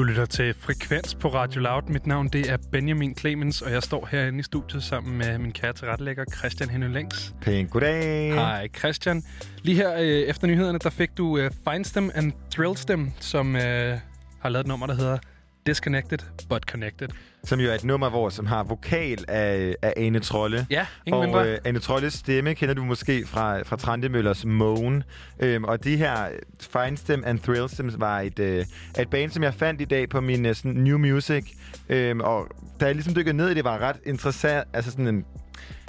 Du lytter til Frekvens på Radio Loud. Mit navn det er Benjamin Clemens, og jeg står herinde i studiet sammen med min kære tilrettelægger Christian Henning Længs. Pænt goddag. Hej Christian. Lige her øh, efter nyhederne, der fik du øh, Find Them and Thrill Them, som øh, har lavet et nummer, der hedder Disconnected, but connected. Som jo er et nummer, hvor som har vokal af, af Ane Trolle. Ja, ingen og mindre. øh, Anne Trolles stemme kender du måske fra, fra Trandemøllers Moan. Øhm, og de her Finestem and Thrillstem var et, øh, et band, som jeg fandt i dag på min øh, sådan, New Music. Øhm, og da jeg ligesom dykkede ned i det, var ret interessant. Altså sådan en,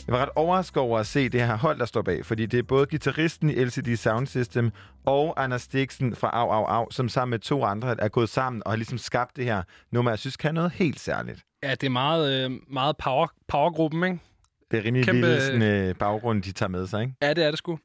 jeg var ret overrasket over at se det her hold, der står bag. Fordi det er både gitarristen i LCD Sound System og Anders Stiksen fra Au Au Au, som sammen med to andre er gået sammen og har ligesom skabt det her nummer, jeg synes kan noget helt særligt. Ja, det er meget, øh, meget power, powergruppen, ikke? Det er rimelig Kæmpe- lille sådan, øh, baggrund, de tager med sig, ikke? Ja, det er det sgu.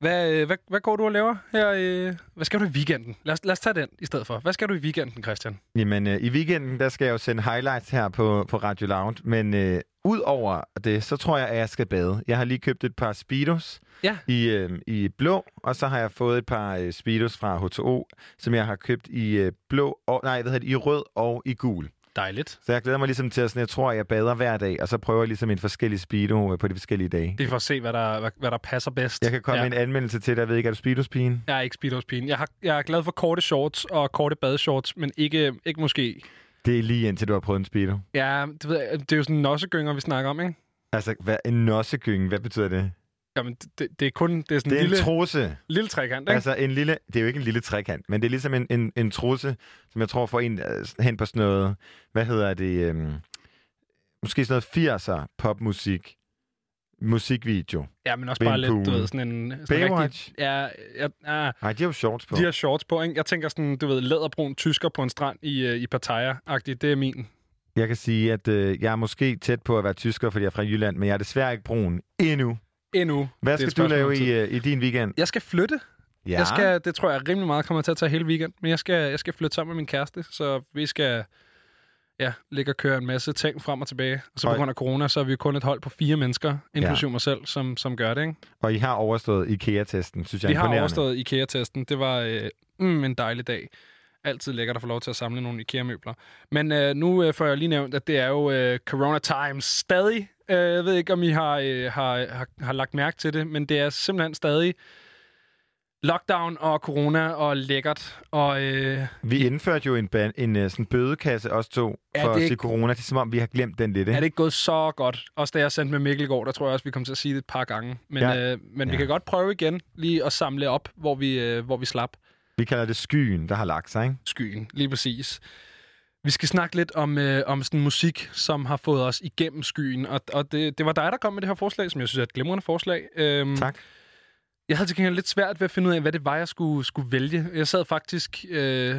Hvad, øh, hvad, hvad går du og laver her? Øh, hvad skal du i weekenden? Lad os, lad os tage den i stedet for. Hvad skal du i weekenden, Christian? Jamen, øh, i weekenden, der skal jeg jo sende highlights her på, på Radio Loud. Men øh, ud over det, så tror jeg, at jeg skal bade. Jeg har lige købt et par Speedos Ja. i, øh, i blå, og så har jeg fået et par øh, Speedos fra H2O, som jeg har købt i øh, blå, og, nej, hvad hedder det, i rød og i gul. Dejligt. Så jeg glæder mig ligesom til at sådan, jeg tror, at jeg bader hver dag, og så prøver jeg ligesom en forskellig Speedo øh, på de forskellige dage. Det er for at se, hvad der, hvad, hvad der passer bedst. Jeg kan komme ja. med en anmeldelse til dig. Jeg ved ikke, er du Speedos-pigen? Jeg er ikke speedos. Jeg, har, jeg er glad for korte shorts og korte badeshorts, men ikke, ikke måske... Det er lige indtil du har prøvet en Speedo. Ja, det, ved jeg, det er jo sådan nossegynger, vi snakker om, ikke? Altså, hvad, en nossegynge, hvad betyder det? Jamen, det, det er kun det er sådan Det er en lille, en trusse. lille trekant, ikke? Altså en lille, det er jo ikke en lille trekant, men det er ligesom en, en, en trusse, som jeg tror får en øh, hen på sådan noget, hvad hedder det, øhm, måske sådan noget 80'er popmusik, musikvideo. ja, men også bare lidt, du ved, sådan en... Sådan Baywatch? Rigtig, ja, ja, ja, Nej, de har jo shorts på. de har shorts på, ikke? Jeg tænker sådan, du ved, læderbrun tysker på en strand i, øh, i Pattaya-agtigt. Det er min. Jeg kan sige, at øh, jeg er måske tæt på at være tysker, fordi jeg er fra Jylland, men jeg er desværre ikke brun endnu. Endnu. Hvad skal du lave i, øh, i din weekend? Jeg skal flytte. Ja, Jeg skal, det tror jeg rimelig meget kommer til at tage hele weekend. Men jeg skal, jeg skal flytte sammen med min kæreste, så vi skal ja, ligge og køre en masse ting frem og tilbage. Og så på grund af corona, så er vi kun et hold på fire mennesker, inklusive mig selv, som, som gør det. Ikke? og I har overstået IKEA-testen, synes jeg Vi har overstået IKEA-testen. Det var øh, mm, en dejlig dag. Altid lækkert at få lov til at samle nogle IKEA-møbler. Men øh, nu øh, får jeg lige nævnt, at det er jo øh, Corona Times stadig. Øh, jeg ved ikke, om I har, øh, har, har, har lagt mærke til det, men det er simpelthen stadig lockdown og corona og lækkert. Og øh, Vi indførte jo en, ban- en uh, sådan bødekasse, os to, Er for at sige ikke- corona. Det er som om, vi har glemt den lidt, er ikke? det ikke gået så godt? Også da jeg sendte med Mikkel går, der tror jeg også, vi kommer til at sige det et par gange. Men, Ja. øh, men vi Ja. kan godt prøve igen lige at samle op, hvor vi, øh, hvor vi slap. Vi kalder det skyen, der har lagt sig, ikke? skyen, lige præcis. Vi skal snakke lidt om, øh, om sådan musik, som har fået os igennem skyen. Og, og det, det var dig, der kom med det her forslag, som jeg synes er et glimrende forslag. Øhm, Tak. Jeg havde til gengæld lidt svært ved at finde ud af, hvad det var, jeg skulle, skulle vælge. Jeg sad faktisk øh,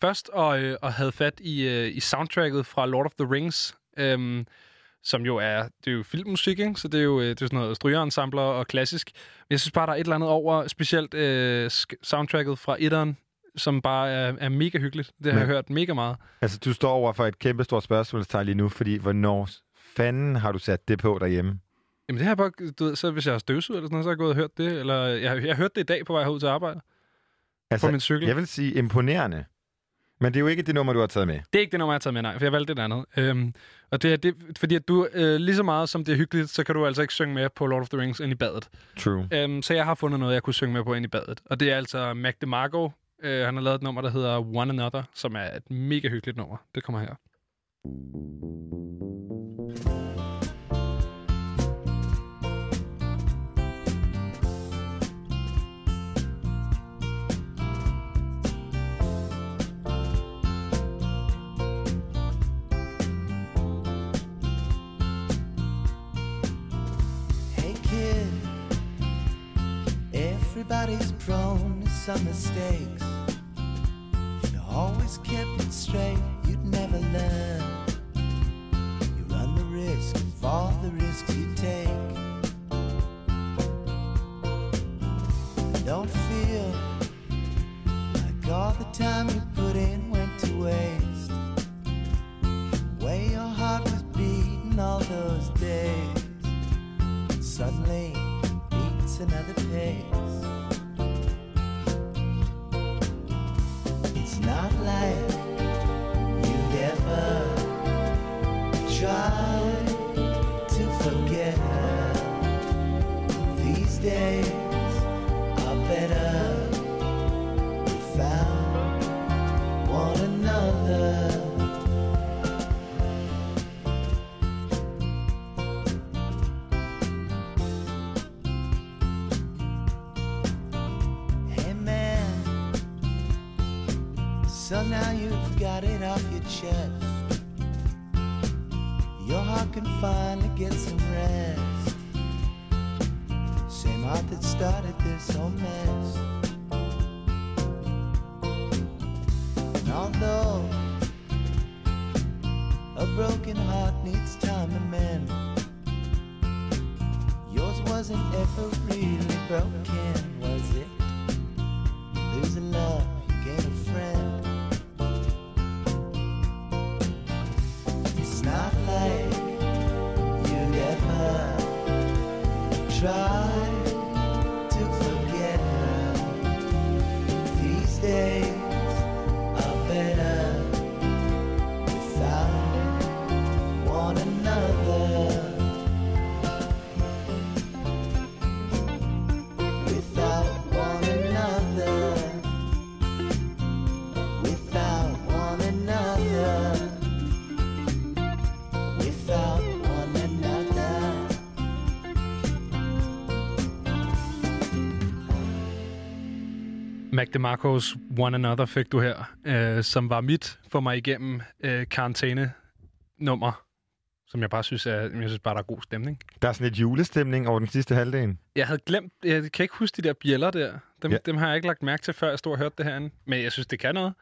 først og, øh, og havde fat i, øh, i soundtracket fra Lord of the Rings, øhm, som jo er, det er jo filmmusik, ikke? så det er jo, øh, det er sådan noget strygerensembler og klassisk. Men jeg synes bare, der er et eller andet over, specielt øh, soundtracket fra etteren, som bare er, er mega hyggeligt. Det har Men- jeg hørt mega meget. Altså, du står over for et kæmpe stort spørgsmålstegn lige nu, fordi hvornår fanden har du sat det på derhjemme? Jamen det har jeg bare, du ved, så hvis jeg har støvsud eller sådan noget, så har jeg gået og hørt det. Eller jeg, jeg har hørt det i dag på vej herud til arbejde Altså, på min cykel. jeg vil sige imponerende. Men det er jo ikke det nummer, du har taget med. Det er ikke det nummer, jeg har taget med, nej, for jeg valgte det andet. Øhm, og det er det, fordi at du, øh, lige så meget som det er hyggeligt, så kan du altså ikke synge med på Lord of the Rings ind i badet. True. Øhm, så jeg har fundet noget, jeg kunne synge med på ind i badet. Og det er altså Mac DeMarco. Øh, han har lavet et nummer, der hedder One Another, som er et mega hyggeligt nummer. Det kommer her. Everybody's prone to some mistakes. You always kept it straight, you'd never learn. You run the risk of all the risks you take. Don't feel like all the time you put in went to waste. The way your heart was beating all those days suddenly beats another Mac DeMarcos One Another fik du her, øh, som var mit for mig igennem øh, karantæne-nummer, som jeg bare synes, er, jeg synes bare, der er god stemning. Der er sådan lidt julestemning over den sidste halvdel. Jeg havde glemt, jeg kan ikke huske de der bjæller der. Dem, Ja. dem har jeg ikke lagt mærke til, før jeg stod og hørte det herinde. Men jeg synes, det kan noget.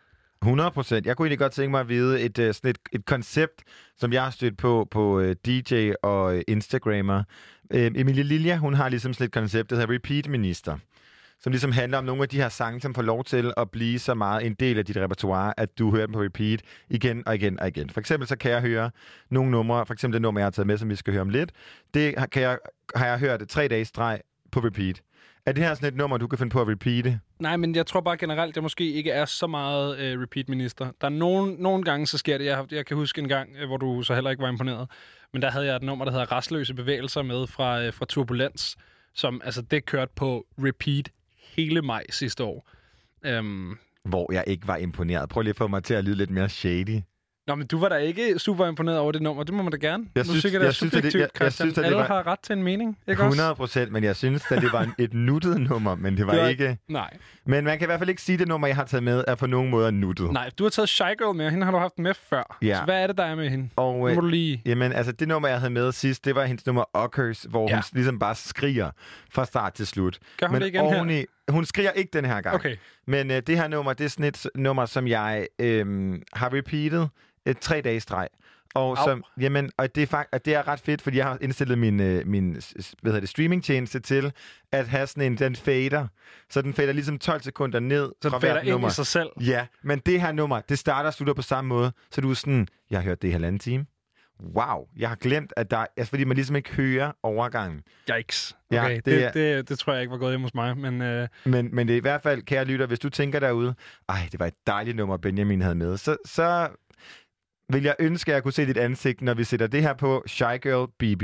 100 procent. Jeg kunne egentlig godt tænke mig at vide et, uh, sådan et, et koncept, som jeg har stødt på på uh, DJ og uh, Instagrammer. Emilie Lilja, hun har ligesom sådan et koncept, der hedder Repeat Minister, som ligesom handler om nogle af de her sange, som får lov til at blive så meget en del af dit repertoire, at du hører dem på repeat igen og igen og igen. For eksempel så kan jeg høre nogle numre, for eksempel det nummer, jeg har taget med, som vi skal høre om lidt. Det kan jeg, har jeg hørt tre dage streg på repeat. Er det her sådan et nummer, du kan finde på at repeate? Nej, men jeg tror bare generelt, at jeg måske ikke er så meget øh, repeat-minister. Der er nogen, nogle gange, så sker det. Jeg, jeg kan huske en gang, øh, hvor du så heller ikke var imponeret. Men der havde jeg et nummer, der hedder Rastløse Bevægelser med fra, øh, fra Turbulens, som altså det kørte på repeat hele maj sidste år. Øhm, Hvor jeg ikke var imponeret. Prøv lige at få mig til at lyde lidt mere shady. Nå, men du var da ikke super imponeret over det nummer. Det må man da gerne. Jeg synes- Musik er jeg synes, at det- subjektivt, jeg- jeg synes, at det Alle var- har ret til en mening, ikke også? 100 procent, men jeg synes, at det var et nuttet nummer, men det var, Det var- ikke... Nej. Men man kan i hvert fald ikke sige, at det nummer, jeg har taget med, er på nogen måde nuttet. Nej, du har taget Shy Girl med, og hende har du haft med før. Ja. Så hvad er det, der er med hende? Og øh, må du lige... jamen, altså, det nummer, jeg havde med sidst, det var hendes nummer Ockers, hvor ja. Hun ligesom bare skriger fra start til slut. Gør hun men det igen her? Hun skriger ikke den her gang. Okay. Men øh, det her nummer, det er sådan et nummer, som jeg øh, har repeatet et tre dage i streg. Og, Au. som, jamen, og, det er fakt, og det er ret fedt, fordi jeg har indstillet min, øh, min hvad hedder det, streamingtjeneste til at have sådan en, den fader. Så den fader ligesom 12 sekunder ned Så fra hvert ind nummer. i sig selv. Ja, men det her nummer, det starter og slutter på samme måde. Så du er sådan, jeg har hørt det i halvanden time. Wow, jeg har glemt, at der... Altså, fordi man ligesom ikke hører overgangen. Yikes. Ja, Okay, det det, er- det, det, det tror jeg ikke var gået hjemme hos mig, men øh, Men, men det er i hvert fald, kære lytter, hvis du tænker derude, ej, det var et dejligt nummer, Benjamin havde med, så, så vil jeg ønske, at jeg kunne se dit ansigt, når vi sætter det her på Shy Girl BB.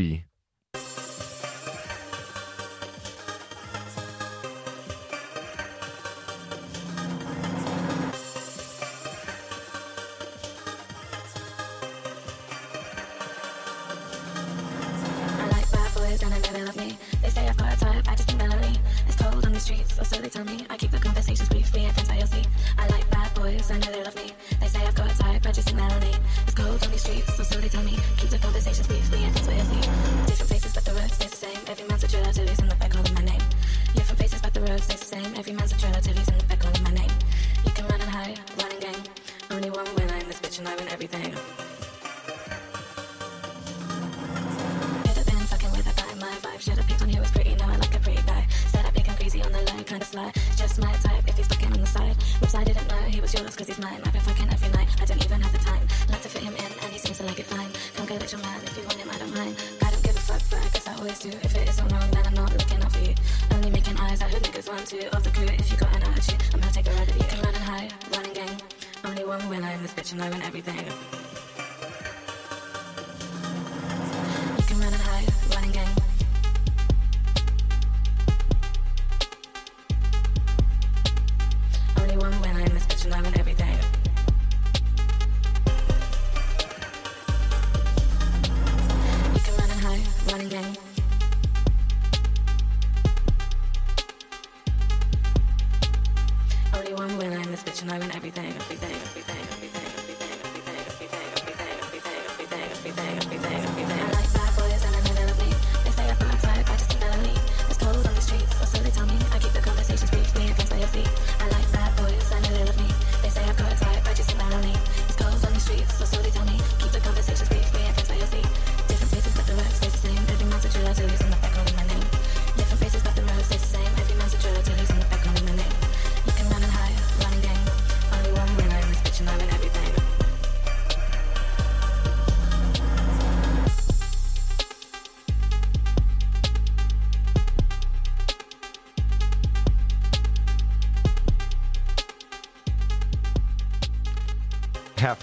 And I win everything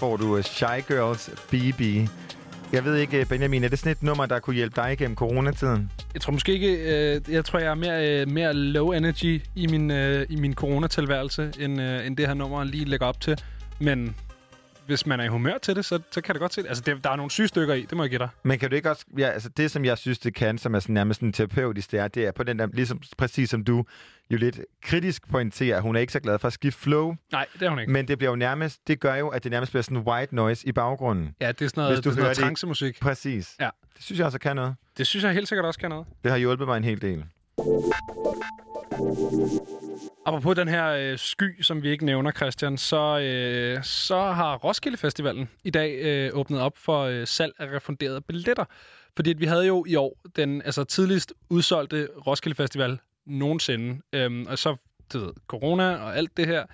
får du øh, Shy Girls BB. Jeg ved ikke, øh, Benjamin, er det sådan et nummer, der kunne hjælpe dig igennem coronatiden? Jeg tror måske ikke... Øh, jeg tror, jeg er mere, øh, mere low energy i min, øh, i min coronatilværelse, end, øh, end det her nummer lige lægger op til. Men hvis man er i humør til det, så, så kan det godt se det. Altså, det, der er nogle syge stykker i, det må jeg give dig. Men kan du ikke også... Ja, altså det, som jeg synes, det kan, som er sådan nærmest en terapeutisk, det er, det er på den der, ligesom præcis som du jo lidt kritisk pointerer, at hun er ikke så glad for at skifte flow, Nej, det er hun ikke. men det bliver jo nærmest, det gør jo, at det nærmest bliver sådan white noise i baggrunden. Ja, det er sådan noget, Hvis du det er sådan noget trancemusik. Præcis. Ja. Det synes jeg også kan noget. Det synes jeg helt sikkert også kan noget. Det har hjulpet mig en hel del. Apropos den her øh, sky, som vi ikke nævner, Christian, så, øh, så har Roskilde Festivalen i dag øh, åbnet op for øh, salg af refunderede billetter. Fordi at vi havde jo i år den altså, tidligst udsolgte Roskilde Festival nogensinde. Øhm, og så, du ved, corona og alt det her,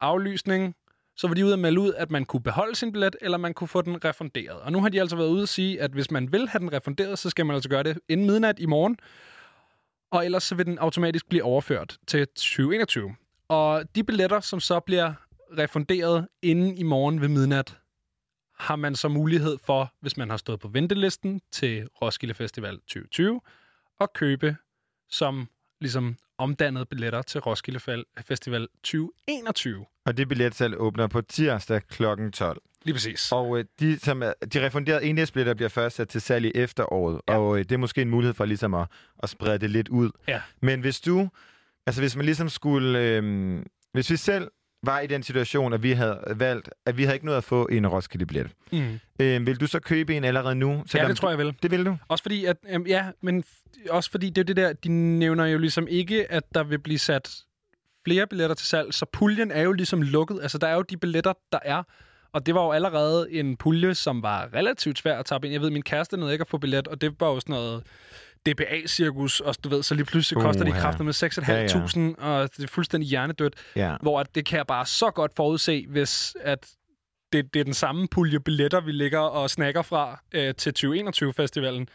aflysning, så var de ude at melde ud, at man kunne beholde sin billet, eller man kunne få den refunderet. Og nu har de altså været ude at sige, at hvis man vil have den refunderet, så skal man altså gøre det inden midnat i morgen. Og ellers så vil den automatisk blive overført til 2021. Og de billetter, som så bliver refunderet inden i morgen ved midnat, har man så mulighed for, hvis man har stået på ventelisten til Roskilde Festival 2020, at købe som ligesom omdannede billetter til Roskilde Festival 2021. Og det billetsalg åbner på tirsdag kl. 12. Lige præcis. Og øh, de, som er, de refunderede enhedsbilletter bliver først sat til salg i efteråret, ja. og øh, det er måske en mulighed for ligesom at, at sprede det lidt ud. Ja. Men hvis du, altså hvis man ligesom skulle, øh, hvis vi selv var i den situation, at vi havde valgt, at vi havde ikke nået at få en Roskilde-billet, Mm. øh, vil du så købe en allerede nu? Ja, det tror jeg vel. Det vil du? Også fordi, at, øhm, ja, men også fordi det er det der, de nævner jo ligesom ikke, at der vil blive sat flere billetter til salg, så puljen er jo ligesom lukket. Altså, der er jo de billetter, der er. Og det var jo allerede en pulje, som var relativt svær at tabe ind. Jeg ved, min kæreste nåede ikke at få billet, og det var jo sådan noget DBA-cirkus, og du ved, så lige pludselig koster de kræfter med 6.500, og det er fuldstændig hjernedødt. Ja. Hvor at det kan jeg bare så godt forudse, hvis at det, det er den samme pulje billetter, vi ligger og snakker fra øh, til 2021-festivalen,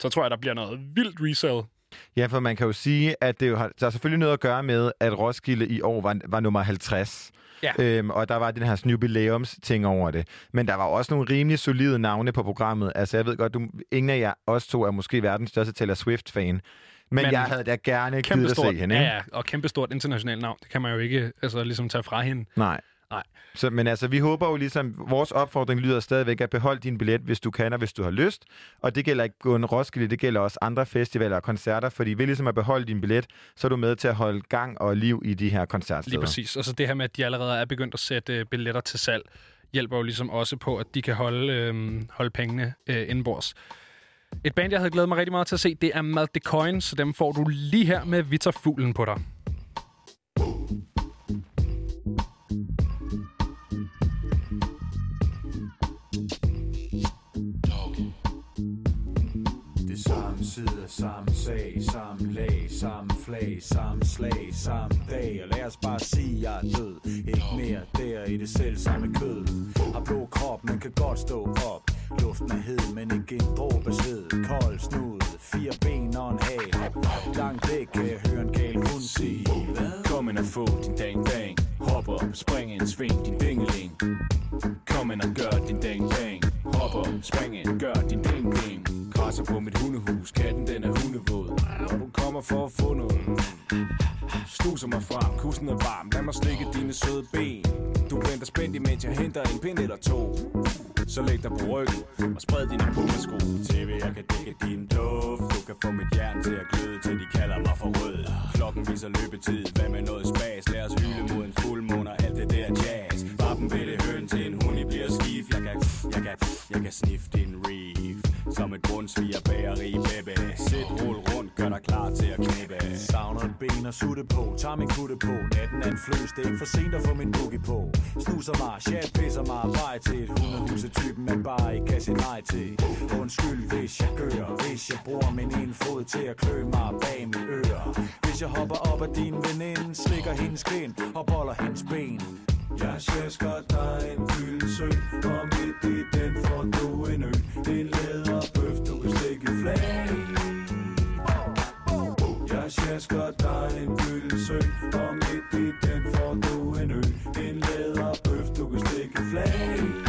så tror jeg, der bliver noget vildt resale. Ja, for man kan jo sige, at det jo har, der er selvfølgelig noget at gøre med, at Roskilde i år var, var nummer 50. Ja. Øhm, og der var den her sådan jubilæums-ting over det. Men der var også nogle rimelig solide navne på programmet. Altså, jeg ved godt, du, ingen af jer, os to, er måske verdens største Taylor Swift-fan. Men, Men jeg havde da gerne Kæmpe givet at se hende, ja, ikke? ja, og kæmpe stort internationalt navn. Det kan man jo ikke altså, ligesom tage fra hende. Nej. Nej. Så, men altså, vi håber jo ligesom, vores opfordring lyder stadigvæk at beholde din billet, hvis du kan, og hvis du har lyst. Og det gælder ikke kun Roskilde, det gælder også andre festivaler og koncerter, fordi ved ligesom at beholde din billet, så er du med til at holde gang og liv i de her koncertsteder. Lige præcis. Og så det her med, at de allerede er begyndt at sætte øh, billetter til salg, hjælper jo ligesom også på, at de kan holde, øh, holde pengene øh, indenbords. Et band, jeg havde glædet mig rigtig meget til at se, det er Mad the Coin, så dem får du lige her med Vitterfuglen på dig. Samme sag, samme lag, samme flag, samme slag, samme dag Og lad os bare sige, jeg er død. Ikke mere der i det selv samme kød. Har blå krop, man kan godt stå op. Luften er hed, men ikke en dråbe sved. Kold snud, fire ben og en hal Langt væk kan jeg høre en gal hund sige. Kom ind og få din dang dang. Hop op, spring ind, sving din dingeling. Kom ind og gør din dang dang. Hop op, spring ind, gør din ding ding Græsser på mit hundehus, katten den er hundevåd. Og du kommer for at få noget. Snuser mig frem, kussen er varm. Lad mig slikke dine søde ben. Du venter spændt imens jeg henter en pind eller to. Så læg dig på ryggen og spred dine pummesko TV, jeg kan dække din duft. Du kan få mit hjerte til at gløde Til de kalder mig for rød. Klokken viser løbetid, hvad med noget spas? Lad os hylde mod en fuldmåne og alt det der jazz. Vappen vil det høn til en hund, I bliver skif. Jeg kan, jeg kan, jeg kan sniffe din reef. Som et bundsviger bageri, baby. Sæt, rul rundt, gør dig klar til at knæppe Savner et ben og sutte på, tager min kutte på. Natten er en fløs, det er ikke for sent at få min boogie på. Snuser mig, chat pisser mig Vej til. Et hundehus af typen, man bare ikke kan sige nej til. Undskyld, hvis jeg gør Hvis jeg bruger min ene fod til at klø mig bag mine øre Hvis jeg hopper op af din veninde Slikker hendes kind og boller hendes ben jeg sjasker dig en gyldensø Og midt i den får du en ø En læderbøf, du kan stikke flag Jeg sjasker dig en gyldensø Og midt i den får du en ø En læderbøf, du kan stikke flag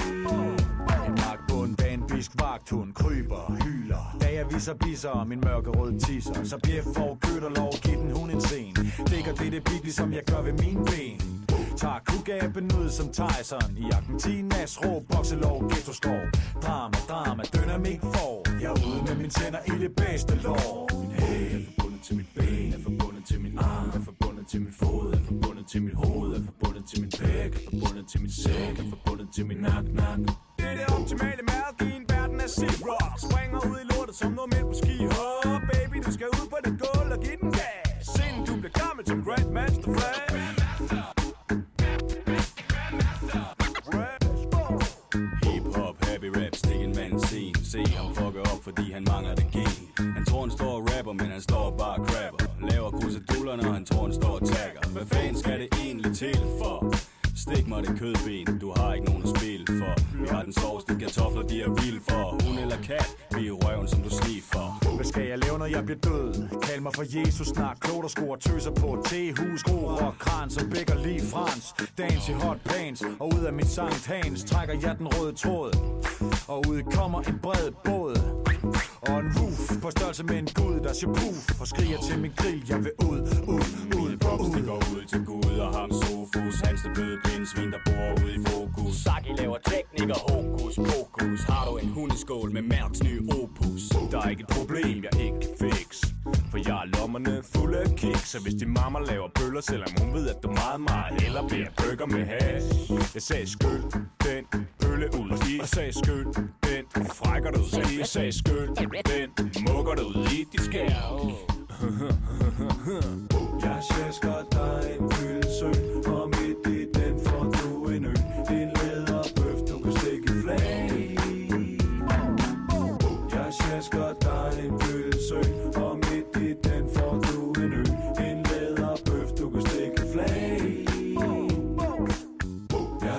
jagthund kryber, hyler. Da jeg viser bisser og min mørkerøde tisser. Så bliver får kødt og lov, giv den hun en scene Dækker det det som ligesom jeg gør ved mine ben. Tager kugaben ud som Tyson I Argentinas rå bokselov, ghetto skov. Drama, drama, dynamik for Jeg er ude med min tænder i det bedste lår. Min hæl er forbundet til mit ben Er forbundet til min arm Er forbundet til min fod Er forbundet til mit hoved Er forbundet til min pæk Er forbundet til min sæk Er forbundet til min nak, nak. Det er det optimale mad i en verden af zero. Springer ud i lortet som noget midt på ski. Hop, baby, du skal ud på det gulv og give den gas. Sind du bliver gammel som Grandmaster Flash. Se ham fucker op, fordi han mangler det gen. Han tror han står og rapper, men han står bare og crapper. Laver kruseduller, når han tror han står og tagger. Hvad fanden skal det egentlig til for? Stik mig det kødben, du har ikke nogen at spille for. Vi har den sovs, de kartofler, de er vild for. Hun eller kat, vi er røven, som du sniffer. Hvad skal jeg lave, når jeg bliver død? Kald mig for Jesus, snak klogt og skruer tøser på et tehus. Gro rock, kran, som bækker lige frans. Dans i hot pants, og ud af mit sankt hans Trækker jeg den røde tråd. Og ud kommer en bred båd. Og en roof på størrelse med en gud, der siger puff Og skriger til min grill, jeg vil ud, ud, ud, ud. går ud til Gud og ham Sofus Hans det bløde pindsvin, der bor ude i fokus. Saki laver teknik og hokus pokus. Har du en hundeskål med Mærks nye opus? Der er ikke et problem, jeg ikke kan fix for jeg er lommerne fulde af kiks Så hvis din mamma laver bøller, selvom hun ved, at du meget, meget Eller bliver burger med hash. Jeg sagde skyld den bølle ud i Jeg sagde skyld den frækker du ud i Jeg sagde skyld den mukker du ud i dit skær. Jeg sjasker dig en fyldesø Og midt i den får du en øl. En læderbøf, du kan stikke flag i. Jeg sjasker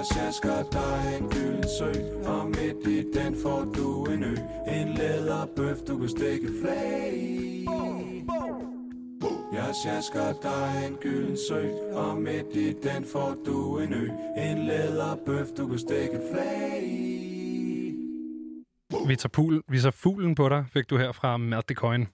Jeg sjasker dig en gylden sø Og midt i den får du en ø En læderbøf, du kan stikke flag i. Jeg sjasker dig en gylden sø Og midt i den får du en ø En læderbøf, du kan stikke flag i. Vi tager, pul, vi tager fuglen på dig, fik du her fra Mad the Coin.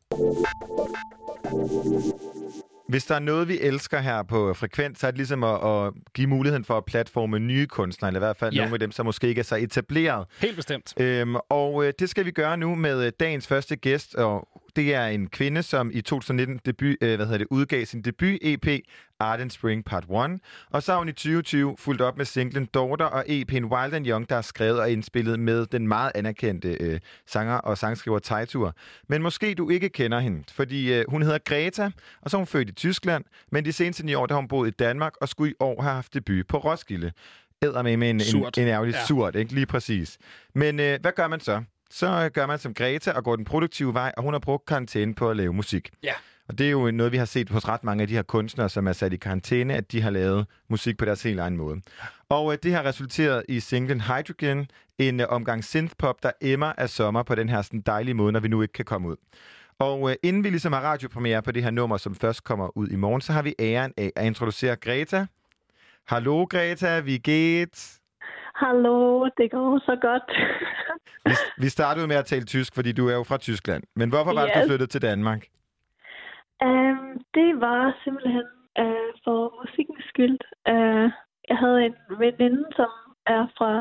Hvis der er noget, vi elsker her på Frekvens, så er det ligesom at, at give muligheden for at platforme nye kunstnere, eller i hvert fald Ja. nogle af dem, som måske ikke er så etableret. Helt bestemt. Øhm, og øh, det skal vi gøre nu med øh, dagens første gæst, og det er en kvinde, som i 2019 debut, øh, hvad hedder det, udgav sin debut-EP, Art and Spring Part 1. Og så har hun i 2020 fulgt op med singlen Daughter og EP'en Wild and Young, der er skrevet og indspillet med den meget anerkendte øh, sanger og sangskriver Teitur. Men måske du ikke kender hende, fordi øh, hun hedder Greta, og så er hun født i Tyskland, men de seneste ni år, der har hun boet i Danmark, og skulle i år have haft debut på Roskilde. Æder med en, en, Surt. en ærgerlig ja. surt, ikke? Lige præcis. Men øh, hvad gør man så? Så gør man som Greta og går den produktive vej, og hun har brugt karantæne på at lave musik. Ja. Og det er jo noget, vi har set hos ret mange af de her kunstnere, som er sat i karantæne, at de har lavet musik på deres helt egen måde. Og øh, det har resulteret i singlen Hydrogen, en øh, omgang synthpop, der emmer af sommer på den her sådan, dejlige måde, når vi nu ikke kan komme ud. Og øh, inden vi ligesom har radiopremiere på det her nummer, som først kommer ud i morgen, så har vi æren af at introducere Greta. Hallo Greta, vi geht. Hallo, det går så godt. Vi, vi startede med at tale tysk, fordi du er jo fra Tyskland. Men hvorfor var det, du Yes. flyttede til Danmark? um, det var simpelthen uh, for musikkens skyld. Uh, jeg havde en veninde, som er fra,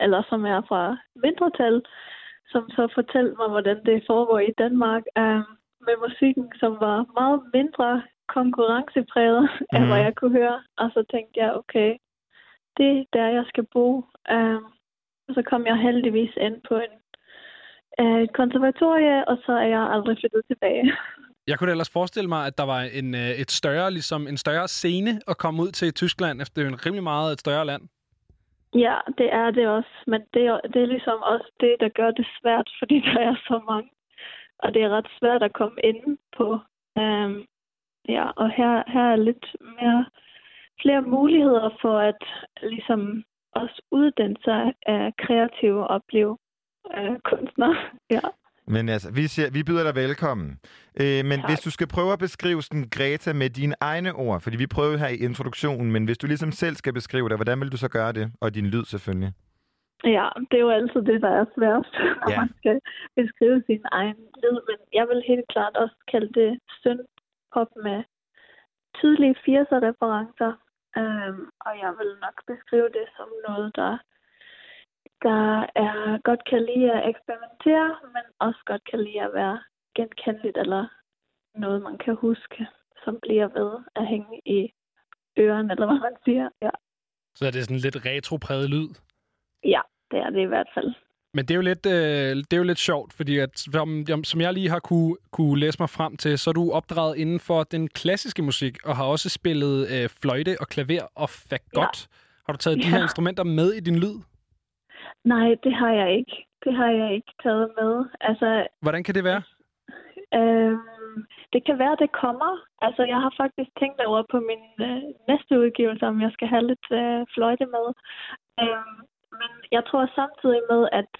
eller som er fra mindretal, som så fortalte mig, hvordan det foregår i Danmark uh, med musikken, som var meget mindre konkurrencepræget, mm. end Mhm. hvad jeg kunne høre. Og så tænkte jeg, okay, det er der, jeg skal bo. Og så kom jeg heldigvis ind på en øh, konservatorie, og så er jeg aldrig flyttet tilbage. Jeg kunne ellers forestille mig, at der var en, øh, et større, ligesom en større scene at komme ud til Tyskland, efter det er en rimelig meget et større land. Ja, det er det også, men det er, det er ligesom også det, der gør det svært, fordi der er så mange. Og det er ret svært at komme ind på. Um, ja, og her, her er lidt mere, flere muligheder for at ligesom også uddanne sig af kreative og blive øh, kunstner. Ja. Men altså, vi, siger, vi byder dig velkommen. Øh, men Tak. hvis du skal prøve at beskrive sådan, Greta med dine egne ord, fordi vi prøvede her i introduktionen, men hvis du ligesom selv skal beskrive det, hvordan vil du så gøre det? Og din lyd selvfølgelig. Ja, det er jo altid det, der er sværest, når Ja. man skal beskrive sin egen lyd. Men jeg vil helt klart også kalde det syndpop med tydelige 80'er-referencer. Øhm, og jeg vil nok beskrive det som noget, der, der er godt kan lide at eksperimentere, men også godt kan lide at være genkendeligt, eller noget, man kan huske, som bliver ved at hænge i ørerne, eller hvad man siger. Ja, Så er det sådan lidt retro-præget lyd. ja det er det i hvert fald. Men det er jo lidt, øh, det er jo lidt sjovt, fordi at, som, som jeg lige har kunne, kunne læse mig frem til, så er du opdraget inden for den klassiske musik, og har også spillet øh, fløjte og klaver og fagot. Ja. Har du taget de her Ja. instrumenter med i din lyd? Nej, det har jeg ikke. Det har jeg ikke taget med. Altså, Hvordan kan det være? øhm, det kan være, det kommer. Altså, jeg har faktisk tænkt over på min øh, næste udgivelse, om jeg skal have lidt øh, fløjte med. Øhm, men jeg tror samtidig med, at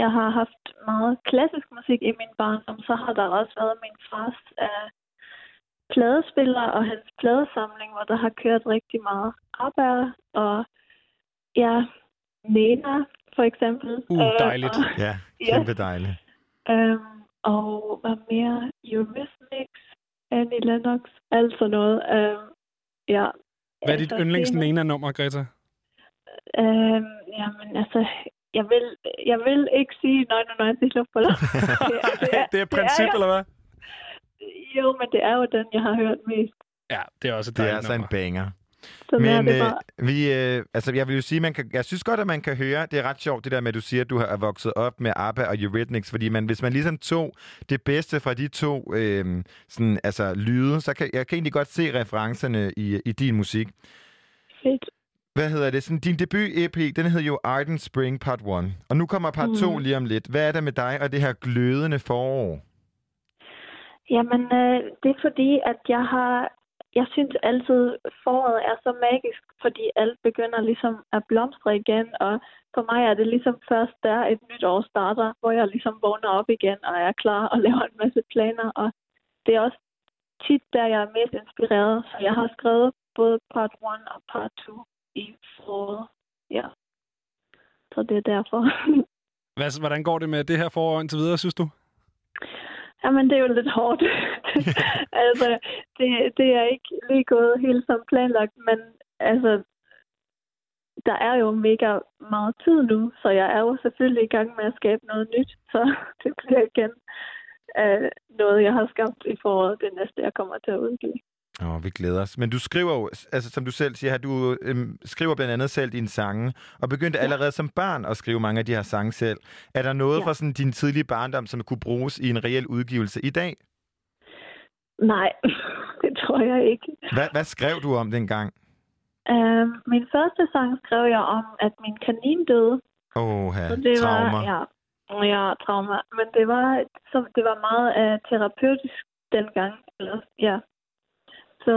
jeg har haft meget klassisk musik i min barndom, så har der også været min fars øh, pladespiller og hans pladesamling, hvor der har kørt rigtig meget ABBA og ja, Nena for eksempel. Uh, Øh, dejligt. og- Ja, Ja. kæmpe dejligt. Øhm, og hvad mere? Eurythmics, Annie Lennox, alt sådan noget. Øhm, ja. Hvad er dit Altså, yndlings Nena-nummer, Greta? Øhm, jamen altså, jeg vil, jeg vil ikke sige 99 luftboller. det er princip, jeg. eller hvad? Jo, men det er jo den, jeg har hørt mest. Ja, det er også et Det er altså en nummer. banger. Så Men det øh, bare. vi, øh, altså, jeg vil jo sige, man kan, jeg synes godt, at man kan høre, det er ret sjovt, det der med, at du siger, at du har vokset op med ABBA og Eurythmics, fordi man, hvis man ligesom tog det bedste fra de to øh, sådan, altså, lyde, så kan jeg kan egentlig godt se referencerne i, i din musik. Fedt. Hvad hedder det? Sådan, din debut-EP, den hedder jo Arden Spring Part 1. Og nu kommer part 2 Mhm. lige om lidt. Hvad er der med dig og det her glødende forår? Jamen, øh, det er fordi, at jeg har... Jeg synes altid, foråret er så magisk, fordi alt begynder ligesom at blomstre igen, og for mig er det ligesom først der et nyt år starter, hvor jeg ligesom vågner op igen og er klar og laver en masse planer, og det er også tit der, jeg er mest inspireret, så jeg har skrevet både part 1 og part 2 i foråret. Ja. Så det er derfor. Hvad, hvordan går det med det her forår indtil videre, synes du? Jamen, det er jo lidt hårdt. altså, det, det er ikke lige gået helt som planlagt, men altså, der er jo mega meget tid nu, så jeg er jo selvfølgelig i gang med at skabe noget nyt, så det bliver igen uh, noget, jeg har skabt i foråret, det næste, jeg kommer til at udgive. Åh, oh, vi glæder os. Men du skriver jo, altså som du selv siger her, du øhm, skriver blandt andet selv dine sange, og begyndte allerede som barn at skrive mange af de her sange selv. Er der noget Ja. fra sådan din tidlige barndom, som kunne bruges i en reel udgivelse i dag? Nej, det tror jeg ikke. Hvad, hvad skrev du om dengang? Uh, min første sang skrev jeg om, at min kanin døde, Åh, ja, Så det traumer. var, ja, ja, trauma. Men det var, så, det var meget uh, terapeutisk dengang. Eller, ja. Så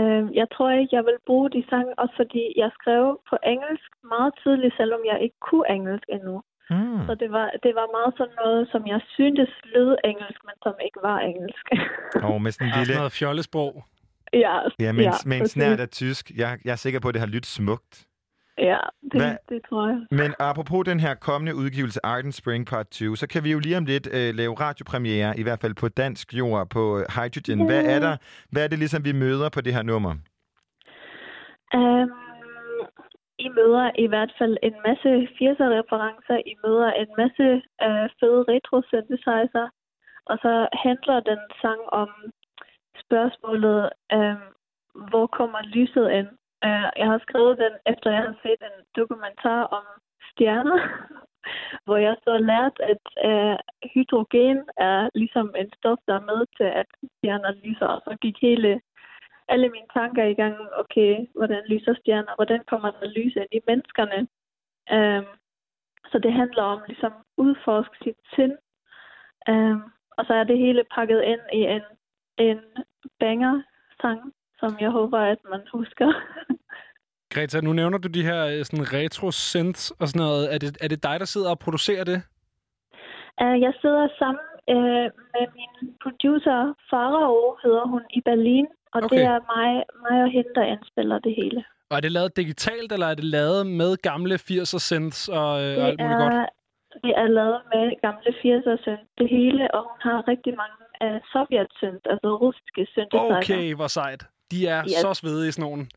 uh, jeg tror ikke, jeg vil bruge de sange, også fordi jeg skrev på engelsk meget tidligt, selvom jeg ikke kunne engelsk endnu. Mm. Så det var, det var meget sådan noget, som jeg syntes lød engelsk, men som ikke var engelsk. Og med sådan en er sådan lille... noget fjollesprog. ja, Ja, med, ja, præcis. snært af tysk. Jeg, jeg er sikker på, at det har lyttet smukt. Ja, det, Hvad- det tror jeg. Men apropos den her kommende udgivelse, Arden Spring Part 2, så kan vi jo lige om lidt øh, lave radiopremiere, i hvert fald på dansk jord, på øh, Hydrogen. Hvad er der? Hvad er det ligesom, vi møder på det her nummer? Um, I møder i hvert fald en masse 80'er-referencer. I møder en masse uh, fede retro-synthesizer. Og så handler den sang om spørgsmålet, um, hvor kommer lyset ind? Uh, jeg har skrevet den, efter jeg har set en dokumentar om stjerner, hvor jeg så lært, at uh, hydrogen er ligesom en stof, der er med til, at stjerner lyser. Og så gik hele alle mine tanker i gang, okay, hvordan lyser stjerner, hvordan kommer der lys ind i menneskerne. Um, så det handler om ligesom udforske sit sind. Um, og så er det hele pakket ind i en, en banger-sang, som jeg håber, at man husker. Greta, nu nævner du de her øh, sådan retro synths og sådan noget. Er det, er det dig, der sidder og producerer det? uh, jeg sidder sammen uh, med min producer, Farao hedder hun, i Berlin. Og Okay. det er mig, mig og hende, der indspiller det hele. Og er det lavet digitalt, eller er det lavet med gamle 80'er synths og, øh, og alt muligt godt? er, det er lavet med gamle 80'er synth, det hele, og hun har rigtig mange uh, sovjet synth, altså russiske synthesizer. Okay, hvor sejt. De er Yes. så svedige, sådan nogen.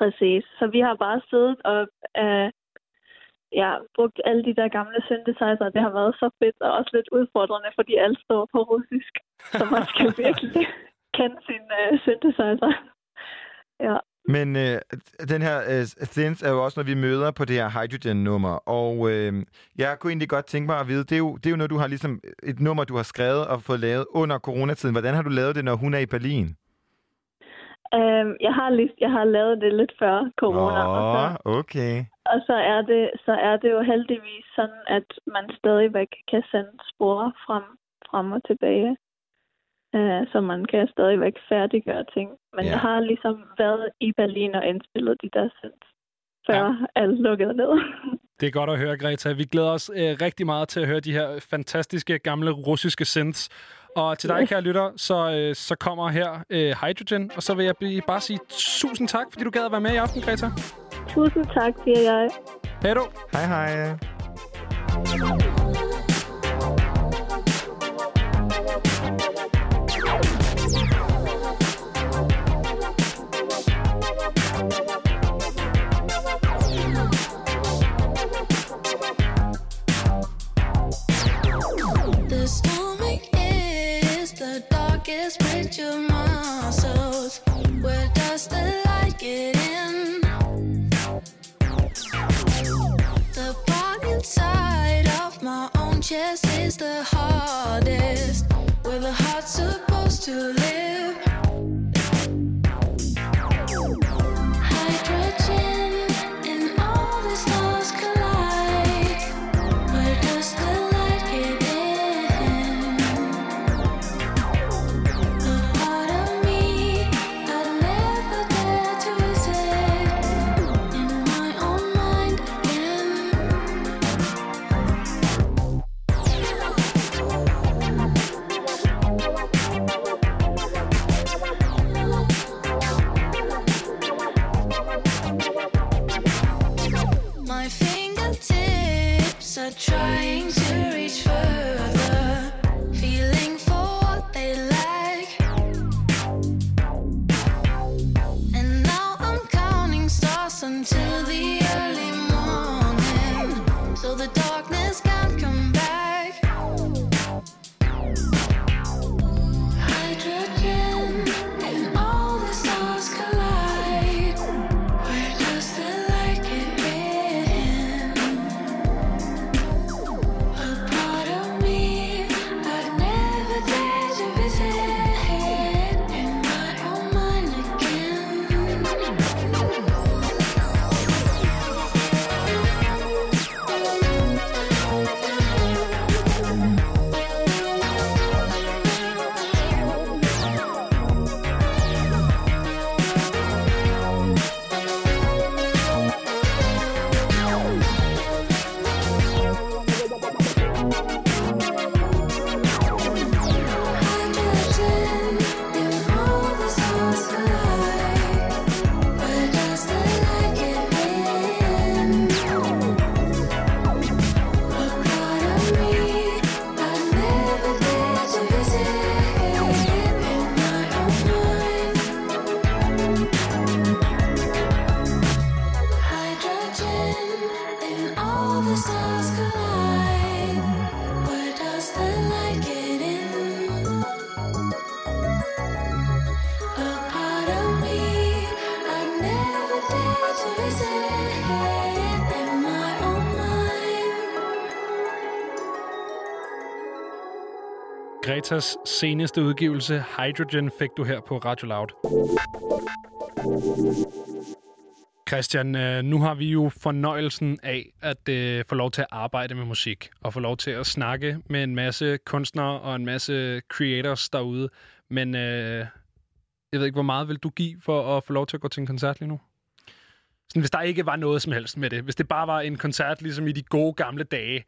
Præcis. Så vi har bare siddet og uh, ja, brugt alle de der gamle synthesizer. Det har været så fedt og også lidt udfordrende, fordi alt står på russisk. Så man skal virkelig kende sin uh, synthesizer. Ja. Men øh, den her øh, synth er jo også noget, vi møder på det her Hydrogen-nummer. Og øh, jeg kunne egentlig godt tænke mig at vide, det er, jo, det er jo noget, du har ligesom et nummer, du har skrevet og fået lavet under coronatiden. Hvordan har du lavet det, når hun er i Berlin? Um, jeg, har lige, jeg har lavet det lidt før corona, og så Åh, okay. Og så er det, så er det jo heldigvis sådan, at man stadigvæk kan sende spor frem, frem og tilbage. Uh, så man kan stadigvæk færdiggøre ting. Men Ja. jeg har ligesom været i Berlin og indspillet de der synths, før ja. alt lukkede ned. Det er godt at høre, Greta. Vi glæder os øh, rigtig meget til at høre de her fantastiske gamle russiske synths. Og til dig, kære lytter, så, øh, så kommer her øh, Hydrogen. Og så vil jeg blive- bare sige tusind tak, fordi du gad at være med i aften, Greta. Tusind tak, siger jeg. Hej du. Hej, hej. Bridge of muscles. Where does the light get in? The part inside of my own chest is the hardest. Where the heart's supposed to live. Gretas seneste udgivelse, Hydrogen, fik du her på Radio Loud. Christian, øh, nu har vi jo fornøjelsen af at øh, få lov til at arbejde med musik, og få lov til at snakke med en masse kunstnere og en masse creators derude. Men øh, jeg ved ikke, hvor meget vil du give for at få lov til at gå til en koncert lige nu? Sådan, hvis der ikke var noget som helst med det. Hvis det bare var en koncert, ligesom i de gode gamle dage,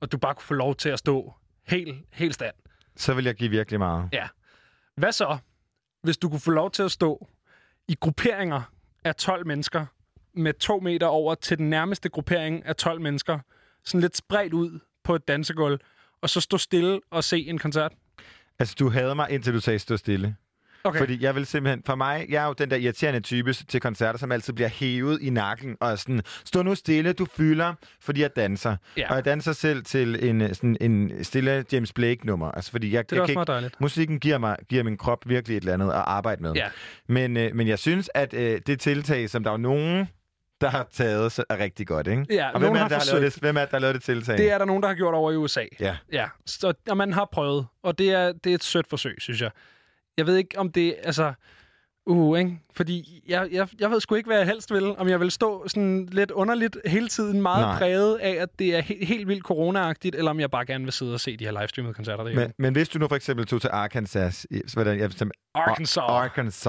og du bare kunne få lov til at stå helt, helt stand. Så vil jeg give virkelig meget. Ja. Hvad så, hvis du kunne få lov til at stå i grupperinger af 12 mennesker med to meter over til den nærmeste gruppering af 12 mennesker, sådan lidt spredt ud på et dansegulv, og så stå stille og se en koncert? Altså, du havde mig, indtil du sagde stå stille. Okay. Fordi jeg vil simpelthen, for mig, jeg er jo den der irriterende type til koncerter, som altid bliver hævet i nakken og er sådan, stå nu stille, du fylder, fordi jeg danser. Ja. Og jeg danser selv til en, øh, sådan, en stille James Blake-nummer. Altså, fordi jeg, Det er jeg også kan meget ikke, dejligt. musikken giver, mig, giver min krop virkelig et eller andet at arbejde med. Ja. Men, øh, men jeg synes, at øh, det tiltag, som der er nogen, der har taget, så er rigtig godt, ikke? Ja, og hvem er, har der har lavet forsøgt. det, hvem er der har lavet det tiltag? Det er der nogen, der har gjort over i USA. Ja. Ja, så og man har prøvet, og det er, det er et sødt forsøg, synes jeg. Jeg ved ikke, om det altså... Uh, ikke? Fordi jeg, jeg, jeg ved sgu ikke, hvad jeg helst vil. Om jeg vil stå sådan lidt underligt hele tiden, meget Nej. Præget af, at det er he- helt vildt corona-agtigt, eller om jeg bare gerne vil sidde og se de her livestreamede koncerter derhjemme. Men, men hvis du nu for eksempel tog til Arkansas, hvordan, jeg bestemmer, Arkansas. Arkansas,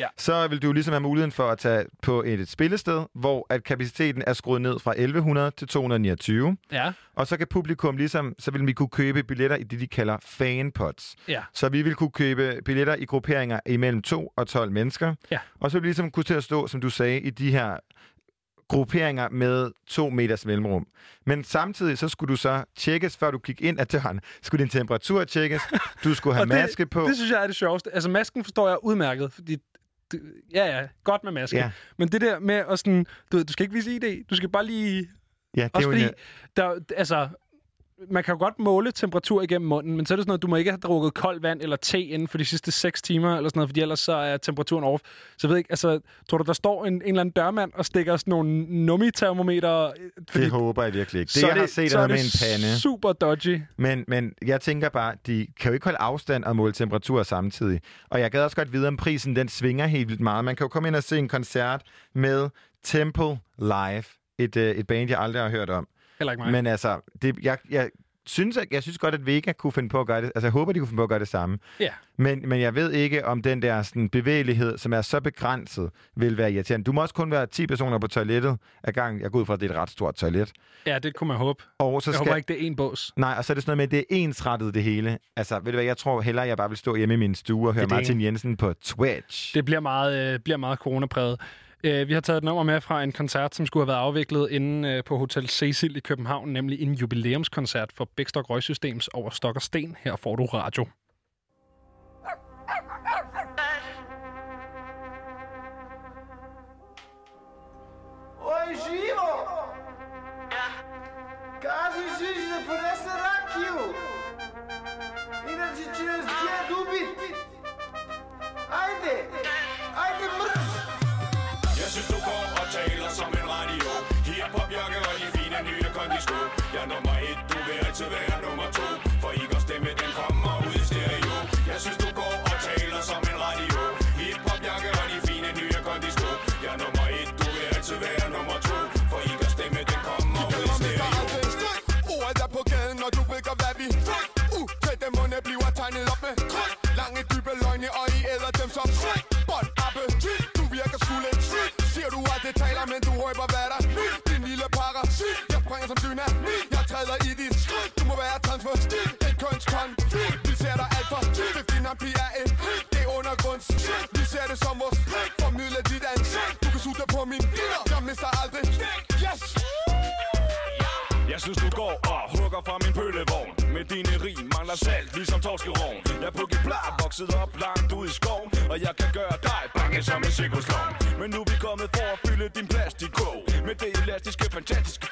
Ja. så vil du ligesom have muligheden for at tage på et spillested, hvor at kapaciteten er skruet ned fra 1100 til 229. Ja, Og så kan publikum ligesom, så vil vi kunne købe billetter i det, de kalder fanpots. ja. Så vi vil kunne købe billetter i grupperinger imellem 2 og 12 mennesker. Ja. Og så vil vi ligesom kunne til at stå, som du sagde, i de her grupperinger med to meters mellemrum. Men samtidig så skulle du så tjekkes, før du gik ind ad døren. Skulle din temperatur tjekkes, du skulle have det- maske på. Det synes jeg er det sjoveste. Altså, masken forstår jeg udmærket, fordi... Det, ja, ja, godt med maske. Ja. Men det der med at sådan... Du, ved, du skal ikke vise ID. Du skal bare lige ja, det er Også jo fordi, en, der, altså, man kan jo godt måle temperatur igennem munden, men så er det sådan noget, du må ikke have drukket koldt vand eller te inden for de sidste 6 timer, eller sådan noget, fordi ellers så er temperaturen off. Så jeg ved ikke, altså, tror du, der står en, en eller anden dørmand og stikker sådan nogle nummi-termometer? Fordi det håber jeg virkelig ikke. Det, så jeg er har set, så er noget med det en pande. super dodgy. Men, men jeg tænker bare, de kan jo ikke holde afstand og måle temperatur samtidig. Og jeg gad også godt vide, om prisen den svinger helt vildt meget. Man kan jo komme ind og se en koncert med Temple Live. Et, øh, et band, jeg aldrig har hørt om. Heller ikke mig. Men altså, det, jeg, jeg, synes, at, jeg synes godt, at Vega kunne finde på at gøre det. Altså, jeg håber, de kunne finde på at gøre det samme. Ja. Men, men jeg ved ikke, om den der sådan, bevægelighed, som er så begrænset, vil være irriterende. Du må også kun være 10 personer på toilettet ad gang. Jeg går ud fra, at det er et ret stort toilet. Ja, det kunne man håbe. Og så Jeg skal... håber ikke, det er en bås. Nej, og så er det sådan noget med, at det er ensrettet det hele. Altså, ved du hvad, jeg tror hellere, jeg bare vil stå hjemme i min stue og høre. Martin Jensen på Twitch. Det bliver meget, øh, bliver meget coronapræget. Øh, vi har taget et nummer med fra en koncert, som skulle have været afviklet inde øh, på Hotel Cecil i København, nemlig en jubilæumskoncert for Bækstok Røgsystems over Stok og Sten. Her får du radio. Oi, Giro! Caso indígena por essa daqui, Det er en det er undergrunds. Vi ser det som vores Formidler dit ansigt. Du kan suge dig på min dealer, jeg mister aldrig. Yes! Jeg synes du går og hugger fra min pøllevogn. Med dine rim mangler salt ligesom torskerovn Jeg er på geplar vokset op langt ud i skoven Og jeg kan gøre dig bange som en sikkerhedsklovn Men nu er vi kommet for at fylde din plastikkog Med det elastiske, fantastiske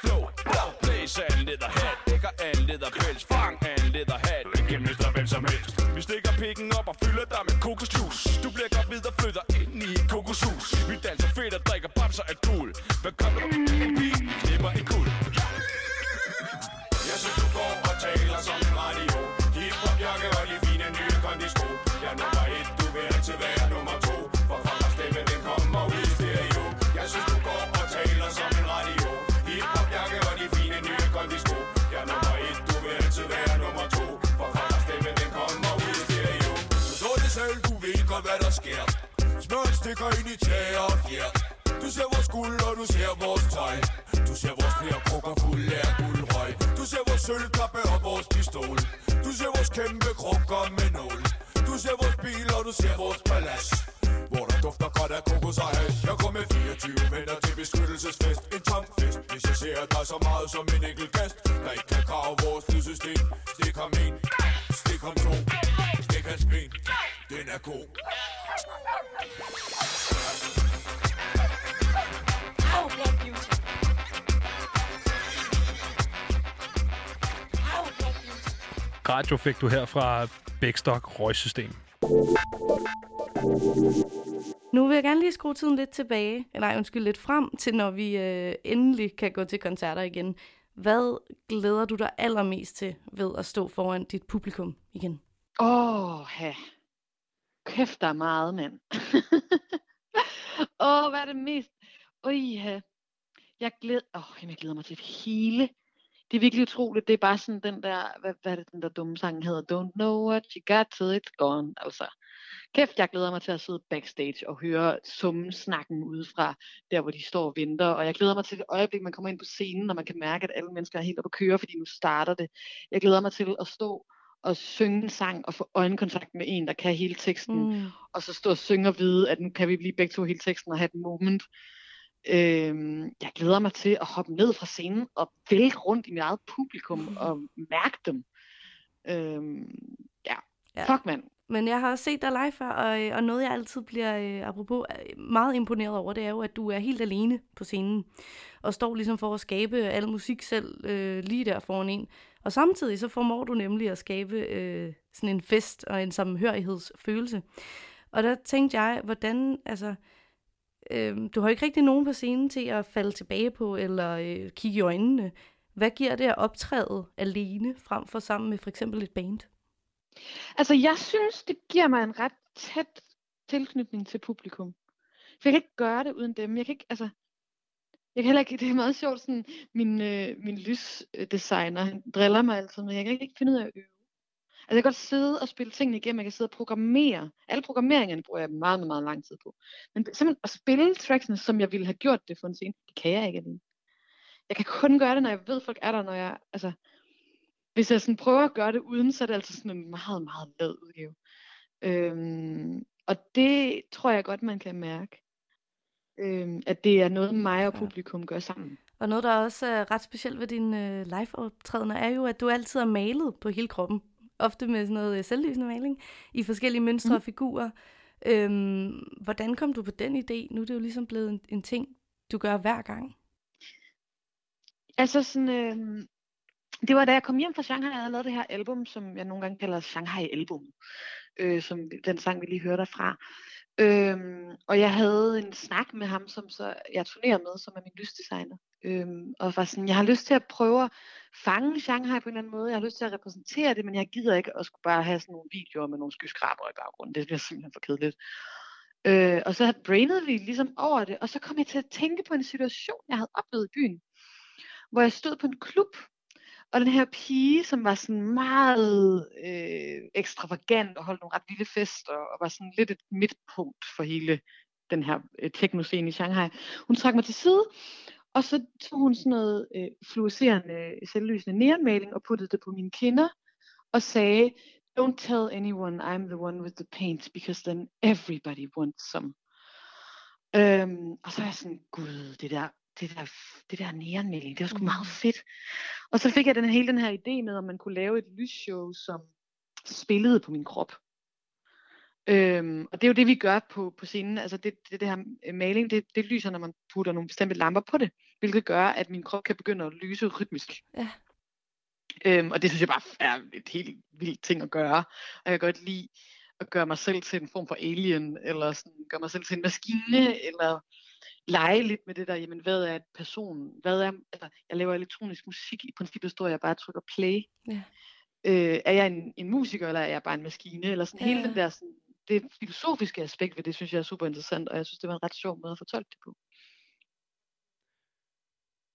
fik du her fra Bækstok Røgsystem. Nu vil jeg gerne lige skrue tiden lidt tilbage, nej undskyld, lidt frem til, når vi øh, endelig kan gå til koncerter igen. Hvad glæder du dig allermest til ved at stå foran dit publikum igen? Åh, oh, ja. Kæft, der er meget, mand. Åh, oh, hvad er det mest? Ja. Jeg glæder, oh, jeg glæder mig til det hele. Det er virkelig utroligt. Det er bare sådan den der, hvad, hvad er det, den der dumme sang hedder? Don't know what you got till it's gone. Altså, kæft, jeg glæder mig til at sidde backstage og høre summen snakken udefra, der hvor de står og venter. Og jeg glæder mig til det øjeblik, man kommer ind på scenen, og man kan mærke, at alle mennesker er helt oppe at køre, fordi nu starter det. Jeg glæder mig til at stå og synge en sang og få øjenkontakt med en, der kan hele teksten. Mm. Og så stå og synge og vide, at nu kan vi blive begge to hele teksten og have et moment. Øhm, jeg glæder mig til at hoppe ned fra scenen og vælte rundt i mit eget publikum og mærke dem. Øhm, ja. Ja. fuck mand. Men jeg har også set dig live før, og, øh, og noget jeg altid bliver, øh, apropos, øh, meget imponeret over, det er jo, at du er helt alene på scenen, og står ligesom for at skabe al musik selv øh, lige der foran en. Og samtidig så formår du nemlig at skabe øh, sådan en fest og en sammenhørighedsfølelse. Og der tænkte jeg, hvordan, altså, øh, du har ikke rigtig nogen på scenen til at falde tilbage på, eller øh, kigge i øjnene. Hvad giver det at optræde alene, frem for sammen med for eksempel et band? Altså, jeg synes, det giver mig en ret tæt tilknytning til publikum. For jeg kan ikke gøre det uden dem. Jeg kan ikke, altså, jeg kan heller ikke, det er meget sjovt, sådan, min, øh, min lysdesigner, han driller mig altid, men jeg kan ikke finde ud af at øve. Altså, jeg kan godt sidde og spille tingene igennem, jeg kan sidde og programmere. Alle programmeringerne bruger jeg meget, meget, meget lang tid på. Men simpelthen at spille tracksene, som jeg ville have gjort det for en scene, det kan jeg ikke alene. Jeg kan kun gøre det, når jeg ved, folk er der, når jeg, altså, hvis jeg sådan prøver at gøre det uden, så er det altså sådan en meget, meget lad udgave. Øhm, og det tror jeg godt, man kan mærke. Øhm, at det er noget, mig og publikum gør sammen. Og noget, der også er ret specielt ved dine øh, live-optrædener, er jo, at du altid er malet på hele kroppen. Ofte med sådan noget øh, selvlysende maling, i forskellige mønstre mm. og figurer. Øhm, hvordan kom du på den idé? Nu er det jo ligesom blevet en, en ting, du gør hver gang. Altså sådan, øh, det var da jeg kom hjem fra Shanghai, jeg havde lavet det her album, som jeg nogle gange kalder Shanghai-album, øh, som den sang, vi lige hørte derfra. Øhm, og jeg havde en snak med ham, som så jeg turnerer med, som er min lysdesigner. Øhm, og var sådan, jeg har lyst til at prøve at fange Shanghai på en eller anden måde. Jeg har lyst til at repræsentere det, men jeg gider ikke at skulle bare have sådan nogle videoer med nogle skyskraber i baggrunden. Det bliver simpelthen for kedeligt. Øh, og så brainede vi ligesom over det, og så kom jeg til at tænke på en situation, jeg havde oplevet i byen, hvor jeg stod på en klub, og den her pige, som var sådan meget øh, ekstravagant og holdt nogle ret vilde fester, og var sådan lidt et midtpunkt for hele den her øh, teknoscene i Shanghai. Hun trak mig til side, og så tog hun sådan noget øh, fluorescerende, selvlysende neonmaling og puttede det på mine kinder, og sagde, don't tell anyone I'm the one with the paint, because then everybody wants some. Øhm, og så er jeg sådan, gud, det der det der, det der neonmaling, det var sgu meget fedt. Og så fik jeg den, hele den her idé med, om man kunne lave et lysshow, som spillede på min krop. Øhm, og det er jo det, vi gør på, på scenen. Altså det, det, det her øh, maling, det, det lyser, når man putter nogle bestemte lamper på det, hvilket gør, at min krop kan begynde at lyse rytmisk. Ja. Øhm, og det synes jeg bare er et helt vildt ting at gøre. Og jeg kan godt lide at gøre mig selv til en form for alien, eller sådan, gøre mig selv til en maskine, eller lege lidt med det der, jamen hvad er et person, hvad er, altså, jeg laver elektronisk musik, i princippet står jeg bare og trykker play. Ja. Øh, er jeg en, en musiker, eller er jeg bare en maskine, eller sådan Ja. hele den der, sådan, det filosofiske aspekt ved det, synes jeg er super interessant, og jeg synes, det var en ret sjov måde at fortolke det på.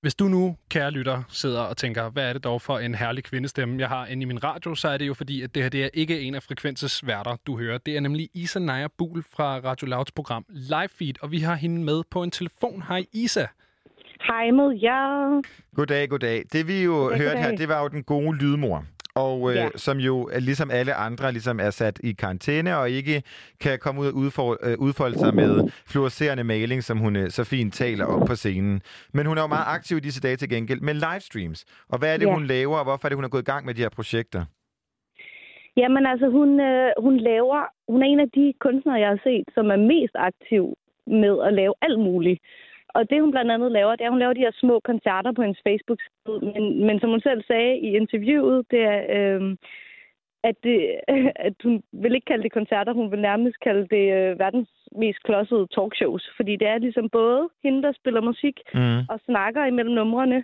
Hvis du nu, kære lytter, sidder og tænker, hvad er det dog for en herlig kvindestemme, jeg har inde i min radio, så er det jo fordi, at det her det er ikke en af Frekvenses værter, du hører. Det er nemlig Isa Naja Buhl fra Radio Louds program Live Feed, og vi har hende med på en telefon. Hej Isa. Hej med jer. Goddag, goddag. Det vi jo Ja, hørte her, goddag. det var jo den gode lydmor. Og øh, Ja. som jo er ligesom alle andre ligesom er sat i karantæne og ikke kan komme ud og udfor, øh, udfolde sig med fluorescerende maling, som hun øh, så fint taler om på scenen. Men hun er jo meget aktiv i disse dage til gengæld med livestreams. Og hvad er det, Ja. hun laver, og hvorfor er det, hun er gået i gang med de her projekter? Jamen altså, hun, øh, hun laver... Hun er en af de kunstnere, jeg har set, som er mest aktiv med at lave alt muligt. Og det, hun blandt andet laver, det er, at hun laver de her små koncerter på hendes Facebook-side. Men, men som hun selv sagde i interviewet, det er, øh, at, det, at hun vil ikke kalde det koncerter, hun vil nærmest kalde det øh, verdens mest klodsede talkshows. Fordi det er ligesom både hende, der spiller musik Mm. og snakker imellem numrene,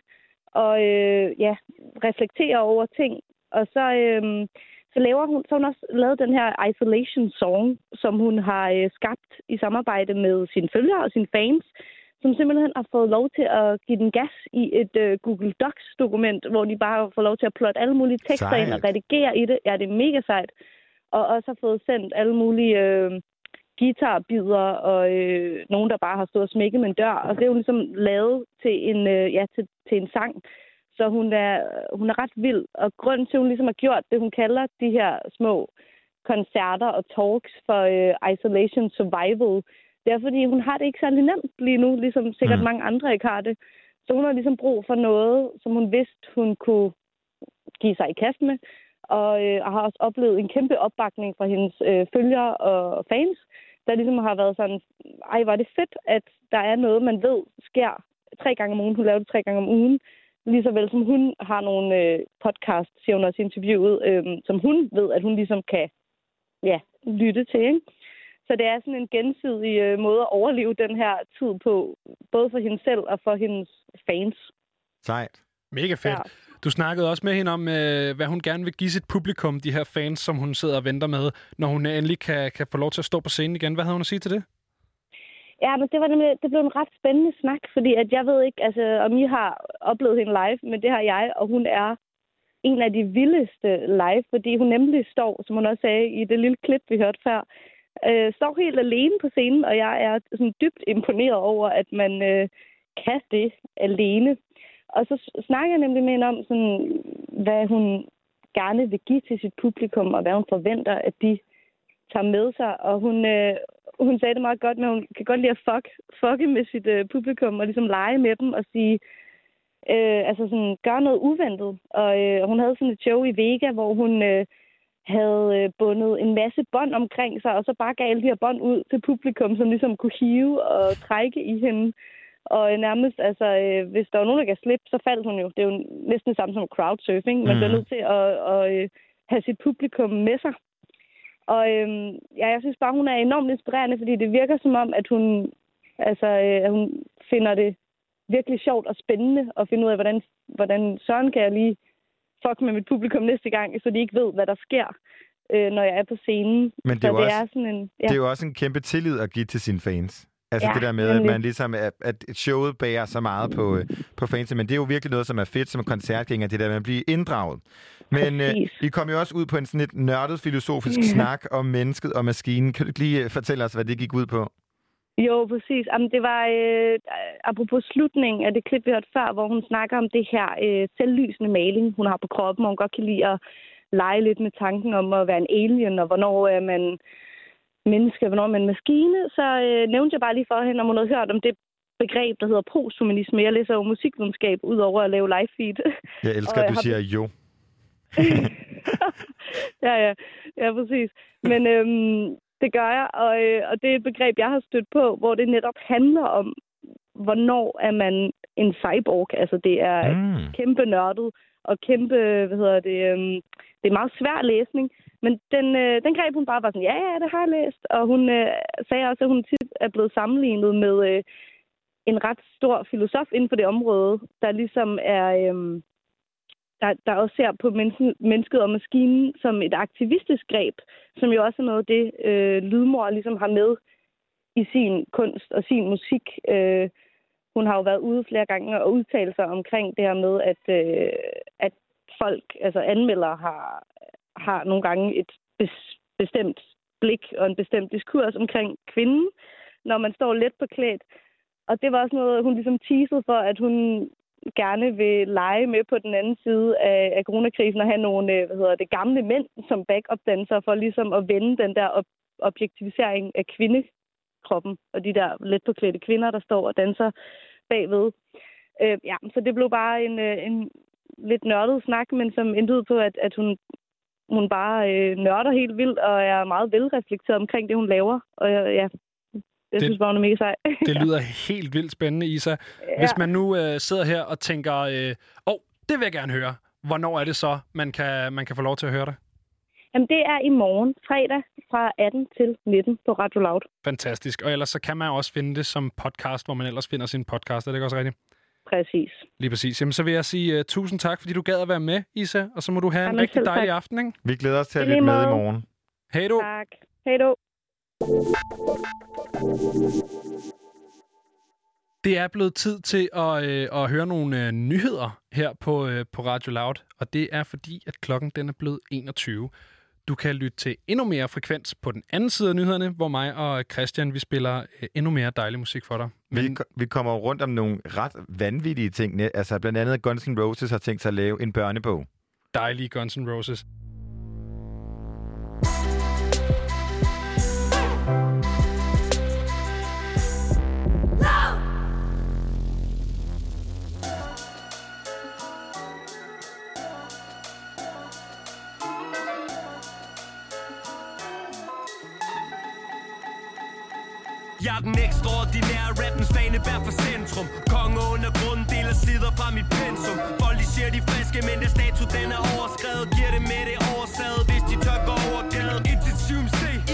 og øh, ja, reflekterer over ting. Og så, øh, så laver hun, så hun også lavet den her Isolation Song, som hun har øh, skabt i samarbejde med sine følgere og sine fans, som simpelthen har fået lov til at give den gas i et øh, Google Docs-dokument, hvor de bare har fået lov til at plotte alle mulige tekster Sejt. ind og redigere i det. Ja, det er mega sejt. Og også har fået sendt alle mulige øh, guitarbider og øh, nogen, der bare har stået og smækket med en dør. Og det er jo ligesom lavet til en, øh, ja, til, til en sang. Så hun er, hun er ret vild. Og grunden til, at hun ligesom har gjort det, hun kalder de her små koncerter og talks for øh, Isolation Survival, det er, fordi hun har det ikke særlig nemt lige nu, ligesom sikkert Mm. mange andre ikke har det. Så hun har ligesom brug for noget, som hun vidste, hun kunne give sig i kast med, og øh, har også oplevet en kæmpe opbakning fra hendes øh, følgere og fans, der ligesom har været sådan, ej, var det fedt, at der er noget, man ved sker tre gange om ugen. Hun laver det tre gange om ugen. Lige så vel som hun har nogle øh, podcast, siger hun også i interviewet, øh, som hun ved, at hun ligesom kan ja, lytte til. Ikke? Så det er sådan en gensidig øh, måde at overleve den her tid på, både for hende selv og for hendes fans. Sejt. Mega fedt. Ja. Du snakkede også med hende om, øh, hvad hun gerne vil give sit publikum, de her fans, som hun sidder og venter med, når hun endelig kan, kan få lov til at stå på scenen igen. Hvad havde hun at sige til det? Ja, men det var nemlig, det blev en ret spændende snak, fordi at jeg ved ikke, altså, om I har oplevet hende live, men det har jeg, og hun er en af de vildeste live, fordi hun nemlig står, som hun også sagde i det lille klip, vi hørte før, øh, står helt alene på scenen, og jeg er sådan dybt imponeret over, at man øh, kan det alene. Og så snakker jeg nemlig med hende om, sådan, hvad hun gerne vil give til sit publikum, og hvad hun forventer, at de tager med sig. Og hun, øh, hun sagde det meget godt, men hun kan godt lide at fuck, fucke med sit øh, publikum, og ligesom lege med dem og sige, øh, altså sådan, gøre noget uventet. Og øh, hun havde sådan et show i Vega, hvor hun øh, havde øh, bundet en masse bånd omkring sig, og så bare gav alle de her bånd ud til publikum, som ligesom kunne hive og trække i hende. Og øh, nærmest, altså, øh, hvis der var nogen, der gav slip, så faldt hun jo. Det er jo næsten det samme som crowdsurfing. Man Mhm. bliver nødt til at, at, øh, have sit publikum med sig. Og øhm, ja, jeg synes bare, hun er enormt inspirerende, fordi det virker som om, at hun, altså, øh, at hun finder det virkelig sjovt og spændende at finde ud af, hvordan, hvordan søren kan jeg lige fuck med mit publikum næste gang, så de ikke ved, hvad der sker, øh, når jeg er på scenen. Men det så er, jo det også, er sådan en... det er jo også en kæmpe tillid at give til sine fans. Altså Ja, det der med, at man ligesom, at, at showet bærer så meget på, øh, på fans, men det er jo virkelig noget, som er fedt som koncertgænger, det der med at blive inddraget. Men øh. I kom jo også ud på en sådan lidt nørdet filosofisk Ja. snak om mennesket og maskinen. Kan du lige øh, fortælle os, hvad det gik ud på? Jo, præcis. Jamen, det var øh, apropos slutningen af det klip, vi hørte før, hvor hun snakker om det her øh, selvlysende maling, hun har på kroppen, og hun godt kan lide at lege lidt med tanken om at være en alien, og hvornår er man menneske, og hvornår er man maskine. Så øh, nævnte jeg bare lige for hende, om hun havde hørt om det begreb, der hedder posthumanisme. Jeg læser jo musikvidenskab, ud over at lave live feed. Jeg elsker, Og at jeg du har siger jo. ja, ja, ja, præcis. Men øhm, det gør jeg, og, øh, og det er et begreb, jeg har stødt på, hvor det netop handler om, hvornår er man en cyborg. Altså, det er Mm. kæmpe nørdet og kæmpe, hvad hedder det, øhm, det er meget svær læsning. Men den, øh, den greb hun bare var sådan, ja, ja, det har jeg læst. Og hun øh, sagde også, at hun tit er blevet sammenlignet med øh, en ret stor filosof inden for det område, der ligesom er... Øh, der, der også ser på mennesket, mennesket og maskinen som et aktivistisk greb, som jo også er noget af det, øh, Lydmor ligesom har med i sin kunst og sin musik. Øh, hun har jo været ude flere gange og udtalt sig omkring det her med, at, øh, at folk, altså anmeldere, har, har nogle gange et bes, bestemt blik og en bestemt diskurs omkring kvinden, når man står let på klædt. Og det var også noget, hun ligesom teasede for, at hun gerne vil lege med på den anden side af, af coronakrisen og have nogle øh, hvad hedder det, gamle mænd som backup-dansere for ligesom at vende den der op- objektivisering af kvindekroppen og de der let påklædte kvinder, der står og danser bagved. Øh, ja, så det blev bare en, øh, en lidt nørdet snak, men som endte på, at, at hun, hun bare øh, nørder helt vildt og er meget velreflekteret omkring det, hun laver. Og ja, det- synes bare, hun er mega sej. Det lyder helt vildt spændende, Isa. Hvis man nu øh, sidder her og tænker, åh, øh, oh, det vil jeg gerne høre. Hvornår er det så, man kan, man kan få lov til at høre det? Jamen, det er i morgen, fredag, fra 18 til 19 på Radio Loud. Fantastisk. Og ellers så kan man også finde det som podcast, hvor man ellers finder sin podcast. Er det ikke også rigtigt? Præcis. Lige præcis. Jamen, så vil jeg sige uh, tusind tak, fordi du gad at være med, Isa. Og så må du have en Jamen, rigtig selv dejlig tak. aften, ikke? Vi glæder os til at lytte med i morgen. Hej du. Tak. Hej du. Det er blevet tid til at, øh, at høre nogle øh, nyheder her på, øh, på Radio Loud, og det er fordi, at klokken den er blevet 21. Du kan lytte til endnu mere frekvens på den anden side af nyhederne, hvor mig og Christian vi spiller øh, endnu mere dejlig musik for dig. Vi, ko- vi kommer rundt om nogle ret vanvittige ting. Altså blandt andet Guns N' Roses har tænkt sig at lave en børnebog. Dejlige Guns N' Roses. Jeg er den ekstraordinære rappens fanebær for centrum. Konge under grunden deler sider fra mit pensum. Folk de siger de friske, men det statu den er overskrevet. Giver det med det oversaget, hvis de tør gå over gaden. Indtil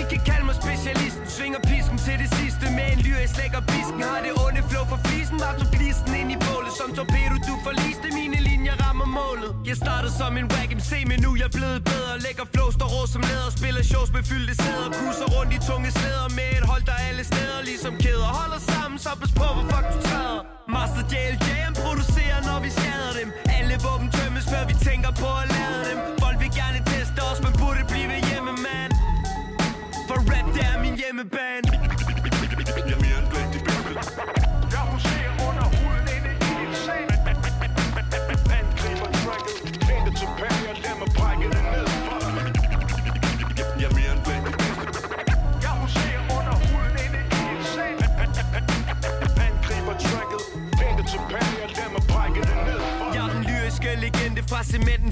i kan kalde mig specialisten. Svinger pisken til det sidste med en lyr, jeg slækker pisken Har det onde flow for flisen, var du glisten ind i bålet. Som torpedo, du forliste mine linjer rammer målet. Jeg startede som en whack MC, men nu er jeg blevet bedre. Lækker flow, står rå som læder. Spiller shows med fyldte sæder. Cruiser rundt i tunge slæder med et hold, der alle steder Ligesom kæder. Holder sammen, så pas på, hvor fuck du træder. Master JLJ, han producerer, når vi skader dem. Alle våben tømmes, før vi tænker på at lade dem. Folk vil gerne teste os, men burde blive hjemme, man rap, det er min hjemmebane fra cementen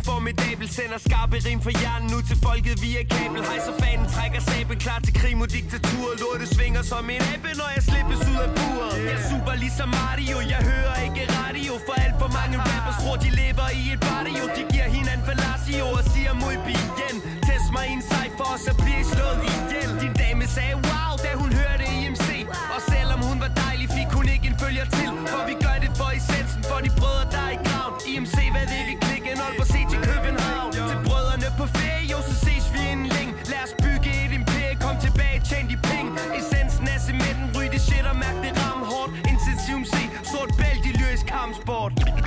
æbel sender skarpe rim for hjernen ud til folket via kabel. Hejser fanen, trækker sabel Klar til krig mod diktatur Lortet svinger som en abe, når jeg slippes ud af buret. Jeg super ligesom Mario Jeg hører ikke radio. For alt for mange rappers tror de lever i et barrio. De giver hinanden fallacio og siger mod igen Test mig i en cypher og så bliver I slået ihjel. Din dame sagde wow, da hun hørte IMC Og selvom hun var dejlig, fik hun ikke en følger til. For vi gør det for essensen, for de brødre der er Intensivum C, sort bælt i lyrisk kampsport.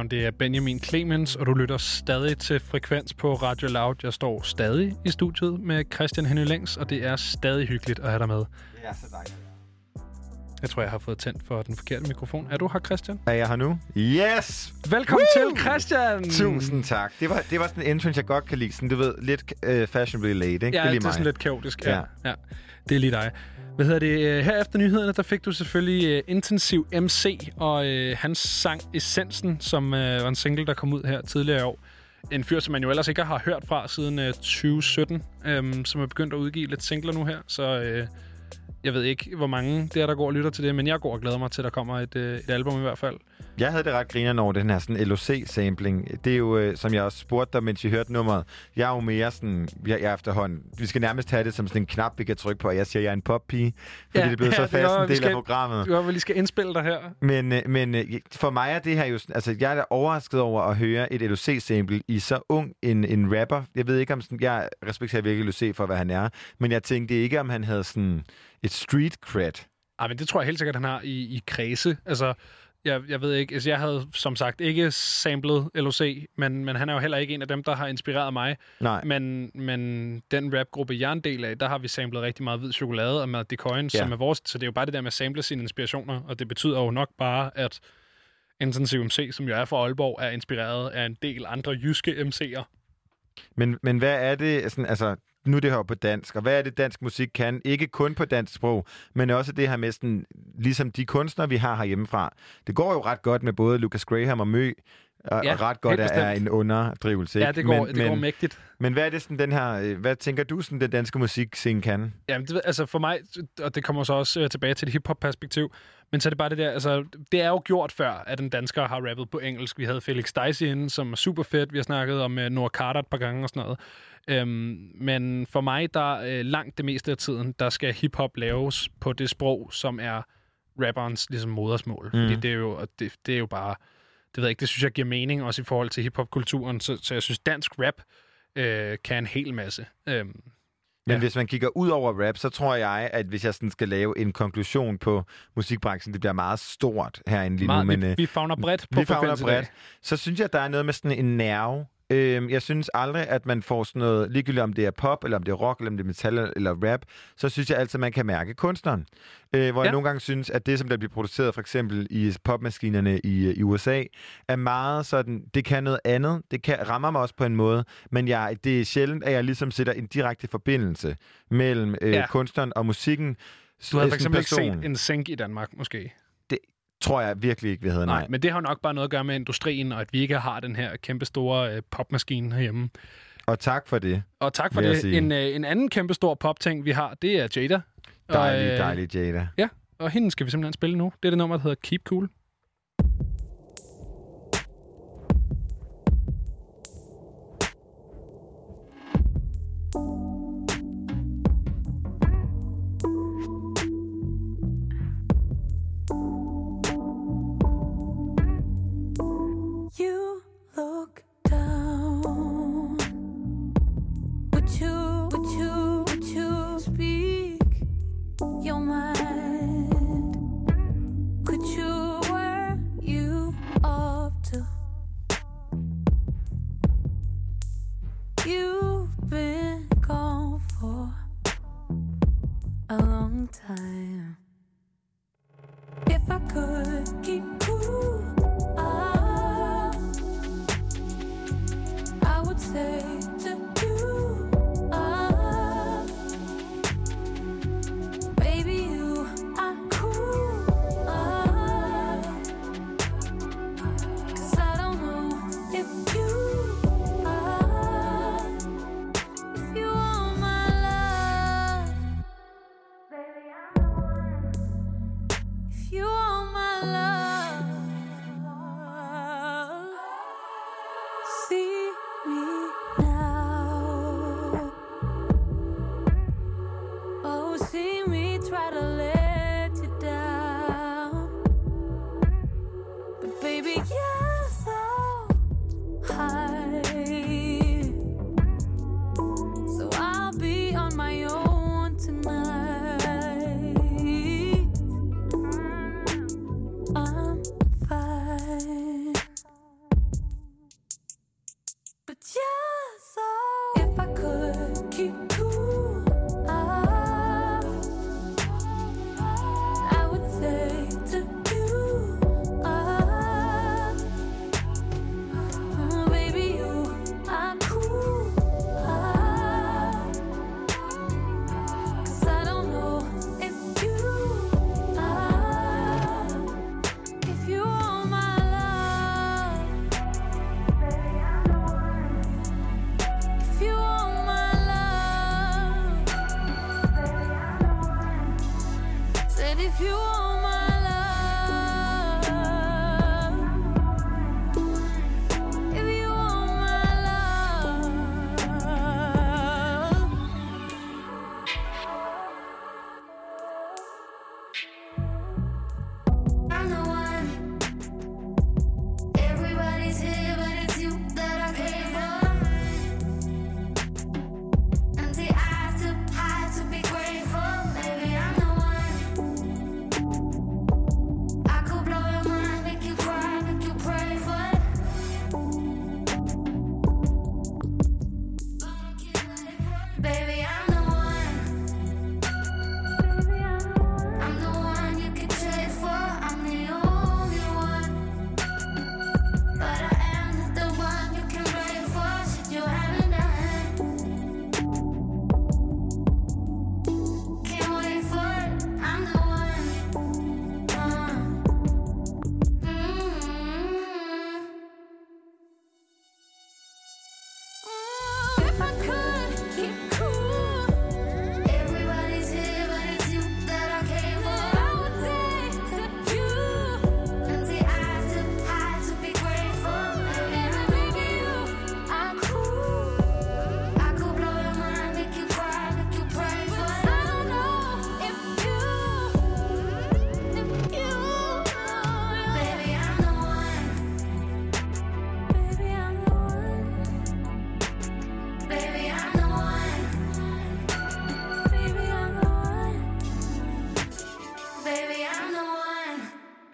Navn det er Benjamin Clemens, og du lytter stadig til Frekvens på Radio Loud. Jeg står stadig i studiet med Christian Henny Længs, og det er stadig hyggeligt at have dig med. Det er så dejligt. Jeg tror, jeg har fået tændt for den forkerte mikrofon. Er du her, Christian? Er jeg her nu? Yes! Velkommen Woo! til, Christian! Tusind tak. Det var, det var sådan en entrance, jeg godt kan lide. Sådan, du ved, lidt uh, fashionably late, ikke? Ja, det er lige det er mig. sådan lidt kaotisk. Ja. Ja. ja. ja. Det er lige dig. Hvad hedder det? Øh, her efter nyhederne, der fik du selvfølgelig uh, Intensiv MC og uh, hans sang Essensen, som uh, var en single, der kom ud her tidligere i år. En fyr, som man jo ellers ikke har hørt fra siden uh, 2017, um, som er begyndt at udgive lidt singler nu her. Så uh, jeg ved ikke, hvor mange det er, der går og lytter til det, men jeg går og glæder mig til, at der kommer et, uh, et album i hvert fald. Jeg havde det ret griner over den her sådan LOC-sampling. Det er jo, øh, som jeg også spurgte dig, mens I hørte nummeret. Jeg er jo mere sådan, jeg, jeg er efterhånden, vi skal nærmest have det som sådan en knap, vi kan trykke på, og jeg siger, jeg er en poppige, fordi det er blevet så det fast var, en del skal, af programmet. Det var, vi lige skal indspille dig her. Men, øh, men øh, for mig er det her jo... Altså, jeg er da overrasket over at høre et LOC-sample i så ung en, en rapper. Jeg ved ikke om sådan... Jeg respekterer virkelig LOC for, hvad han er. Men jeg tænkte ikke, om han havde sådan et street cred. Ej, men det tror jeg helt sikkert, han har i, i kredse. Altså, jeg, jeg ved ikke, altså jeg havde som sagt ikke samlet LOC, men, men han er jo heller ikke en af dem, der har inspireret mig. Nej. Men, men den rapgruppe, jeg er en del af, der har vi samlet rigtig meget hvid chokolade og Mad Decoin, ja. Som er vores. Så det er jo bare det der med at sample sine inspirationer, og det betyder jo nok bare, at Intensiv MC, som jo er fra Aalborg, er inspireret af en del andre jyske MC'er. Men, men hvad er det... Sådan, altså, nu er det her på dansk, og hvad er det, dansk musik kan? Ikke kun på dansk sprog, men også det her med sådan, ligesom de kunstnere, vi har herhjemmefra. Det går jo ret godt med både Lucas Graham og Mø, og, Ja, og ret godt er, en underdrivelse. Ikke? Ja, det går, men, det går men, mægtigt. men hvad er det sådan, den her... øh, Hvad tænker du, sådan, den danske musikscene kan? Jamen, det, altså for mig, og det kommer så også øh, tilbage til det hip-hop-perspektiv, men så er det bare det der, altså, det er jo gjort før, at en dansker har rappet på engelsk. Vi havde Felix Dicey inde, som er super fedt. Vi har snakket om uh, Noah Carter et par gange og sådan noget. Øhm, men for mig, der øh, langt det meste af tiden, der skal hip-hop laves på det sprog, som er rapperens ligesom modersmål. Mm. Fordi det er, jo, det, det er jo bare, det ved jeg ikke, det synes jeg giver mening, også i forhold til hip-hop-kulturen. Så, så jeg synes, dansk rap øh, kan en hel masse. Øhm, Men Ja. hvis man kigger ud over rap, så tror jeg, at hvis jeg sådan skal lave en konklusion på musikbranchen, det bliver meget stort herinde lige meget, nu. Men, vi, øh, vi fagner bredt på vi fagner bredt. Så synes jeg, at der er noget med sådan en nerve. Øhm, jeg synes aldrig, at man får sådan noget, ligegyldigt om det er pop, eller om det er rock, eller om det er metal, eller rap, så synes jeg altid, at man kan mærke kunstneren. Øh, hvor ja. Jeg nogle gange synes, at det, som der bliver produceret for eksempel i popmaskinerne i, i USA, er meget sådan, det kan noget andet. Det kan, rammer mig også på en måde, men jeg, det er sjældent, at jeg ligesom sætter en direkte forbindelse mellem øh, Ja. kunstneren og musikken. Du havde øh, for eksempel ikke set en sænk i Danmark, måske. Tror jeg virkelig ikke, vi havde, Nej, nej. men det har jo nok bare noget at gøre med industrien, og at vi ikke har den her kæmpe store øh, popmaskine herhjemme. Og tak for det. Og tak for det. En, øh, en anden kæmpe stor popting, vi har, det er Jada. Dejlig, og, øh, dejlig Jada. Ja, og hende skal vi simpelthen spille nu. Det er det nummer, der hedder Keep Cool. You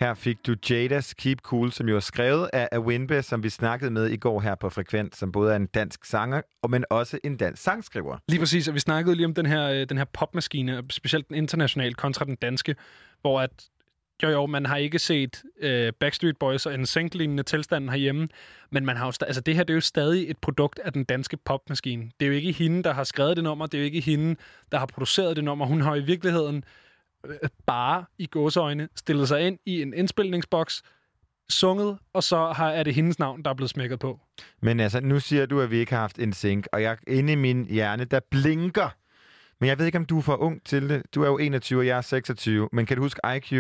Her fik du Jadas Keep Cool, som jo er skrevet af Awinbe, som vi snakkede med i går her på Frekvent, som både er en dansk sanger, og men også en dansk sangskriver. Lige præcis, og vi snakkede lige om den her, øh, den her popmaskine, specielt den internationale kontra den danske, hvor at, jo jo, man har ikke set øh, Backstreet Boys og en lignende tilstand herhjemme, men man har jo sta- altså, det her det er jo stadig et produkt af den danske popmaskine. Det er jo ikke hende, der har skrevet det nummer, det er jo ikke hende, der har produceret det nummer. Hun har i virkeligheden øh, bare i gåseøjne stillet sig ind i en indspilningsboks, sunget, og så har, er det hendes navn, der er blevet smækket på. Men altså, nu siger du, at vi ikke har haft en sync, og jeg inde i min hjerne, der blinker. Men jeg ved ikke, om du er for ung til det. Du er jo 21, og jeg er 26. Men kan du huske IQ?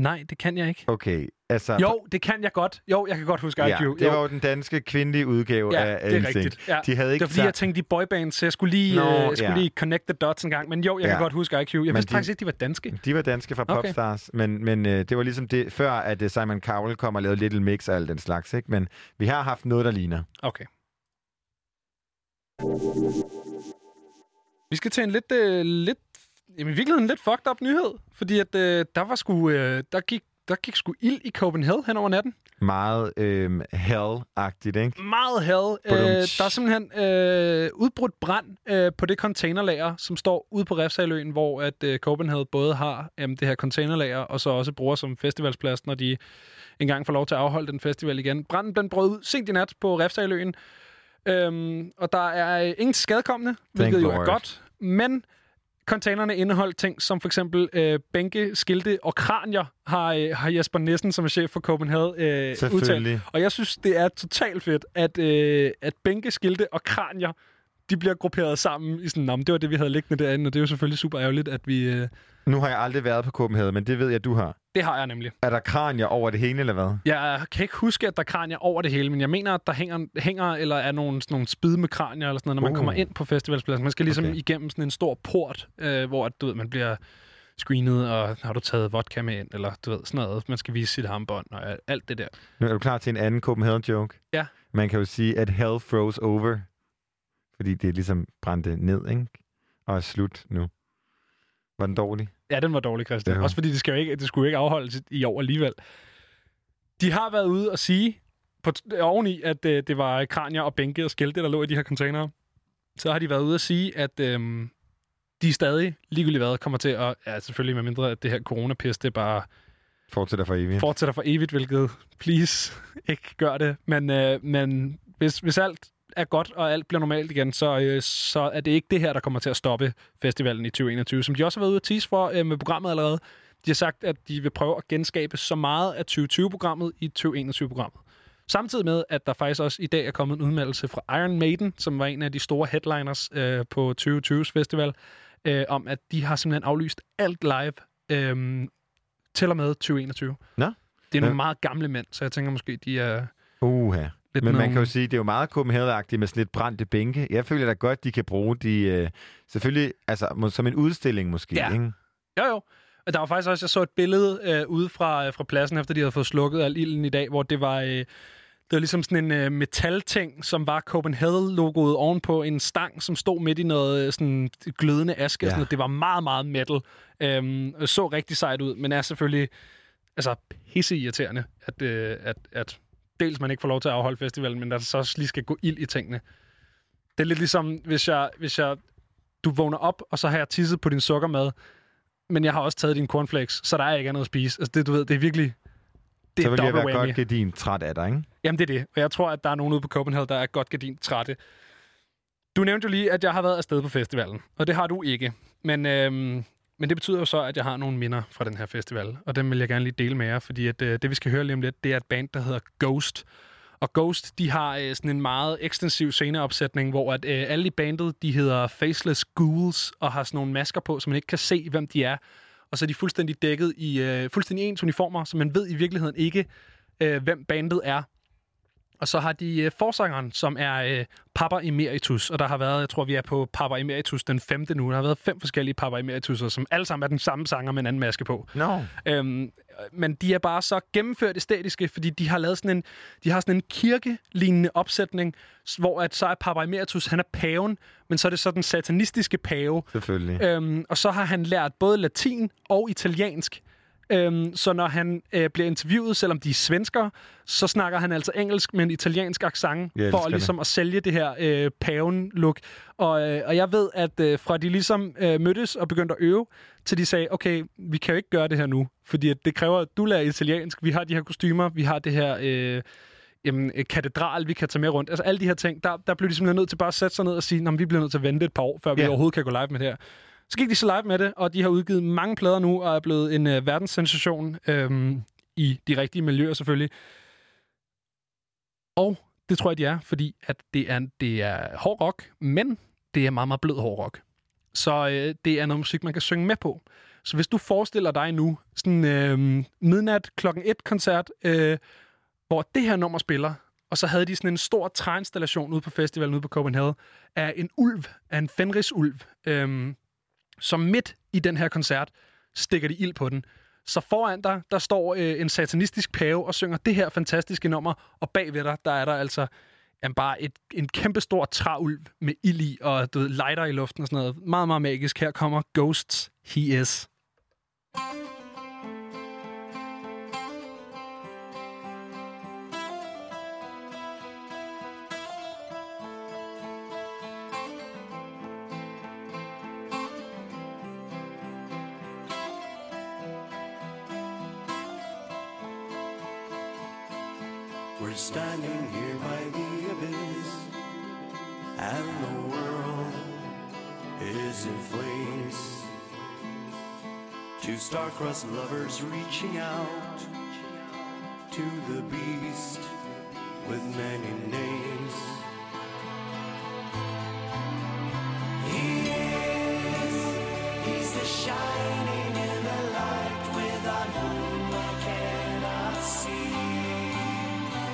Nej, det kan jeg ikke. Okay, altså... Jo, det kan jeg godt. Jo, jeg kan godt huske Ja, IQ. det var jo den danske kvindelige udgave Ja, af det er rigtigt. Ja. De havde ikke det var fordi, jeg tænkte, de boybands, så jeg skulle lige, Nå, Nå, øh, skulle ja. lige connect the dots en gang. Men jo, jeg Ja. kan godt huske IQ. Jeg Men vidste de- faktisk ikke, de var danske. De var danske fra Okay. Popstars, men, men øh, det var ligesom det, før at øh, Simon Cowell kom og lavede Little Mix og alt den slags, ikke? Men vi har haft noget, der ligner. Okay. Vi skal til en lidt, øh, lidt jamen, i virkeligheden en lidt fucked up nyhed, fordi at øh, der var sgu, øh, der gik der gik sgu ild i Copenhagen hen over natten. Meget øh, hell-agtigt, ikke? Meget hell. Øh, der er simpelthen øh, udbrudt brand øh, på det containerlager, som står ude på Refsaløen, hvor at øh, Copenhagen både har øh, det her containerlager, og så også bruger som festivalsplads, når de engang får lov til at afholde den festival igen. Branden den brød ud sent i nat på Refsaløen, øhm, og der er øh, ingen skadkommende, hvilket jo er Lord. godt, men containerne indeholdt ting som for eksempel øh, bænke, skilte og kranier, har, øh, har Jesper Nissen, som er chef for Copenhagen, øh, udtalt. Og jeg synes, det er totalt fedt, at, øh, at bænke, skilte og kranier, de bliver grupperet sammen i sådan, "Nå, det var det, vi havde liggende derinde, og det er jo selvfølgelig super ærgerligt, at vi... Øh, Nu har jeg aldrig været på Copenhagen, men det ved jeg, du har. det har jeg nemlig. Er der kranier over det hele, eller hvad? Jeg kan ikke huske, at der er kranier over det hele, men jeg mener, at der hænger, hænger eller er nogle, sådan nogle spid med kranier, eller sådan noget, når man Uh. kommer ind på festivalspladsen. Man skal ligesom Okay. igennem sådan en stor port, øh, hvor at, du ved, man bliver screenet, og har du taget vodka med ind, eller du ved, sådan noget. Man skal vise sit armbånd og alt det der. Nu er du klar til en anden Copenhagen-joke? Ja. Man kan jo sige, at hell froze over, fordi det er ligesom brændte ned, ikke? Og er slut nu. Var den dårlig? Ja, den var dårlig, Christian. Ja. Også fordi det, skal jo ikke, det skulle jo ikke afholdes i år alligevel. De har været ude og sige, på, oveni, at øh, det var kranier og bænke og skilte, der lå i de her containere. Så har de været ude og sige, at øh, de stadig, ligegyldigt hvad, kommer til at... Ja, selvfølgelig med mindre, at det her coronapis, det bare Fortsætter for evigt. fortsætter for evigt, hvilket, please, ikke gør det. Men, øh, men hvis, hvis alt er godt, og alt bliver normalt igen, så, øh, så er det ikke det her, der kommer til at stoppe festivalen i 2021, som de også har været ude at tease for øh, med programmet allerede. De har sagt, at de vil prøve at genskabe så meget af 2020-programmet i 2021-programmet. Samtidig med, at der faktisk også i dag er kommet en udmeldelse fra Iron Maiden, som var en af de store headliners øh, på 2020's festival, øh, om, at de har simpelthen aflyst alt live øh, til og med 2021. Nå. Det er nogle Ja. meget gamle mænd, så jeg tænker måske, de er... Uha. Lidt Men man nogle- kan jo sige, det er jo meget Copenhagen-agtigt med sådan lidt brændte bænke. Jeg føler da godt, de kan bruge de... Øh, selvfølgelig, altså som en udstilling måske, Ja. ikke? Jo, jo. Og der var faktisk også, jeg så et billede øh, ude fra, øh, fra pladsen, efter de havde fået slukket al ilden i dag, hvor det var, øh, det var ligesom sådan en øh, metalting, som var Copenhagen-logoet ovenpå en stang, som stod midt i noget øh, sådan glødende aske. Ja. Sådan. Det var meget, meget metal. Øhm, så rigtig sejt ud, men er selvfølgelig altså, pisse irriterende, at, øh, at, at dels man ikke får lov til at afholde festivalen, men der så også lige skal gå ild i tingene. Det er lidt ligesom, hvis jeg, hvis jeg du vågner op, og så har jeg tisset på din sukkermad, men jeg har også taget din cornflakes, så der er ikke andet at spise. Altså det, du ved, det er virkelig... Det så vil jeg være whammy. godt gedin træt af dig, ikke? Jamen, det er det. Og jeg tror, at der er nogen ude på Copenhagen, der er godt gardin trætte. Du nævnte jo lige, at jeg har været afsted på festivalen, og det har du ikke. Men, øhm, men det betyder jo så, at jeg har nogle minder fra den her festival, og dem vil jeg gerne lige dele med jer, fordi at, øh, det, vi skal høre lige om lidt, det er et band, der hedder Ghost. Og Ghost, de har øh, sådan en meget ekstensiv sceneopsætning, hvor at, øh, alle i bandet, de hedder Faceless Ghouls, og har sådan nogle masker på, så man ikke kan se, hvem de er. Og så er de fuldstændig dækket i øh, fuldstændig ens uniformer, så man ved i virkeligheden ikke, øh, hvem bandet er. Og så har de øh, forsangeren, som er øh, Papa Emeritus, og der har været, jeg tror, vi er på Papa Emeritus den femte nu. Der har været fem forskellige Papa Emeritusser, som alle sammen er den samme sanger med en anden maske på. No. Øhm, men de er bare så gennemført æstetiske, fordi de har lavet sådan en, de har sådan en kirkelignende opsætning, hvor at så er Papa Emeritus, han er paven, men så er det så den satanistiske pave. Selvfølgelig. Øhm, og så har han lært både latin og italiensk. Øhm, så når han øh, bliver interviewet, selvom de er svensker, så snakker han altså engelsk med en italiensk accent, Jeg for ligesom at sælge det her øh, paven-look. Og, øh, og jeg ved, at øh, fra de ligesom øh, mødtes og begyndte at øve, til de sagde, okay, vi kan jo ikke gøre det her nu, fordi at det kræver, at du lærer italiensk. Vi har de her kostymer, vi har det her... Øh, jamen, øh, katedral, vi kan tage med rundt. Altså alle de her ting, der, der blev de simpelthen nødt til bare at sætte sig ned og sige, "Nå, men vi bliver nødt til at vente et par år, før vi Ja. overhovedet kan gå live med det her. Så gik de så live med det, og de har udgivet mange plader nu, og er blevet en øh, verdenssensation øhm, i de rigtige miljøer selvfølgelig. Og det tror jeg, de er, fordi at det er, det er hård rock, men det er meget, meget blød hård rock. Så øh, det er noget musik, man kan synge med på. Så hvis du forestiller dig nu, sådan øh, midnat klokken 1 koncert, øh, hvor det her nummer spiller, og så havde de sådan en stor træinstallation ude på festivalen ude på Copenhagen af en ulv, af en fenrisulv, øh, som midt i den her koncert stikker de ild på den. Så foran dig, der står øh, en satanistisk pave og synger det her fantastiske nummer, og bagved dig, der er der altså jamen, bare et, en kæmpe stor træulv med ild i, og du ved, lighter i luften og sådan noget. Meget, meget magisk. Her kommer Ghosts He Is. We're star-crossed lovers reaching out to the beast with many names. He is, he's the shining in the light without whom I cannot see.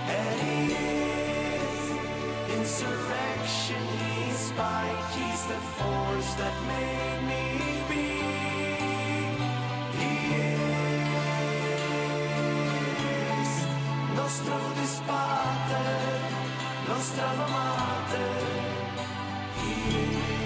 And he is insurrection, he's spite, he's the force that made me nostro dispate, nostra amate. Yeah.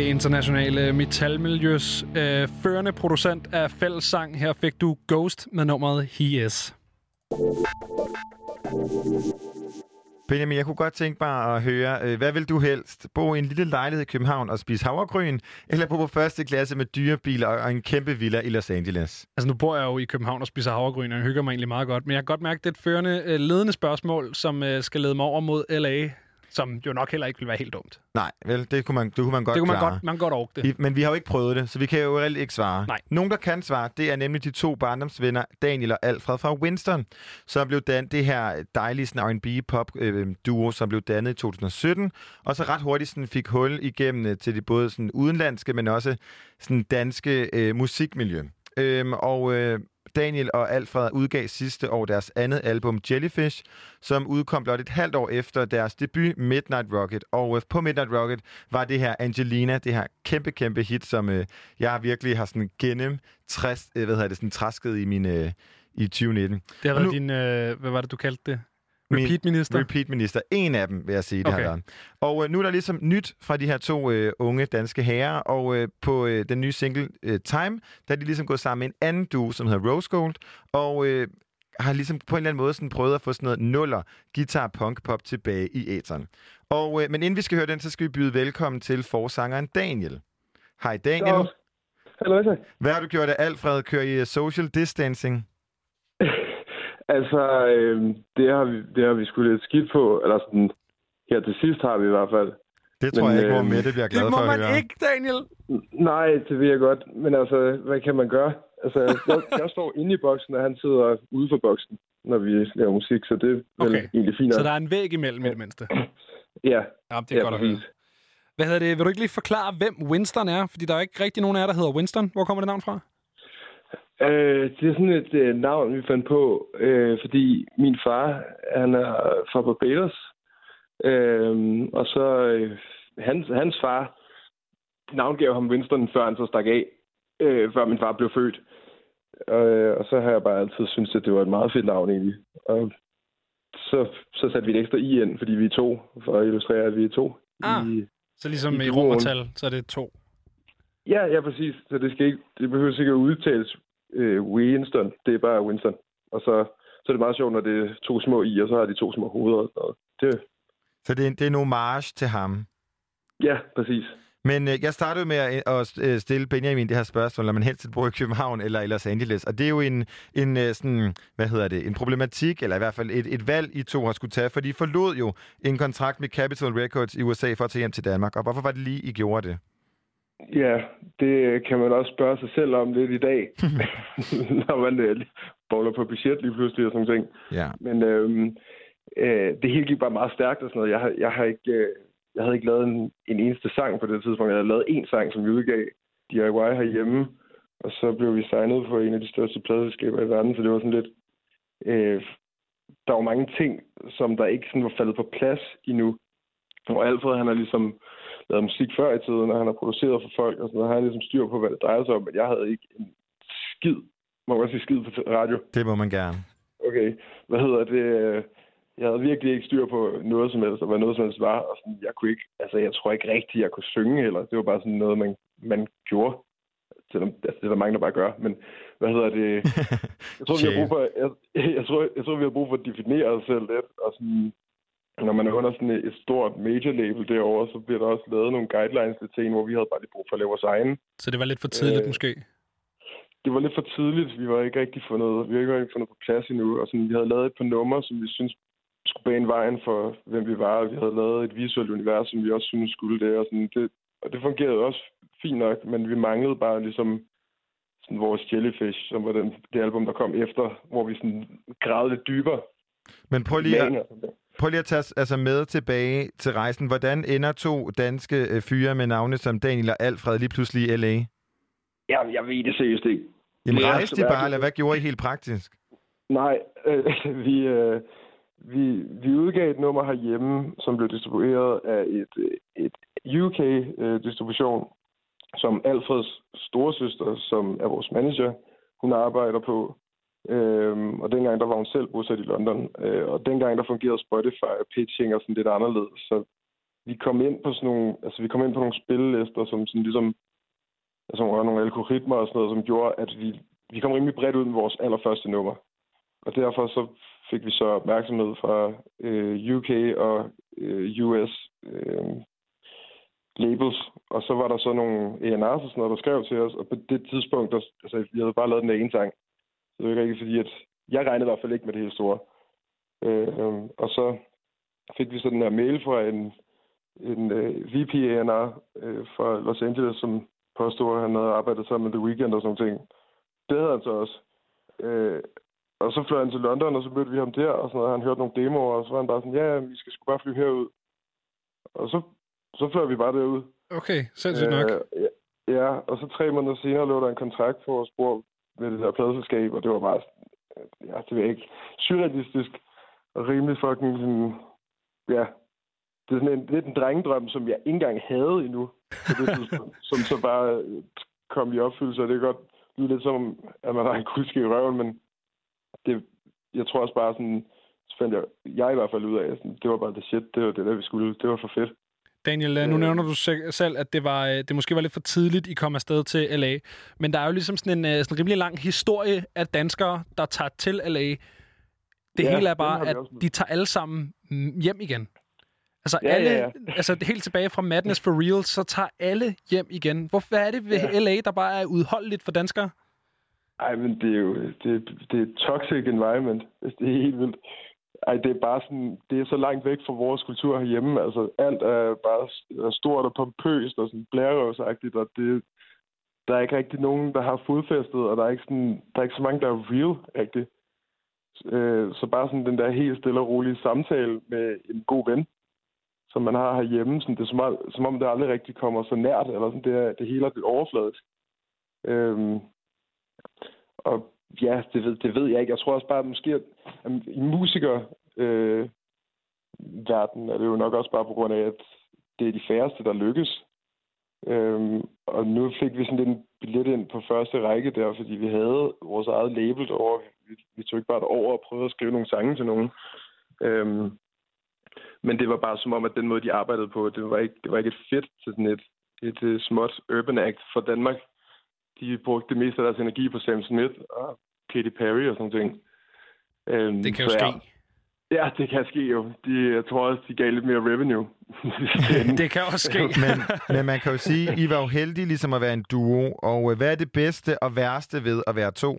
Det internationale metalmiljøs øh, førende producent af fællessang. Her fik du Ghost med nummeret He Is. Benjamin, jeg kunne godt tænke mig at høre, øh, hvad vil du helst? Bo i en lille lejlighed i København og spise havregryn, eller bo på første klasse med dyrebiler og en kæmpe villa i Los Angeles? Altså, nu bor jeg jo i København og spiser havregryn, og jeg hygger mig egentlig meget godt. Men jeg kan godt mærke, det er et førende, øh, ledende spørgsmål, som øh, skal lede mig over mod LA, som jo nok heller ikke vil være helt dumt. Nej, vel, det kunne man, det kunne man godt det kunne man klare. godt, man godt orke det. I, men vi har jo ikke prøvet det, så vi kan jo reelt ikke svare. Nej. Nogen, der kan svare, det er nemlig de to barndomsvenner, Daniel og Alfred fra Winston, som blev dannet det her dejlige sådan R&B-pop-duo, som blev dannet i 2017, og så ret hurtigt sådan fik hul igennem øh, til det både sådan udenlandske, men også sådan danske øh, musikmiljø. Øhm, og øh, Daniel og Alfred udgav sidste år deres andet album Jellyfish, som udkom blot et halvt år efter deres debut Midnight Rocket. Og øh, på Midnight Rocket var det her Angelina, det her kæmpe, kæmpe hit, som øh, jeg virkelig har sådan gennem træs, øh, hvad hedder det, sådan trasket i min øh, i 2019. Det har været nu- din, øh, hvad var det, du kaldte det? Min- Repeat-minister? Repeat-minister. En af dem, vil jeg sige, det Okay. har været. Og øh, nu er der ligesom nyt fra de her to øh, unge danske herrer, og øh, på øh, den nye single øh, Time, der er de ligesom gået sammen med en anden duo, som hedder Rose Gold, og øh, har ligesom på en eller anden måde sådan prøvet at få sådan noget nuller guitar punk pop tilbage i æteren. Og, øh, men inden vi skal høre den, så skal vi byde velkommen til forsangeren Daniel. Hej Daniel. Hallo. Hvad har du gjort af Alfred? Kører I social distancing? Altså, øh, det, har vi, det har vi sgu lidt skidt på. Eller sådan, her til sidst har vi i hvert fald. Det tror jeg ikke, hvor Mette bliver glad for at høre. Daniel! Nej, det ved jeg godt. Men altså, hvad kan man gøre? Altså, jeg, jeg står inde i boksen, og han sidder ude for boksen, når vi laver musik, så det er vel Okay. egentlig fint. Så der er en væg imellem i det mindste. Ja. Ja, det er ja, godt at høre. Hvad hedder det? Vil du ikke lige forklare, hvem Winston er? Fordi der er ikke rigtig nogen af jer, der hedder Winston. Hvor kommer det navn fra? Øh, det er sådan et øh, navn, vi fandt på, øh, fordi min far, han er fra Barbados. Øh, og så øh, hans, hans far navngav ham Winston, før han så stak af, øh, før min far blev født. Øh, og så har jeg bare altid syntes, at det var et meget fedt navn egentlig. Og så, så satte vi et ekstra i ind, fordi vi er to, for at illustrere, at vi er to. Ah, I, Så ligesom i, i romertal, så er det to. Ja, ja, præcis. Så det, skal ikke, det behøver ikke at udtales øh, Winston. Det er bare Winston. Og så, så er det meget sjovt, når det er to små i, og så har de to små hoveder. og sådan noget. Det, Så det er, det er en homage til ham? ja, præcis. Men øh, jeg startede med at, at øh, stille Benjamin det her spørgsmål, når man helst vil bo i København eller i Los Angeles. Og det er jo en, en øh, sådan, hvad hedder det, en problematik, eller i hvert fald et, et valg, I to har skulle tage, for de forlod jo en kontrakt med Capitol Records i USA for at tage hjem til Danmark. Og hvorfor var det lige, I gjorde det? Ja, det kan man også spørge sig selv om lidt i dag, når man øh, bowler på budget lige pludselig og sådan ting. Ja. Men øhm, øh, det hele gik bare meget stærkt og sådan noget. Jeg, har, jeg, har ikke, øh, jeg havde ikke lavet en, en eneste sang på det tidspunkt. Jeg havde lavet én sang, som vi udgav DIY herhjemme. Og så blev vi signet på en af de største pladeselskaber i verden, så det var sådan lidt... Øh, der var mange ting, som der ikke sådan var faldet på plads endnu. Og Alfred, han har ligesom lavet musik før i tiden, og han har produceret for folk, og sådan noget. Han har ligesom styr på, hvad det drejer sig om, men jeg havde ikke en skid, må man også sige skid på radio. Det må man gerne. Okay, hvad hedder det? Jeg havde virkelig ikke styr på noget som helst, og hvad noget som helst var, og sådan, jeg kunne ikke, altså jeg tror ikke rigtigt, jeg kunne synge heller. Det var bare sådan noget, man, man gjorde. Selvom, altså, det er der mange, der bare gør, men hvad hedder det? Jeg tror, vi har brug for, jeg, jeg, tror, jeg tror, vi har brug for at definere os selv lidt, og sådan, når man er under sådan et, stort major label derovre, så bliver der også lavet nogle guidelines til ting, hvor vi havde bare lige brug for at lave vores egen. Så det var lidt for tidligt Øh, måske? Det var lidt for tidligt. Vi var ikke rigtig fundet, vi var ikke rigtig fundet på plads endnu. Og sådan, vi havde lavet et par numre, som vi synes skulle bane vejen for, hvem vi var. Vi havde lavet et visuelt univers, som vi også synes skulle det. Og, sådan, det, og det fungerede også fint nok, men vi manglede bare ligesom sådan vores Jellyfish, som var den, det album, der kom efter, hvor vi sådan gravede lidt dybere. Men prøv lige, at. Prøv lige at tage os altså med tilbage til rejsen. Hvordan ender to danske øh, fyre med navne som Daniel og Alfred lige pludselig i L.A.? Jamen, jeg ved det seriøst ikke. Jamen Det rejste så bare, eller hvad gjorde I helt praktisk? Nej, øh, vi, øh, vi, vi udgav et nummer herhjemme, som blev distribueret af et, øh, et UK-distribution, som Alfreds storesøster, som er vores manager, hun arbejder på. Øhm, og dengang der var hun selv bosat i London. Øh, og dengang der fungerede Spotify og pitching og sådan lidt anderledes. Så vi kom ind på sådan nogle, altså vi kom ind på nogle spillelister, som sådan ligesom, altså var nogle algoritmer og sådan noget, som gjorde, at vi, vi kom rimelig bredt ud med vores allerførste nummer. Og derfor så fik vi så opmærksomhed fra øh, UK og øh, US øh, labels. Og så var der så nogle A&R's og sådan noget, der skrev til os. Og på det tidspunkt, der, altså vi havde bare lavet den ene sang. Det var ikke fordi, at jeg regnede i hvert fald ikke med det helt store. Øh, øh, og så fik vi så den her mail fra en, en øh, VP A&R øh, fra Los Angeles, som påstod, at han havde arbejdet sammen med The Weeknd og sådan nogle ting. Det havde han så også. Øh, og så fløj han til London, og så mødte vi ham der, og sådan noget. Han hørte nogle demoer, og så var han bare sådan, ja, vi skal sgu bare flyve herud. Og så, så fløj vi bare derud. Okay, sindssygt nok. ja, ja, og så tre måneder senere lå der en kontrakt på vores bord med det her pladeselskab, og det var bare, ja, det var ikke surrealistisk og rimelig fucking sådan, ja, det er sådan en, lidt en drengedrøm, som jeg ikke engang havde endnu, på det tidspunkt, som så bare kom i opfyldelse, og det er godt lyde lidt som, at man har en kuske i røven, men det, jeg tror også bare sådan, så fandt jeg, jeg i hvert fald ud af, sådan, det var bare det shit, det var det der, vi skulle, det var for fedt. Daniel, øh, nu nævner du se- selv, at det, var, øh, det måske var lidt for tidligt, I kom afsted til LA. Men der er jo ligesom sådan en, øh, sådan en rimelig lang historie af danskere, der tager til LA. Det Ja, hele er bare, at de tager alle sammen mm, hjem igen. Altså, Ja, alle, ja, ja. altså helt tilbage fra Madness for Real, så tager alle hjem igen. Hvorfor er det ved Ja. LA, der bare er udholdeligt for danskere? Ej, men det er jo det, det er et toxic environment. Altså, Det er helt vildt. Ej, det er bare sådan, det er så langt væk fra vores kultur herhjemme. Altså, alt er bare stort og pompøst og sådan blærerøvsagtigt, og det, der er ikke rigtig nogen, der har fodfæstet, og der er ikke, sådan, der er ikke så mange, der er real, rigtigt. Øh, så bare sådan den der helt stille og rolige samtale med en god ven, som man har herhjemme, sådan, det er som, om- som om det aldrig rigtig kommer så nært, eller sådan, det, er, det hele er lidt overfladisk. Øhm, og ja, det ved, det ved jeg ikke. Jeg tror også bare, at måske at, at i musiker øh, verden er det jo nok også bare på grund af, at det er de færreste, der lykkes. Øhm, og nu fik vi sådan lidt en billet ind på første række der, fordi vi havde vores eget label derovre. Vi, vi tog ikke bare over og prøvede at skrive nogle sange til nogen. Øhm, men det var bare som om, at den måde, de arbejdede på, det var ikke, det var ikke et fedt til sådan et, et, et småt urban act for Danmark. De brugte det meste af deres energi på Sam Smith og Katy Perry og sådan ting. Øhm, Det kan jo ske. Ja, ja, det kan ske jo. De, jeg tror også, de gav lidt mere revenue. det kan også ske. men, men man kan jo sige, I var jo heldige ligesom at være en duo. Og øh, hvad er det bedste og værste ved at være to?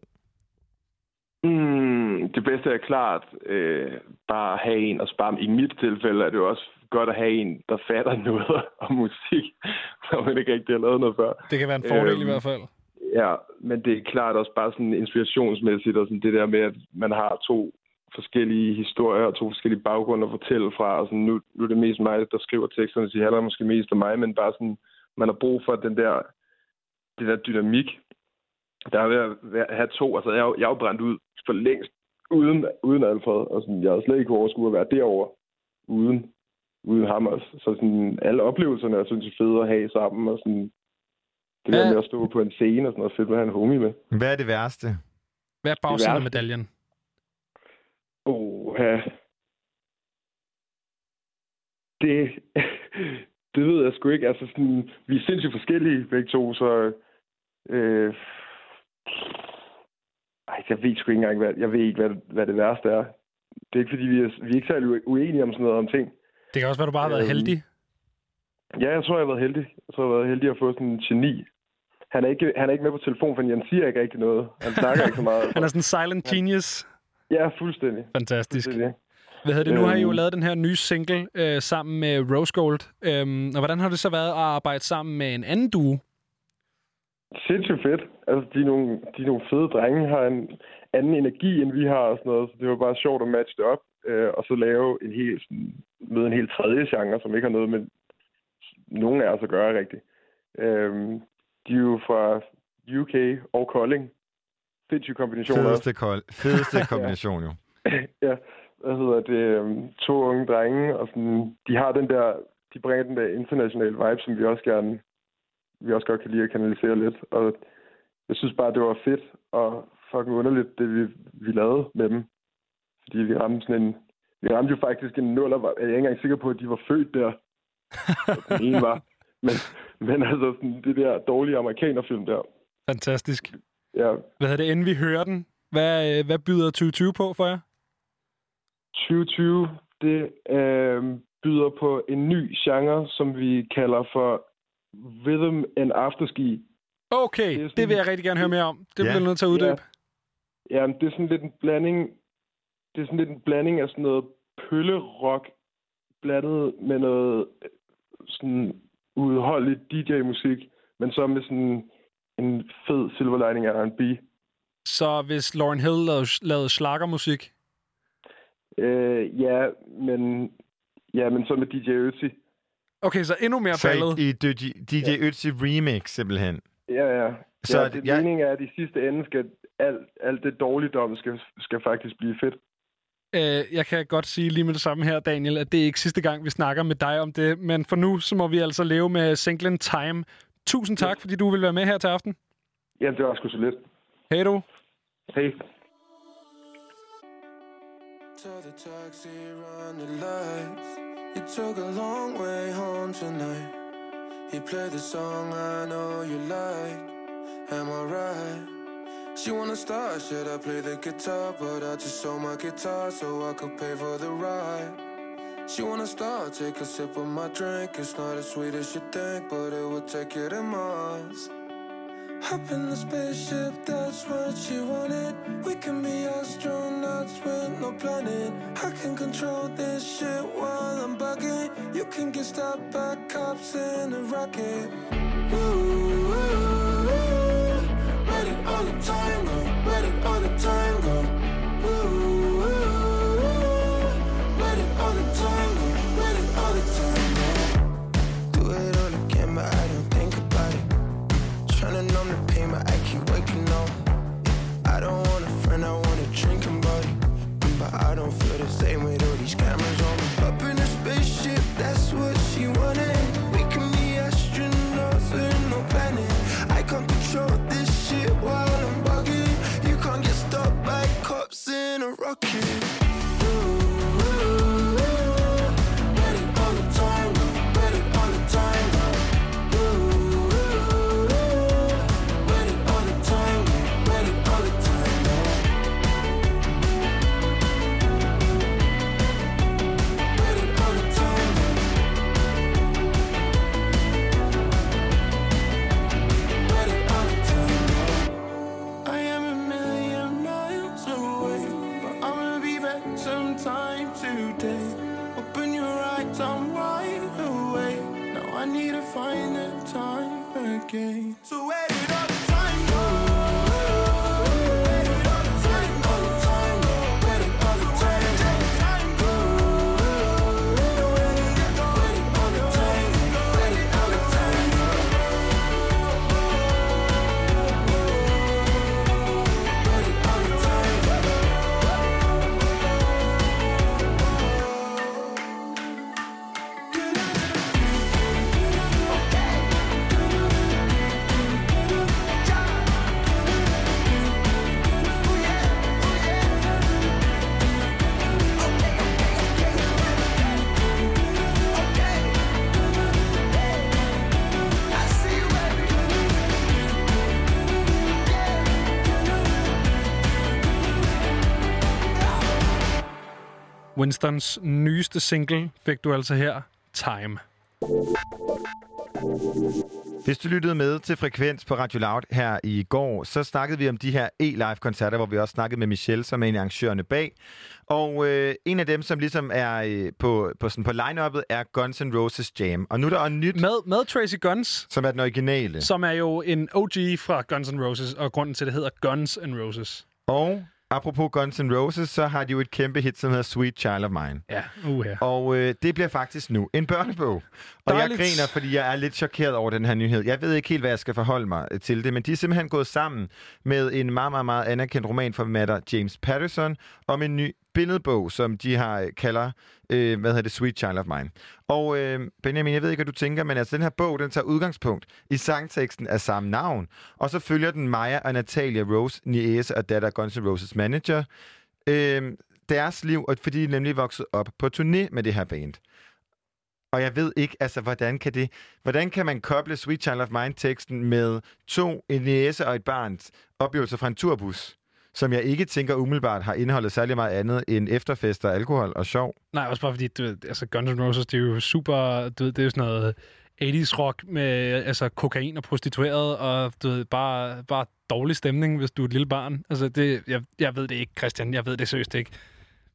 Mm, det bedste er klart øh, bare at have en, og bare i mit tilfælde er det jo også godt at have en, der fatter noget om musik, som man ikke rigtig har lavet noget før. Det kan være en fordel Øhm, i hvert fald. Ja, men det er klart også bare sådan inspirationsmæssigt, og sådan det der med, at man har to forskellige historier og to forskellige baggrunde at fortælle fra. Og sådan, nu, nu er det mest mig, der skriver teksterne, så det handler måske mest om mig, men bare sådan, man har brug for den der, den der dynamik. Der er ved at have to, altså jeg, jeg er jo brændt ud for længst, uden, uden Alfred, og sådan, jeg har slet ikke overskud at være derovre, uden, uden ham også. Så sådan, alle oplevelserne er sådan fede at have sammen, og sådan, det der med at stå på en scene og sådan noget, fedt have en homie med. Hvad er det værste? Hvad er bagsiden af medaljen? Oh, ja. Det, det ved jeg sgu ikke. Altså, sådan, vi er sindssygt forskellige begge to, så... Øh, ej, jeg ved sgu ikke engang, hvad, jeg ved ikke, hvad, hvad det værste er. Det er ikke, fordi vi er, vi er ikke særlig ue- uenige om sådan noget om ting. Det kan også være, du bare har været Øhm, heldig. Ja, jeg tror, jeg har været heldig. Jeg tror, jeg har været heldig at få sådan en geni. Han er ikke, han er ikke med på telefon, for han siger ikke rigtig noget. Han snakker ikke så meget. Han er sådan en silent genius. Ja, fuldstændig. Fantastisk. Fuldstændig. Hvad hedder det? Nu har I jo Øhm. lavet den her nye single øh, sammen med Rose Gold. Øhm, og hvordan har det så været at arbejde sammen med en anden duo? Sindssygt fedt. Altså, de er, nogle, de er nogle fede drenge, har en anden energi, end vi har og sådan noget. Så det var bare sjovt at matche det op, øh, og så lave en helt, sådan, møde en helt tredje genre, som ikke har noget med nogen af os at gøre rigtigt. Øhm, de er jo fra UK og Kolding. Sindssyg kombination også. Fedeste, kold, fedeste kombination, jo. ja, hvad hedder det, øhm, to unge drenge, og sådan, de har den der, de bringer den der internationale vibe, som vi også gerne, vi også godt kan lide at kanalisere lidt, og jeg synes bare, det var fedt og fucking underligt, det vi, vi lavede med dem, fordi vi ramte sådan en, vi ramte jo faktisk en nuller, jeg er ikke engang sikker på, at de var født der, Så den ene var. Men, men altså, sådan, det der dårlige amerikanerfilm der. Fantastisk. Ja, Hvad hedder det, inden vi hører den? Hvad, øh, hvad byder 2020 på for jer? 2020, det øh, byder på en ny genre, som vi kalder for Rhythm and Afterski. Okay, det, det vil jeg rigtig gerne høre mere om. Det bliver jeg nødt til at uddybe. Ja, ja det er sådan lidt en blanding, det er sådan lidt en blanding af sådan noget pøllerock blandet med noget sådan udholdeligt DJ-musik, men så med sådan en fed silver lining af R&B. Så hvis Lauren Hill lavede, lavede slagermusik, Øh, ja, men, ja, men så med DJ Ötzi. Okay, så endnu mere ballet. i, DJ, DJ ja. Ötzi remix, simpelthen. Ja, ja. Så ja, det- det, jeg- meningen er, at i sidste ende skal alt, alt det dårligdom skal, skal faktisk blive fedt. Øh, jeg kan godt sige lige med det samme her, Daniel, at det er ikke sidste gang, vi snakker med dig om det. Men for nu, så må vi altså leve med singlen Time. Tusind tak, fordi du vil være med her til aften. Ja, det var sgu så lidt. Hej du. Hej. Tell the taxi run the lights. You took a long way home tonight. You played the song I know you like. Am I right? She wanna start, should I play the guitar? But I just sold my guitar so I could pay for the ride. She wanna start, take a sip of my drink. It's not as sweet as you think, but it will take you to Mars. Hop in the spaceship, that's what she wanted. We can be astronauts with no planet. I can control this shit while I'm bugging. You can get stopped by cops in a rocket. Ooh. Time, Winstons nyeste single fik du altså her, Time. Hvis du lyttede med til Frekvens på Radio Loud her i går, så snakkede vi om de her e-live-koncerter, hvor vi også snakkede med Michelle, som er en af arrangørerne bag. Og øh, en af dem, som ligesom er øh, på, på, sådan på line-uppet, er Guns N' Roses Jam. Og nu er der nyt... Med, med Tracy Guns. Som er den originale. Som er jo en OG fra Guns N' Roses, og grunden til, at det hedder Guns N' Roses. Og apropos Guns N' Roses, så har de jo et kæmpe hit, som hedder Sweet Child of Mine. Ja, uha. Og øh, det bliver faktisk nu en børnebog. Og Dejligt. jeg griner, fordi jeg er lidt chokeret over den her nyhed. Jeg ved ikke helt, hvad jeg skal forholde mig øh, til det, men de er simpelthen gået sammen med en meget, meget, meget anerkendt romanformatter, James Patterson, om en ny billedbog, som de har øh, kalder, øh, hvad hedder det, Sweet Child of Mine. Og øh, Benjamin, jeg ved ikke, hvad du tænker, men altså den her bog, den tager udgangspunkt i sangteksten af samme navn, og så følger den Maja og Natalia Rose, niece og datter af Guns N' Roses manager, øh, deres liv, og fordi de nemlig voksede op på turné med det her band. Og jeg ved ikke, altså, hvordan kan det... Hvordan kan man koble Sweet Child of Mine-teksten med to, en næse og et barns oplevelser fra en turbus, som jeg ikke tænker umiddelbart har indeholdt særlig meget andet end efterfester, alkohol og sjov? Nej, også bare fordi, du ved, altså Guns N' Roses, det er jo super, du ved, det er jo sådan noget 80's rock med altså, kokain og prostitueret, og du ved, bare, bare dårlig stemning, hvis du er et lille barn. Altså, det, jeg, jeg ved det ikke, Christian. Jeg ved det seriøst ikke.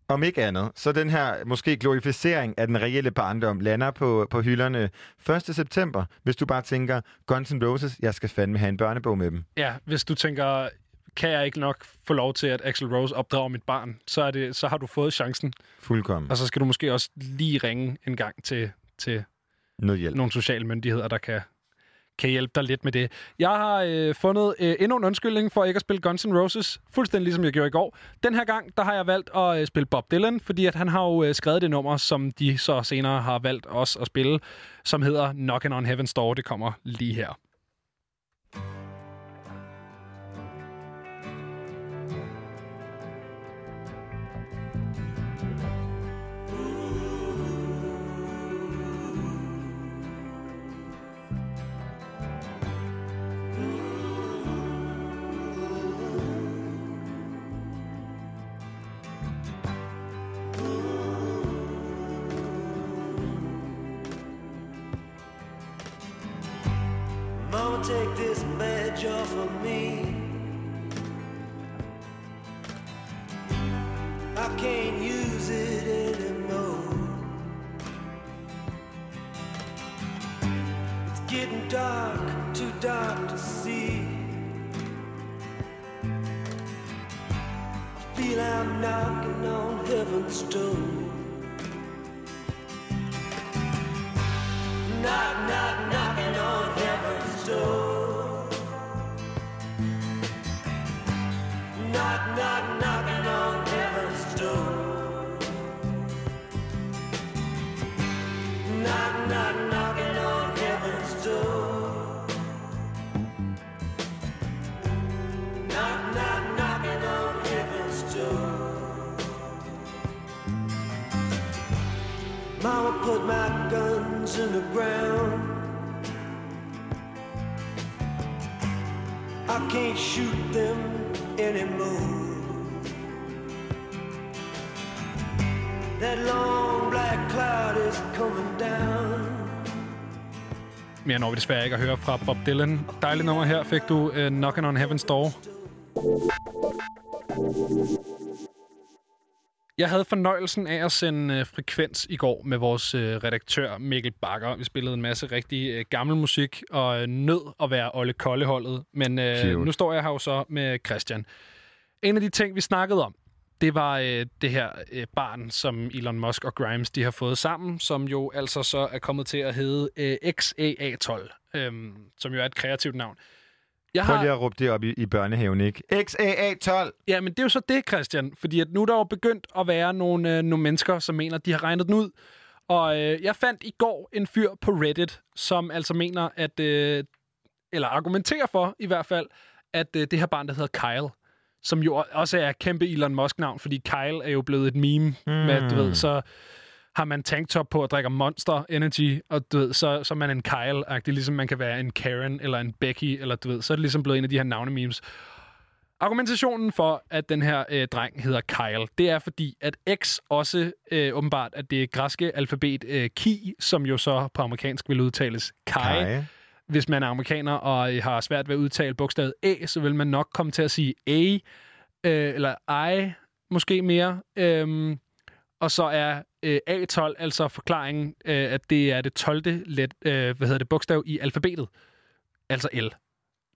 Om ikke andet, så den her måske glorificering af den reelle barndom lander på, på hylderne 1. september, hvis du bare tænker, Guns N' Roses, jeg skal fandme have en børnebog med dem. Ja, hvis du tænker, kan jeg ikke nok få lov til, at Axel Rose opdrager mit barn, så, er det, så har du fået chancen. Fuldkommen. Og så skal du måske også lige ringe en gang til, til Noget hjælp. nogle sociale myndigheder, der kan, kan hjælpe dig lidt med det. Jeg har øh, fundet øh, endnu en undskyldning for ikke at spille Guns N' Roses, fuldstændig ligesom jeg gjorde i går. Den her gang, der har jeg valgt at øh, spille Bob Dylan, fordi at han har jo øh, skrevet det nummer, som de så senere har valgt os at spille, som hedder Knockin' on Heaven's Door. Det kommer lige her. Take this badge off of me. I can't use it anymore. It's getting dark, too dark to see. I feel I'm knocking on heaven's door. Knock, knock, knocking on heaven's Knock, knock, knocking on heaven's door. Knock, knock, knocking on heaven's door. Knock, knock, knocking on heaven's door. Mama put my guns in the ground. I can't shoot them anymore. That long black cloud is coming down. Mere når vi desværre ikke at høre fra Bob Dylan. Dejligt nummer her fik du uh, Knockin' on Heaven's Door. Jeg havde fornøjelsen af at sende uh, frekvens i går med vores uh, redaktør Mikkel Bakker. Vi spillede en masse rigtig uh, gammel musik og uh, nød at være Olle Kolde-holdet. Men Cute. nu står jeg her jo så med Christian. En af de ting, vi snakkede om, det var øh, det her øh, barn, som Elon Musk og Grimes de har fået sammen, som jo altså så er kommet til at hedde øh, XAA12, øhm, som jo er et kreativt navn. Jeg Prøv lige at råbe det op i, i børnehaven, ikke? XAA12! Ja, men det er jo så det, Christian. Fordi at nu er der jo begyndt at være nogle, øh, nogle mennesker, som mener, at de har regnet den ud. Og øh, jeg fandt i går en fyr på Reddit, som altså mener, at... Øh, eller argumenterer for i hvert fald, at øh, det her barn, der hedder Kyle, som jo også er kæmpe Elon Musk-navn, fordi Kyle er jo blevet et meme mm. med, du ved, så har man tanktop på og drikker Monster Energy, og du ved, så, så er man en Kyle-agtig, ligesom man kan være en Karen eller en Becky, eller du ved, så er det ligesom blevet en af de her navne-memes. Argumentationen for, at den her øh, dreng hedder Kyle, det er fordi, at X også øh, åbenbart er det græske alfabet øh, Ki, som jo så på amerikansk vil udtales Kai. Kai. Hvis man er amerikaner og øh, har svært ved at udtale bogstavet A, så vil man nok komme til at sige A, øh, eller I, måske mere. Øhm, og så er øh, A12 altså forklaringen, øh, at det er det 12. Let, øh, hvad hedder det, bogstav i alfabetet. Altså L.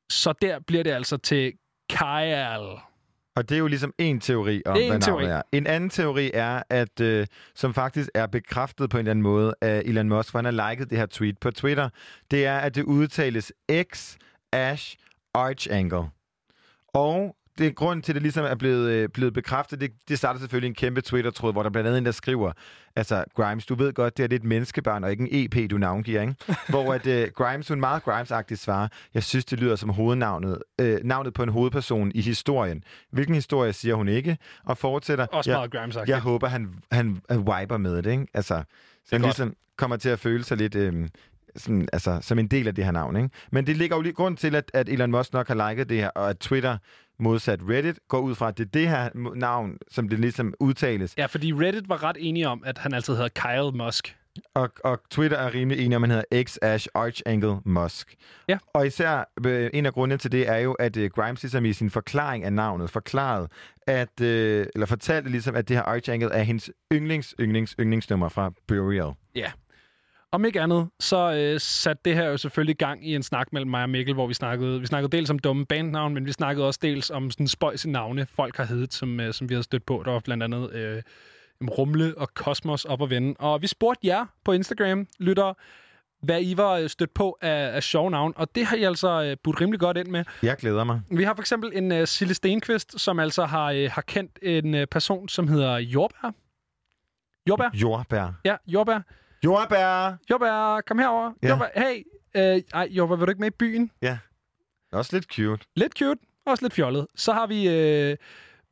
Så der bliver det altså til Kyle. Og det er jo ligesom en teori om, en hvad teori. navnet er. En anden teori er, at øh, som faktisk er bekræftet på en eller anden måde af Elon Musk, for han har liket det her tweet på Twitter, det er, at det udtales X Ash Archangle. Og det er grund til, at det ligesom er blevet, øh, blevet bekræftet. Det, det starter selvfølgelig en kæmpe Twitter-tråd, hvor der blandt andet en, der skriver, altså Grimes, du ved godt, det er lidt menneskebarn og ikke en EP, du navngiver, ikke? hvor at, øh, Grimes, hun meget Grimes-agtigt svarer, jeg synes, det lyder som hovednavnet, øh, navnet på en hovedperson i historien. Hvilken historie siger hun ikke? Og fortsætter, Også jeg, meget Grimes-agtigt. jeg håber, han, han, han wiper med det, ikke? Altså, så han ligesom kommer til at føle sig lidt... Øh, sådan, altså, som en del af det her navn. Ikke? Men det ligger jo lige grund til, at, at Elon Musk nok har liket det her, og at Twitter modsat Reddit går ud fra, at det er det her navn, som det ligesom udtales. Ja, fordi Reddit var ret enige om, at han altid hedder Kyle Musk. Og, og Twitter er rimelig enig om, at han hedder X-Ash Archangle Musk. Ja. Og især øh, en af grundene til det er jo, at øh, Grimes ligesom i sin forklaring af navnet forklarede, at, øh, eller fortalte ligesom, at det her Archangle er hendes yndlings, yndlings, yndlingsnummer fra Burial. Ja. Om ikke andet, så øh, satte det her jo selvfølgelig gang i en snak mellem mig og Mikkel, hvor vi snakkede, vi snakkede dels om dumme bandnavn, men vi snakkede også dels om sådan spøjs navne, folk har heddet, som, øh, som vi har stødt på. Der var blandt andet øh, Rumle og Kosmos op og vende. Og vi spurgte jer på Instagram, lytter, hvad I var øh, stødt på af, af sjove navn, og det har I altså øh, budt rimelig godt ind med. Jeg glæder mig. Vi har for eksempel en uh, Sille Stenqvist, som altså har, uh, har kendt en uh, person, som hedder Jordbær. Jordbær? Jordbær. Ja, Jordbær. Jordbær! Jordbær, kom herover. Ja. Jordbær, hey. Uh, ej, Jordbær, vil du ikke med i byen? Ja. Også lidt cute. Lidt cute, også lidt fjollet. Så har vi uh,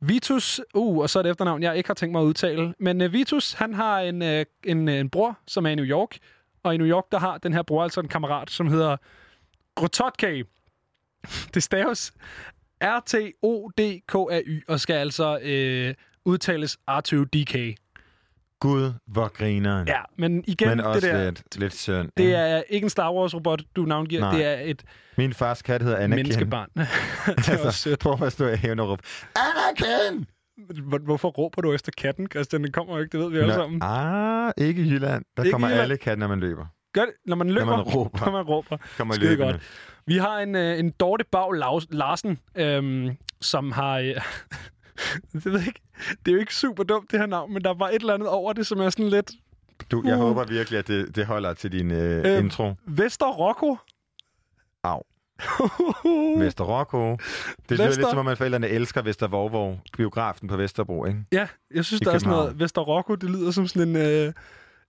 Vitus, uh, og så er det efternavn, jeg ikke har tænkt mig at udtale. Men uh, Vitus, han har en, uh, en, en bror, som er i New York. Og i New York, der har den her bror altså en kammerat, som hedder Rototke. Det staves R-T-O-D-K-A-Y, og skal altså øh, udtales R2DK. Gud, hvor grineren. Ja, men igen, Men også det der, lidt, lidt synd. det er ikke en Star Wars-robot, du navngiver. Nej. Det er et Min fars kat hedder Anakin. menneskebarn. det er også altså, sødt. prøv at stå i haven og råbe, Anakin! Hvor- Hvorfor råber du efter katten, Christian? Den kommer jo ikke, det ved vi alle Nå, sammen. Ah, ikke i Jylland. Der Ikke kommer Jylland. alle katte, når man løber. Gør det, når man løber. man råber. Når man råber. Kommer Skide løbende. godt. Vi har en, øh, en Dorte Bag Larsen, øhm, som har... Øh, det, ved jeg ikke, det er jo ikke super dumt, det her navn, men der var et eller andet over det, som er sådan lidt... Du, jeg Uh. håber virkelig, at det, det holder til din øh, øhm. intro. Vester Rocco. Au. Vester Rocco. Det lyder Vester- lidt som om, at forældrene elsker Vester Vorvor, biografen på Vesterbro, ikke? Ja, jeg synes, I der er sådan noget... København. Vester Rocco, det lyder som sådan en... Øh,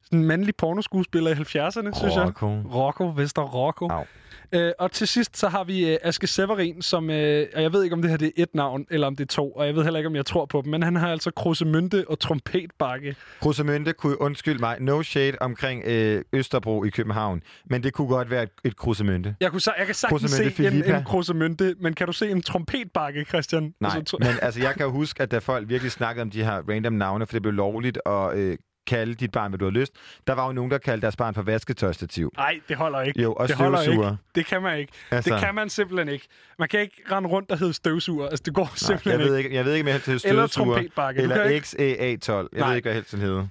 sådan en mandlig pornoskuespiller i 70'erne, synes jeg. Rocco. Rocco, Vester Rocco. Au. Øh, og til sidst, så har vi øh, Aske Severin, som... Øh, og jeg ved ikke, om det her det er et navn, eller om det er to, og jeg ved heller ikke, om jeg tror på dem, men han har altså Krusemynte og Trompetbakke. Krusemønte kunne, undskyld mig, no shade omkring øh, Østerbro i København, men det kunne godt være et, et Krusemønte. Jeg, kunne, sa- jeg kan sagtens se Krusemynte en, Filippa. en Krusemynte, men kan du se en trompetbakke, Christian? Nej, Altså, men altså, jeg kan jo huske, at da folk virkelig snakkede om de her random navne, for det blev lovligt at øh, kalde dit barn, hvad du har lyst, der var jo nogen, der kaldte deres barn for vasketøjstativ. Nej, det holder ikke. Jo, og det holder ikke. Det kan man ikke. Altså- Det kan man simpelthen ikke. Man kan ikke rende rundt og hedde støvsuger. Altså, det går Nej, simpelthen jeg, ved ikke, jeg ved ikke, om jeg helst Eller støvsuger. trompetbakke. Du kan Eller ikke- XAA12. Jeg Nej. ved ikke, hvad helst den hedder.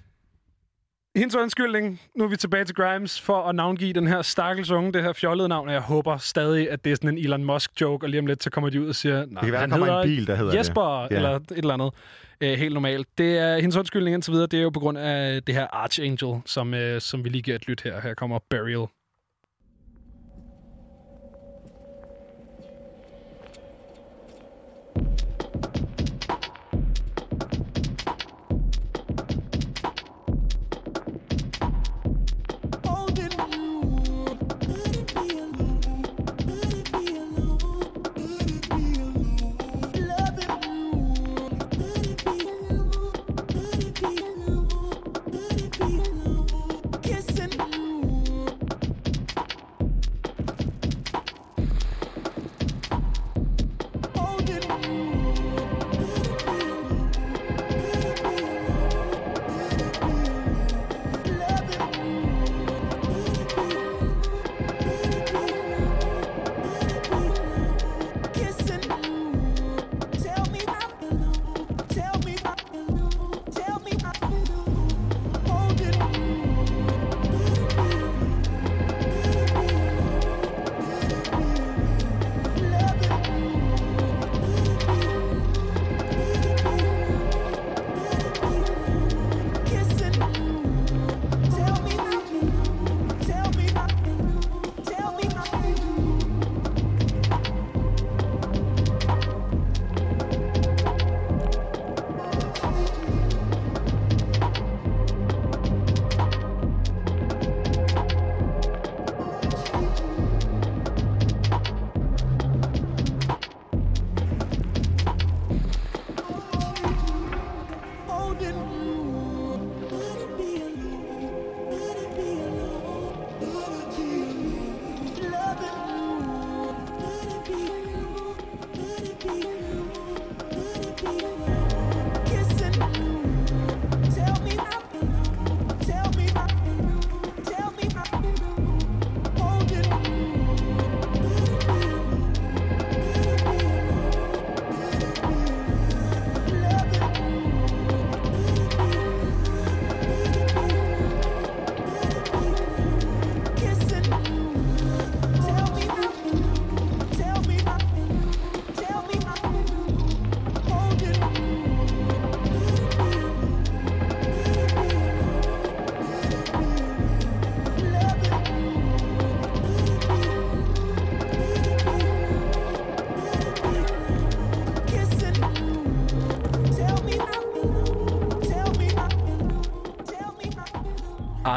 Hendes undskyldning. Nu er vi tilbage til Grimes for at navngive den her stakkels unge, det her fjollede navn. Og jeg håber stadig, at det er sådan en Elon Musk-joke, og lige om lidt, så kommer de ud og siger, nej, kan være, han kommer en bil, der hedder det." Jesper, Ja. eller et eller andet. Øh, helt normalt. Det er hendes undskyldning indtil videre. Det er jo på grund af det her Archangel, som, øh, som vi lige giver et lyt her. Her kommer Burial.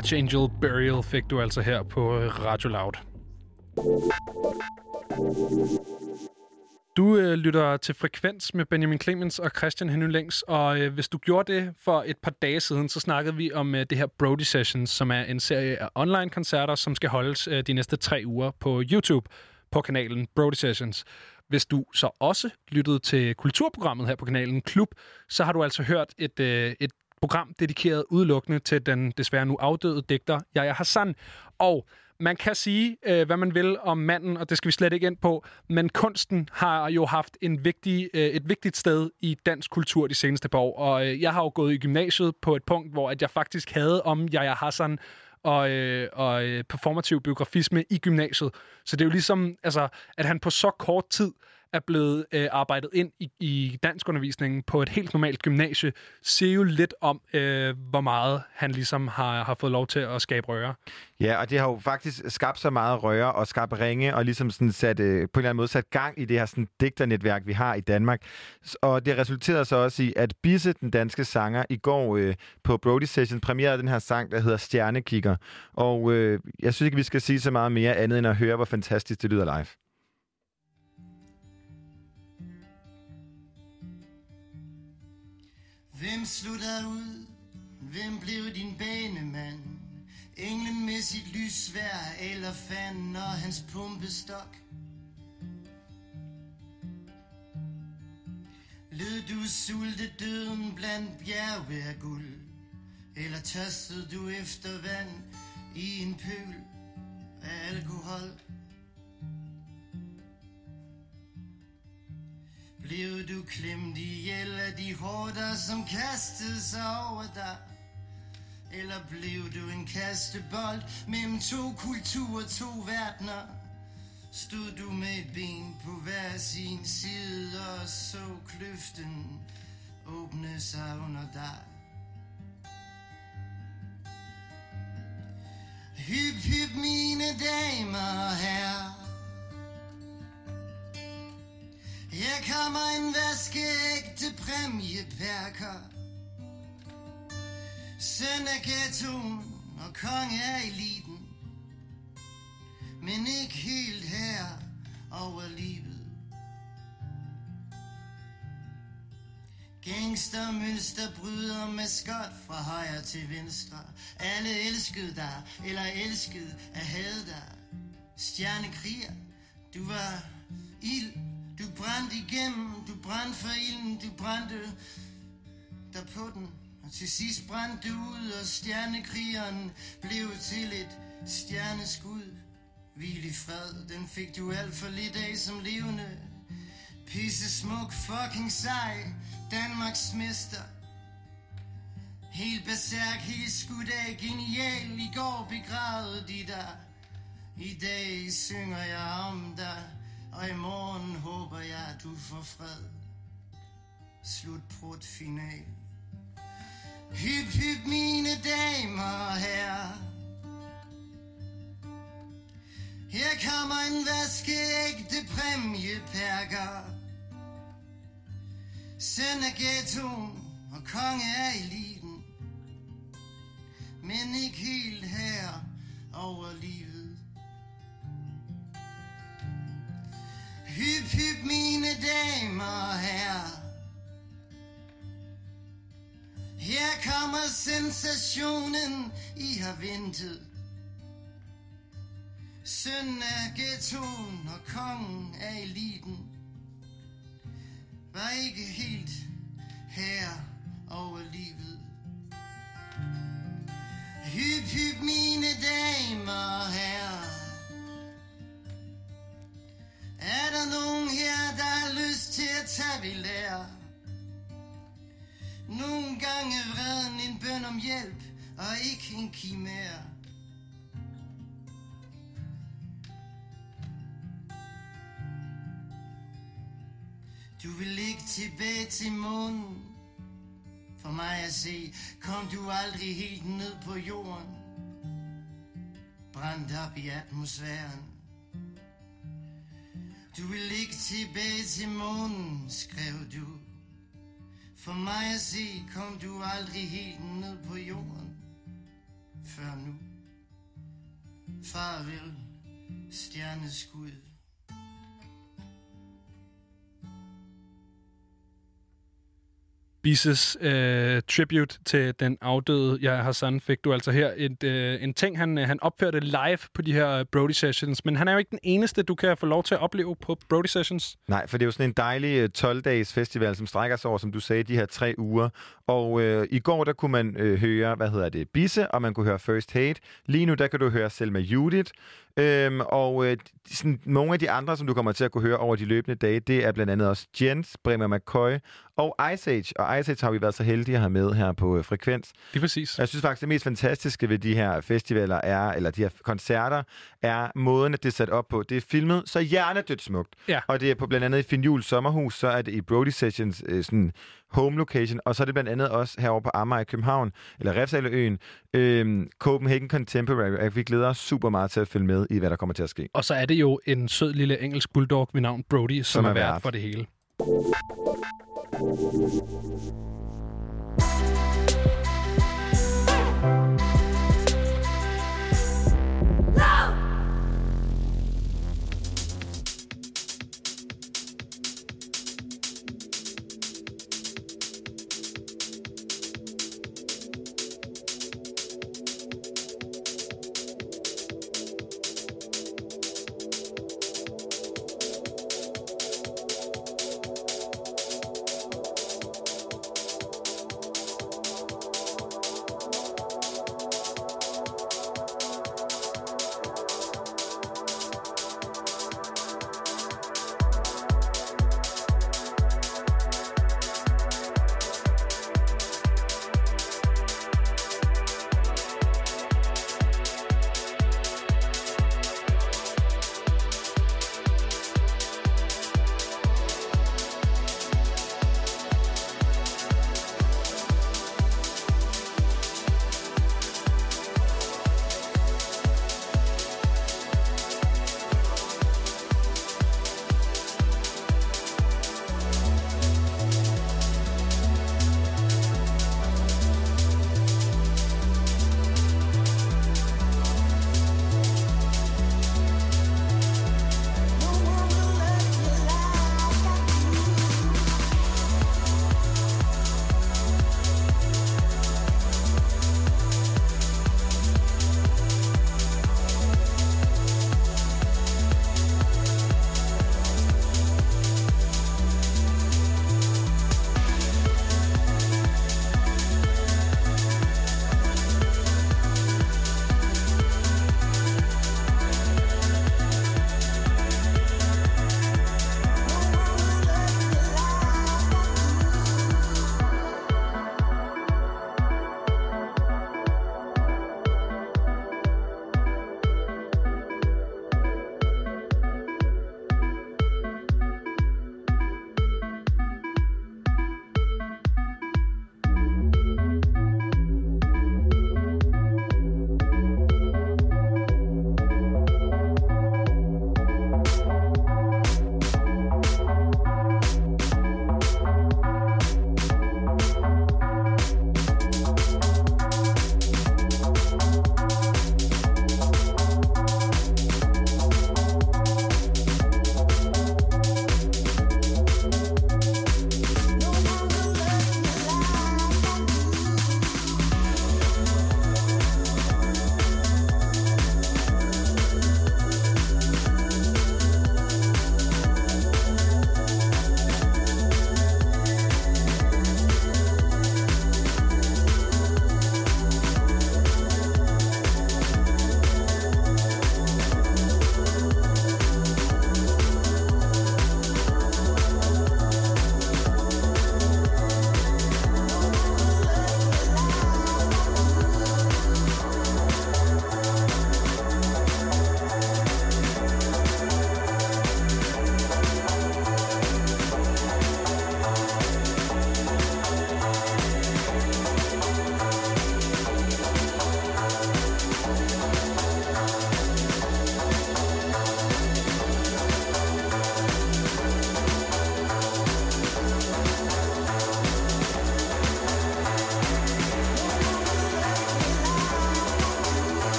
Archangel Burial fik du altså her på øh, Radio Loud. Du øh, lytter til Frekvens med Benjamin Clemens og Christian Henry Længs, og øh, hvis du gjorde det for et par dage siden, så snakkede vi om øh, det her Brody Sessions, som er en serie af online-koncerter, som skal holdes øh, de næste tre uger på YouTube på kanalen Brody Sessions. Hvis du så også lyttede til kulturprogrammet her på kanalen Klub, så har du altså hørt et, øh, et program dedikeret udelukkende til den desværre nu afdøde digter Yahya Hassan. Og man kan sige, øh, hvad man vil om manden, og det skal vi slet ikke ind på, men kunsten har jo haft en vigtig, øh, et vigtigt sted i dansk kultur de seneste par år. Og øh, jeg har jo gået i gymnasiet på et punkt, hvor at jeg faktisk havde om Yahya Hassan og, øh, og øh, performativ biografisme i gymnasiet. Så det er jo ligesom, altså, at han på så kort tid er blevet øh, arbejdet ind i, i danskundervisningen på et helt normalt gymnasie, siger jo lidt om, øh, hvor meget han ligesom har, har fået lov til at skabe røre. Ja, og det har jo faktisk skabt så meget røre og skabt ringe, og ligesom sådan sat, øh, på en eller anden måde sat gang i det her sådan, digternetværk, vi har i Danmark. Og det resulterede så også i, at Bisse, den danske sanger, i går øh, på Brody Session premierede den her sang, der hedder Stjernekikker. Og øh, jeg synes ikke, vi skal sige så meget mere andet, end at høre, hvor fantastisk det lyder live. Hvem slog dig ud? Hvem blev din banemand? Englen med sit lysvær eller fanden og hans pumpestok? Lød du sulte døden blandt bjerge af guld? Eller tørstede du efter vand i en pøl af alkohol? Blev du klemt ihjel af de hårder, som kastede sig over dig? Eller blev du en kastebold mellem to kulturer, to verdener? Stod du med et ben på hver sin side og så kløften åbne sig under dig? Hyp, hyp, mine damer og herrer. Her kommer en vaskeægte præmieperker. Søn af ghettoen og konge af eliten. Men ikke helt her over livet. Gangstermønster bryder med skot fra højre til venstre. Alle elskede dig, eller elskede at have dig. Stjernekriger, du var ild, du brændte igennem, du brændte for ilden, du brændte der på den. Og til sidst brændte du ud, og stjernekrigeren blev til et stjerneskud. Hvil i fred, den fik du alt for lidt af som levende. Pisse smuk, fucking sej, Danmarks mester. Helt besærk, helt skudt af, genial, i går begravede de dig. I dag synger jeg om dig, og i morgen håber jeg, at du får fred. Slut prut final. Hyp, hyp, mine damer og herrer. Her kommer en vaskeægte præmieperker. Søn af ghettoen og konge af eliten. Men ikke helt her over livet. Hyp, hyp, mine damer og herrer. Her kommer sensationen, I har ventet. Søn af ghettoen og kongen af eliten. Var ikke helt her over livet. Hyp, hyp, mine damer og herrer. Er der nogen her, der har lyst til at tage ved lære? Nogle gange er vreden en bøn om hjælp, og ikke en kimære. Du vil ikke tilbage til månen. For mig at se, kom du aldrig helt ned på jorden. Brændt op i atmosfæren. Du vil ikke tilbage til månen, skrev du. For mig at se, kom du aldrig helt ned på jorden. før nu. Farvel, stjerneskud. Bises øh, tribute til den afdøde Jeg Hassan fik du altså her et, øh, en ting, han, øh, han opførte live på de her Brody Sessions. Men han er jo ikke den eneste, du kan få lov til at opleve på Brody Sessions. Nej, for det er jo sådan en dejlig øh, 12-dages festival, som strækker sig over, som du sagde, de her tre uger. Og øh, i går, der kunne man øh, høre, hvad hedder det, Bisse, og man kunne høre First Hate. Lige nu, der kan du høre Selma Judith. Øhm, og øh, sådan, nogle af de andre, som du kommer til at kunne høre over de løbende dage, det er blandt andet også Jens, Bremer McCoy og Ice Age. Og Ice Age har vi været så heldige at have med her på øh, Frekvens. Det er præcis. Jeg synes faktisk, det mest fantastiske ved de her festivaler er, eller de her koncerter, er måden, at det er sat op på. Det er filmet så hjernedødt smukt. Ja. Og det er på blandt andet i Finjul Sommerhus, så er det i Brody Sessions øh, sådan home location, og så er det blandt andet også herovre på Amager i København, eller Refsaleøen, øh, Copenhagen Contemporary. Og Vi glæder os super meget til at følge med i, hvad der kommer til at ske. Og så er det jo en sød lille engelsk bulldog ved navn Brody, som, Som er er vært. for det hele.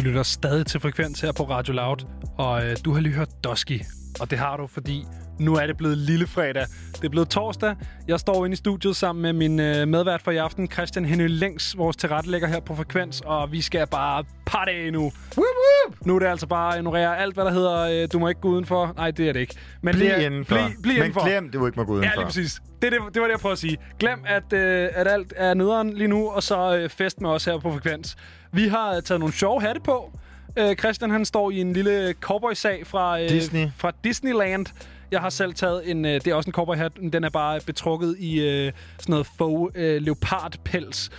Du lytter stadig til Frekvens her på Radio Loud, og øh, du har lige hørt Dusky. Og det har du, fordi nu er det blevet lille fredag. Det er blevet torsdag. Jeg står inde i studiet sammen med min øh, medvært for i aften, Christian Henny Længs, vores tilrettelægger her på Frekvens, og vi skal bare party nu. Whoop, whoop. Nu er det altså bare at ignorere alt, hvad der hedder, øh, du må ikke gå udenfor. Nej, det er det ikke. Men Bliv det er, indenfor. Bliv, bliv Men indenfor. glem, du ikke må gå udenfor. Ja, lige præcis. Det, det, det var det, jeg prøvede at sige. Glem, at, øh, at alt er nederen lige nu, og så øh, fest med os her på Frekvens. Vi har taget nogle sjove hatte på. Øh, Christian, han står i en lille cowboy-sag fra, øh, Disney. fra Disneyland. Jeg har selv taget en, øh, det er også en cowboy-hat, men den er bare betrukket i øh, sådan noget faux øh, leopardpels.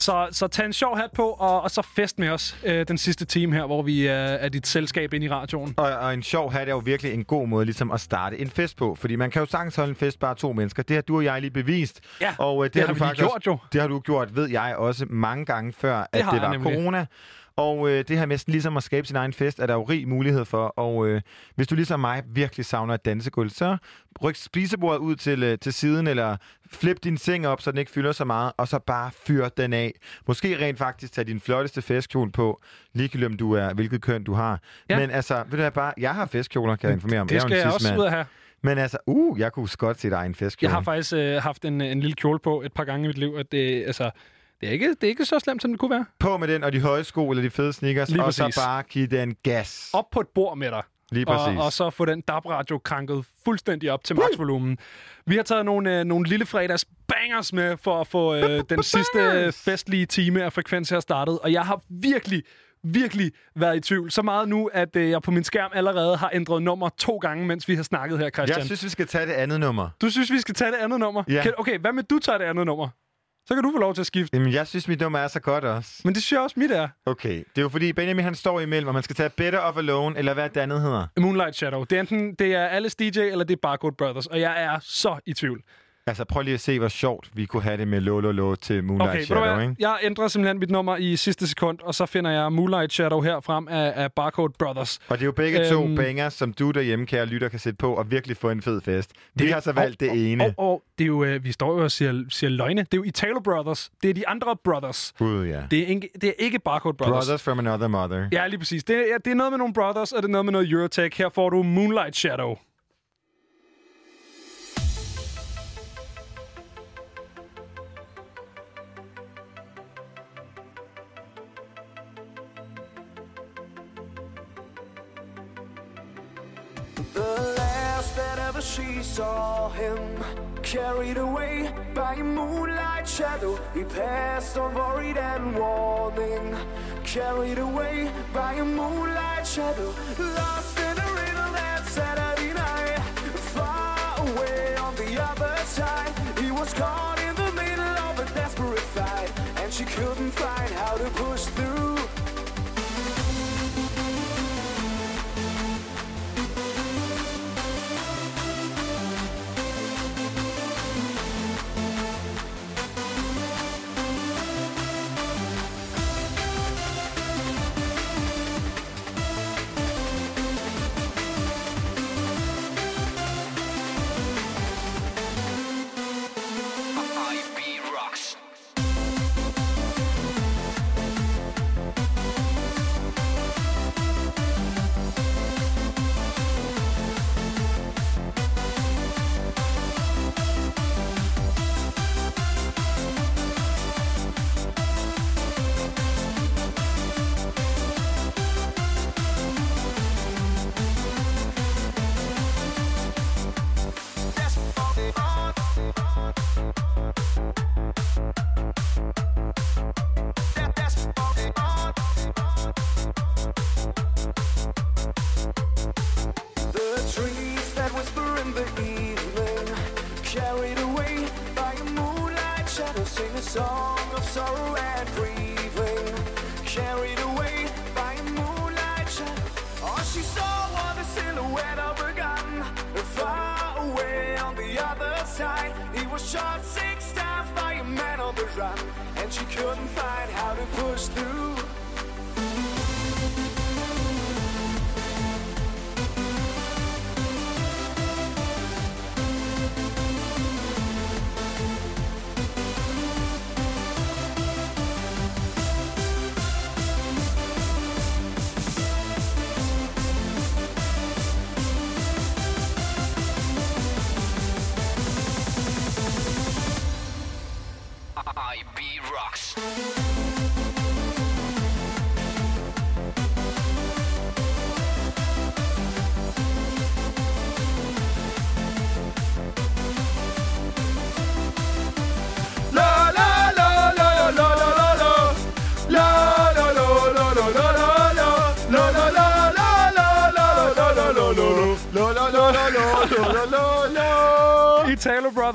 Så, så tag en sjov hat på, og, og så fest med os øh, den sidste time her, hvor vi øh, er dit selskab ind i radioen. Og, og en sjov hat er jo virkelig en god måde ligesom at starte en fest på. Fordi man kan jo sagtens holde en fest bare to mennesker. Det har du og jeg lige bevist. Ja, og, øh, det har du vi faktisk gjort jo. Det har du gjort, ved jeg også, mange gange før, at har det var nemlig. corona. Og øh, det her med ligesom at skabe sin egen fest, er der jo rig mulighed for. Og øh, hvis du ligesom mig virkelig savner et dansegulv, så ryk spisebordet ud til, øh, til siden, eller flip din seng op, så den ikke fylder så meget, og så bare fyr den af. Måske rent faktisk tage din flotteste festkjole på, ligegyldigt om du er, hvilket køn du har. Ja. Men altså, ved du hvad, bare, jeg har festkjoler, kan jeg informere om. Det skal jeg også cis-mand. ud at have. Men altså, uh, jeg kunne godt se dig en festkjole. Jeg har faktisk øh, haft en, en lille kjole på et par gange i mit liv, at det, altså, det, er ikke, det er ikke så slemt, som det kunne være. På med den, og de høje sko, eller de fede sneakers, Lige og så præcis. bare give den gas. Op på et bord med dig. Lige præcis. Og, og så få den DAB-radio kranket fuldstændig op til maksvolumen. Vi har taget nogle, øh, nogle lille fredags bangers med for at få øh, den sidste festlige time af frekvens her startet. Og jeg har virkelig, virkelig været i tvivl. Så meget nu, at øh, jeg på min skærm allerede har ændret nummer to gange, mens vi har snakket her, Christian. Jeg synes, vi skal tage det andet nummer. Du synes, vi skal tage det andet nummer? Ja. Kan, okay, hvad med du tager det andet nummer? Så kan du få lov til at skifte. Jamen, jeg synes, mit nummer er så godt også. Men det synes jeg også, mit er. Okay, det er jo fordi, Benjamin han står imellem, og man skal tage Better of Alone, eller hvad det andet hedder. Moonlight Shadow. Det er enten det er Alice DJ, eller det er Barcode Brothers. Og jeg er så i tvivl. Altså, prøv lige at se, hvor sjovt vi kunne have det med Lolo Lo til Moonlight Okay, Shadow, ikke? Jeg ændrer simpelthen mit nummer i sidste sekund, og så finder jeg Moonlight Shadow her frem af, af Barcode Brothers. Og det er jo begge to Øhm, bangers, som du derhjemme, kære lytter, kan sætte på og virkelig få en fed fest. Vi Det- har så valgt det ene. Og, og det er jo, øh, vi står jo og siger, siger løgne. Det er jo Italo Brothers. Det er de andre brothers. Gud, ja. Det er ikke, det er ikke Barcode Brothers. Brothers from another mother. Ja, lige præcis. Det er, det er noget med nogle brothers, og det er noget med noget Eurotech. Her får du Moonlight Shadow. The last that ever she saw him Carried away by a moonlight shadow. He passed on unworried and warning Carried away by a moonlight shadow. Lost in a riddle that Saturday night Far away on the other side. He was caught in the middle of a desperate fight And she couldn't find how to push through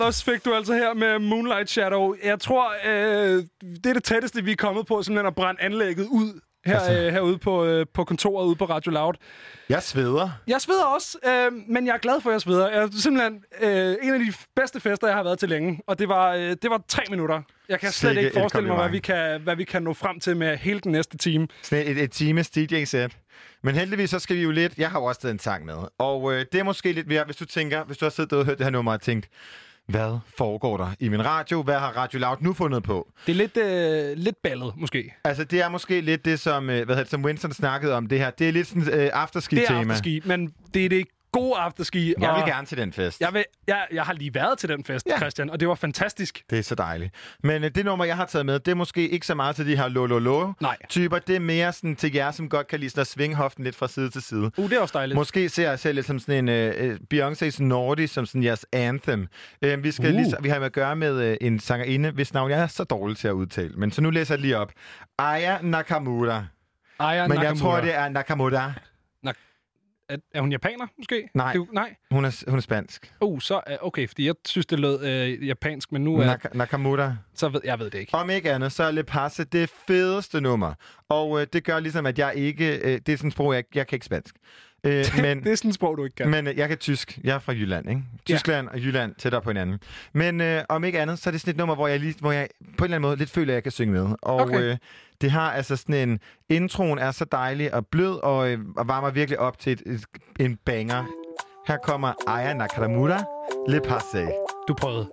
Brothers fik du altså her med Moonlight Shadow. Jeg tror, øh, det er det tætteste, vi er kommet på, simpelthen at brænde anlægget ud her, Altså- øh, herude på, øh, på kontoret ude på Radio Loud. Jeg sveder. Jeg sveder også, øh, men jeg er glad for, at jeg sveder. Jeg er simpelthen øh, en af de bedste fester, jeg har været til længe. Og det var, øh, det var tre minutter. Jeg kan slet Sikke ikke forestille mig, hvad vi, kan, hvad vi kan nå frem til med hele den næste time. Sådan et, et times DJ-sæt. Men heldigvis, så skal vi jo lidt... Jeg har jo også taget en sang med. Og øh, det er måske lidt mere, hvis du tænker, hvis du har siddet og hørt det her nummer og tænkt, hvad foregår der i min radio? Hvad har Radio Loud nu fundet på? Det er lidt, øh, lidt ballet, måske. Altså, det er måske lidt det, som, øh, hvad hedder det, som Winston snakkede om det her. Det er lidt sådan øh, Det er afterski-tema. afterski, men det er det gode afterski. Jeg vil og gerne til den fest. Jeg, vil, jeg, jeg har lige været til den fest, ja. Christian, og det var fantastisk. Det er så dejligt. Men øh, det nummer, jeg har taget med, det er måske ikke så meget til de her lo-lo-lo-typer. Det er mere sådan til jer, som godt kan lide sådan at svinge hoften lidt fra side til side. Uh, det er også dejligt. Måske ser jeg selv lidt som sådan en øh, Beyoncé's Naughty, som sådan jeres anthem. Øh, vi, skal Uh. lige, vi har med at gøre med øh, en sangerinde, hvis navn jeg er så dårlig til at udtale. Men så nu læser jeg lige op. Aya Nakamura. Aya Men jeg tror, det er Nakamura. Er, er hun japaner, måske? Nej, Det, nej. Hun, er, hun er spansk. Uh, så er okay, fordi jeg synes, det lød øh, japansk, men nu er... Nak- Nakamura. Så ved jeg ved det ikke. Om ikke andet, så er Le Passe det fedeste nummer. Og øh, det gør ligesom, at jeg ikke... Øh, det er sådan et sprog, jeg, jeg kan ikke spansk. Øh, men, det er sådan et sprog, du ikke kan. Men øh, jeg kan tysk. Jeg er fra Jylland, ikke? Tyskland og Jylland tættere på hinanden. Men øh, om ikke andet, så er det sådan et nummer, hvor jeg, lige, hvor jeg på en eller anden måde lidt føler, at jeg kan synge med. Og Okay. øh, det har altså sådan en... Introen er så dejlig og blød, og, øh, og varmer virkelig op til et, et, en banger. Her kommer Aya Nakamura, Le Passe. Du prøvede.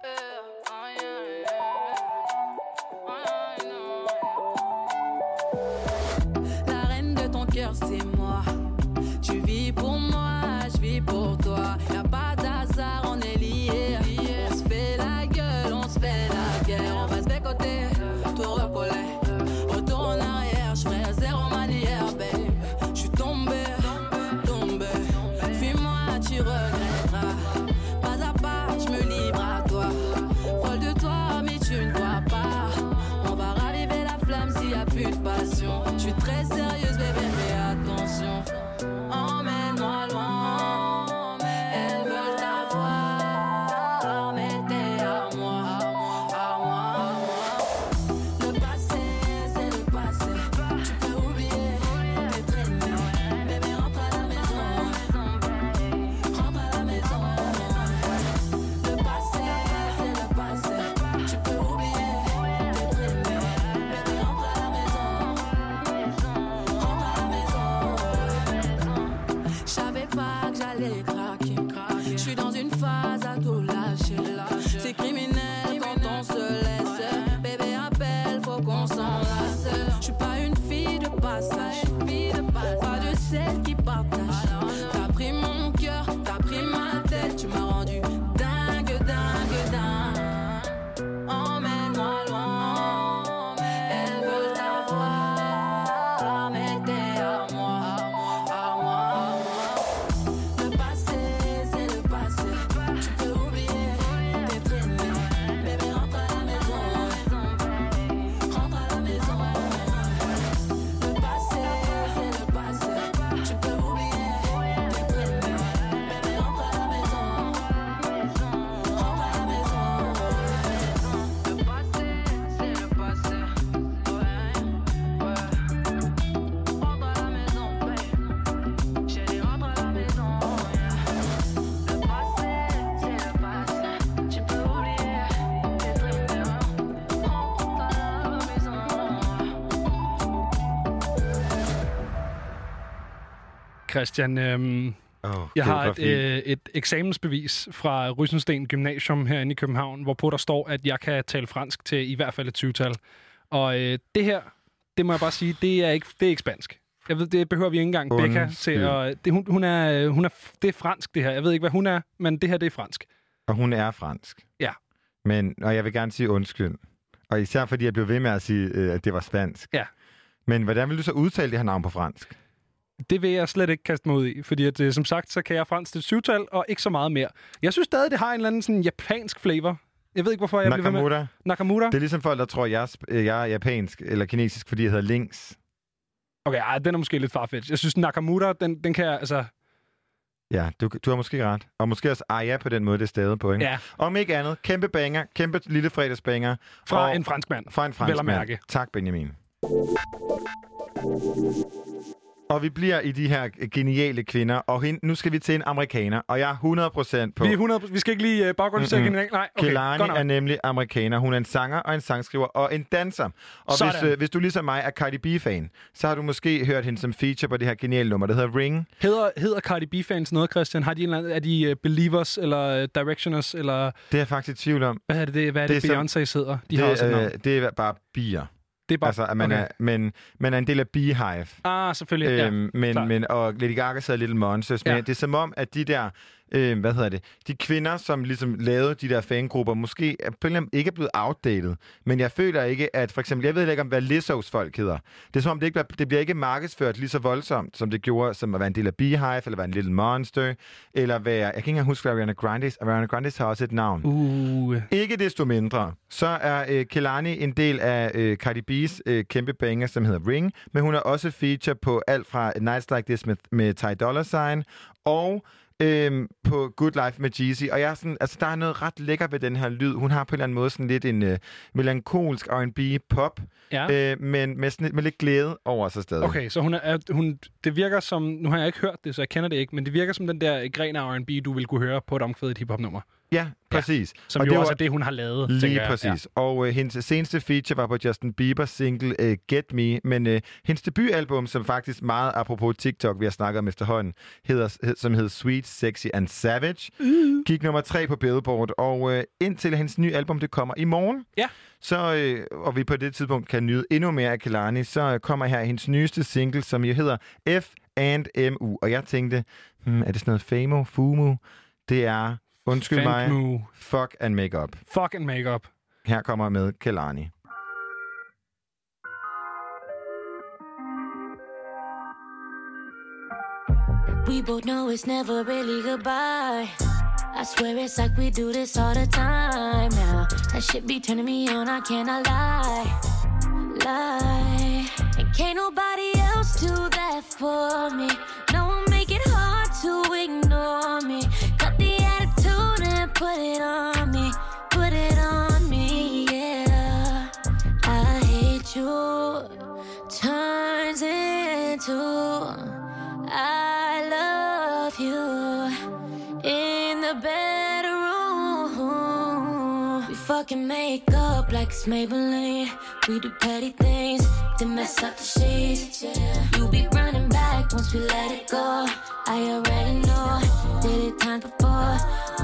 Christian, øhm, oh, jeg har et, øh, et eksamensbevis fra Rysensten Gymnasium herinde i København, hvorpå der står, at jeg kan tale fransk til i hvert fald et 20-tal. Og øh, det her, det må jeg bare sige, det er ikke, det er ikke spansk. Jeg ved, det behøver vi ikke engang Becca til. Undskyld. Og det, hun, hun er, hun er, det er fransk, det her. Jeg ved ikke, hvad hun er, men det her, det er fransk. Og hun er fransk. Ja. Men, og jeg vil gerne sige undskyld. Og især fordi jeg blev ved med at sige, øh, at det var spansk. Ja. Men hvordan vil du så udtale det her navn på fransk? Det vil jeg slet ikke kaste mig ud i, fordi at, øh, som sagt, så kan jeg fransk til syvtal, og ikke så meget mere. Jeg synes stadig, det har en eller anden sådan japansk flavor. Jeg ved ikke, hvorfor jeg bliver ved med... Nakamura. Nakamura? Det er ligesom folk, der tror, jeg er, øh, jeg er japansk eller kinesisk, fordi jeg hedder Links. Okay, ej, den er måske lidt farfetch. Jeg synes, Nakamura, den, den kan jeg, altså... Ja, du, du har måske ret. Og måske også Aya på den måde, det er stadig på, ikke? Ja. Om ikke andet, kæmpe banger, kæmpe lille fredagsbanger. Fra Og- en franskmand. Fra en franskmand. Tak, Benjamin. Og vi bliver i de her geniale kvinder, og hende, nu skal vi til en amerikaner, og jeg er 100% på... Vi, er 100, vi skal ikke lige uh, baggrundstjekke Mm-mm. mm-hmm. Nej, okay, nok. er nemlig amerikaner. Hun er en sanger og en sangskriver og en danser. Og Sådan. hvis, øh, hvis du ligesom mig er Cardi B-fan, så har du måske hørt hende som feature på det her geniale nummer, der hedder Ring. Hedder, hedder Cardi B-fans noget, Christian? Har de en eller anden, er de uh, Believers, eller uh, Directioners, eller... Det er jeg faktisk i tvivl om. Hvad er det, det, hvad er det, Det Beyoncé hedder? De det, har også øh, det er bare bier. Det er bare... Altså, at man, okay. er, men, man er en del af Beehive. Ah, selvfølgelig. ja. Øhm, men, klart. men, og Lady Gaga sad Little Monsters. Men Ja. det er som om, at de der, øh, hvad hedder det, de kvinder, som ligesom lavede de der fangrupper, måske er på en eller anden- ikke er blevet outdated. Men jeg føler ikke, at for eksempel, jeg ved ikke om, hvad Lizzo's folk hedder. Det er som om, det, ikke bliver, det bliver ikke markedsført lige så voldsomt, som det gjorde, som at være en del af Beehive, eller være en Little Monster, eller være, jeg kan ikke engang huske, hvad Ariana Grande Ariana Grande har også et navn. Uh. Ikke desto mindre, så er øh, Kelani en del af øh, Cardi B's øh, kæmpe banger, som hedder Ring, men hun er også feature på alt fra Nights Like This med, med Ty Dolla Sign, og øhm, på Good Life med Jeezy. Og jeg er sådan, altså, der er noget ret lækker ved den her lyd. Hun har på en eller anden måde sådan lidt en øh, melankolsk R&B pop, Ja. øh, men med, sådan, lidt- med lidt glæde over sig stadig. Okay, så hun er, er, hun, det virker som... Nu har jeg ikke hørt det, så jeg kender det ikke, men det virker som den der gren af R&B, du vil kunne høre på et omkvædet hip-hop-nummer. Ja, præcis. Som Og jo det også var- er det, hun har lavet, Lige tænker jeg. præcis. Ja. Og øh, hendes seneste feature var på Justin Bieber single øh, Get Me, men øh, hendes debutalbum, som faktisk meget apropos TikTok, vi har snakket om efterhånden, hedder, hed, som hedder Sweet, Sexy and Savage, uh. gik nummer tre på Billboard, og øh, indtil hendes nye album det kommer i morgen, ja. så, øh, og vi på det tidspunkt kan nyde endnu mere af Kelani, så øh, kommer her hendes nyeste single, som jo hedder F and MU. Og jeg tænkte, hmm, er det sådan noget Famo, Fumu? Det er, undskyld mig, Fandmu. Fuck and Make Up. Fuck and make-up. Her kommer med Kelani. We both know it's never really goodbye. I swear it's like we do this all the time now. That shit be turning me on, I cannot lie. Lie. And can't nobody else do that for me. Put it on me. Put it on me, yeah. I hate you. Turns into I love you in the bedroom. We fucking make up like it's Maybelline. We do petty things to mess up the sheets. You be running back once we let it go. I already know, did it time before.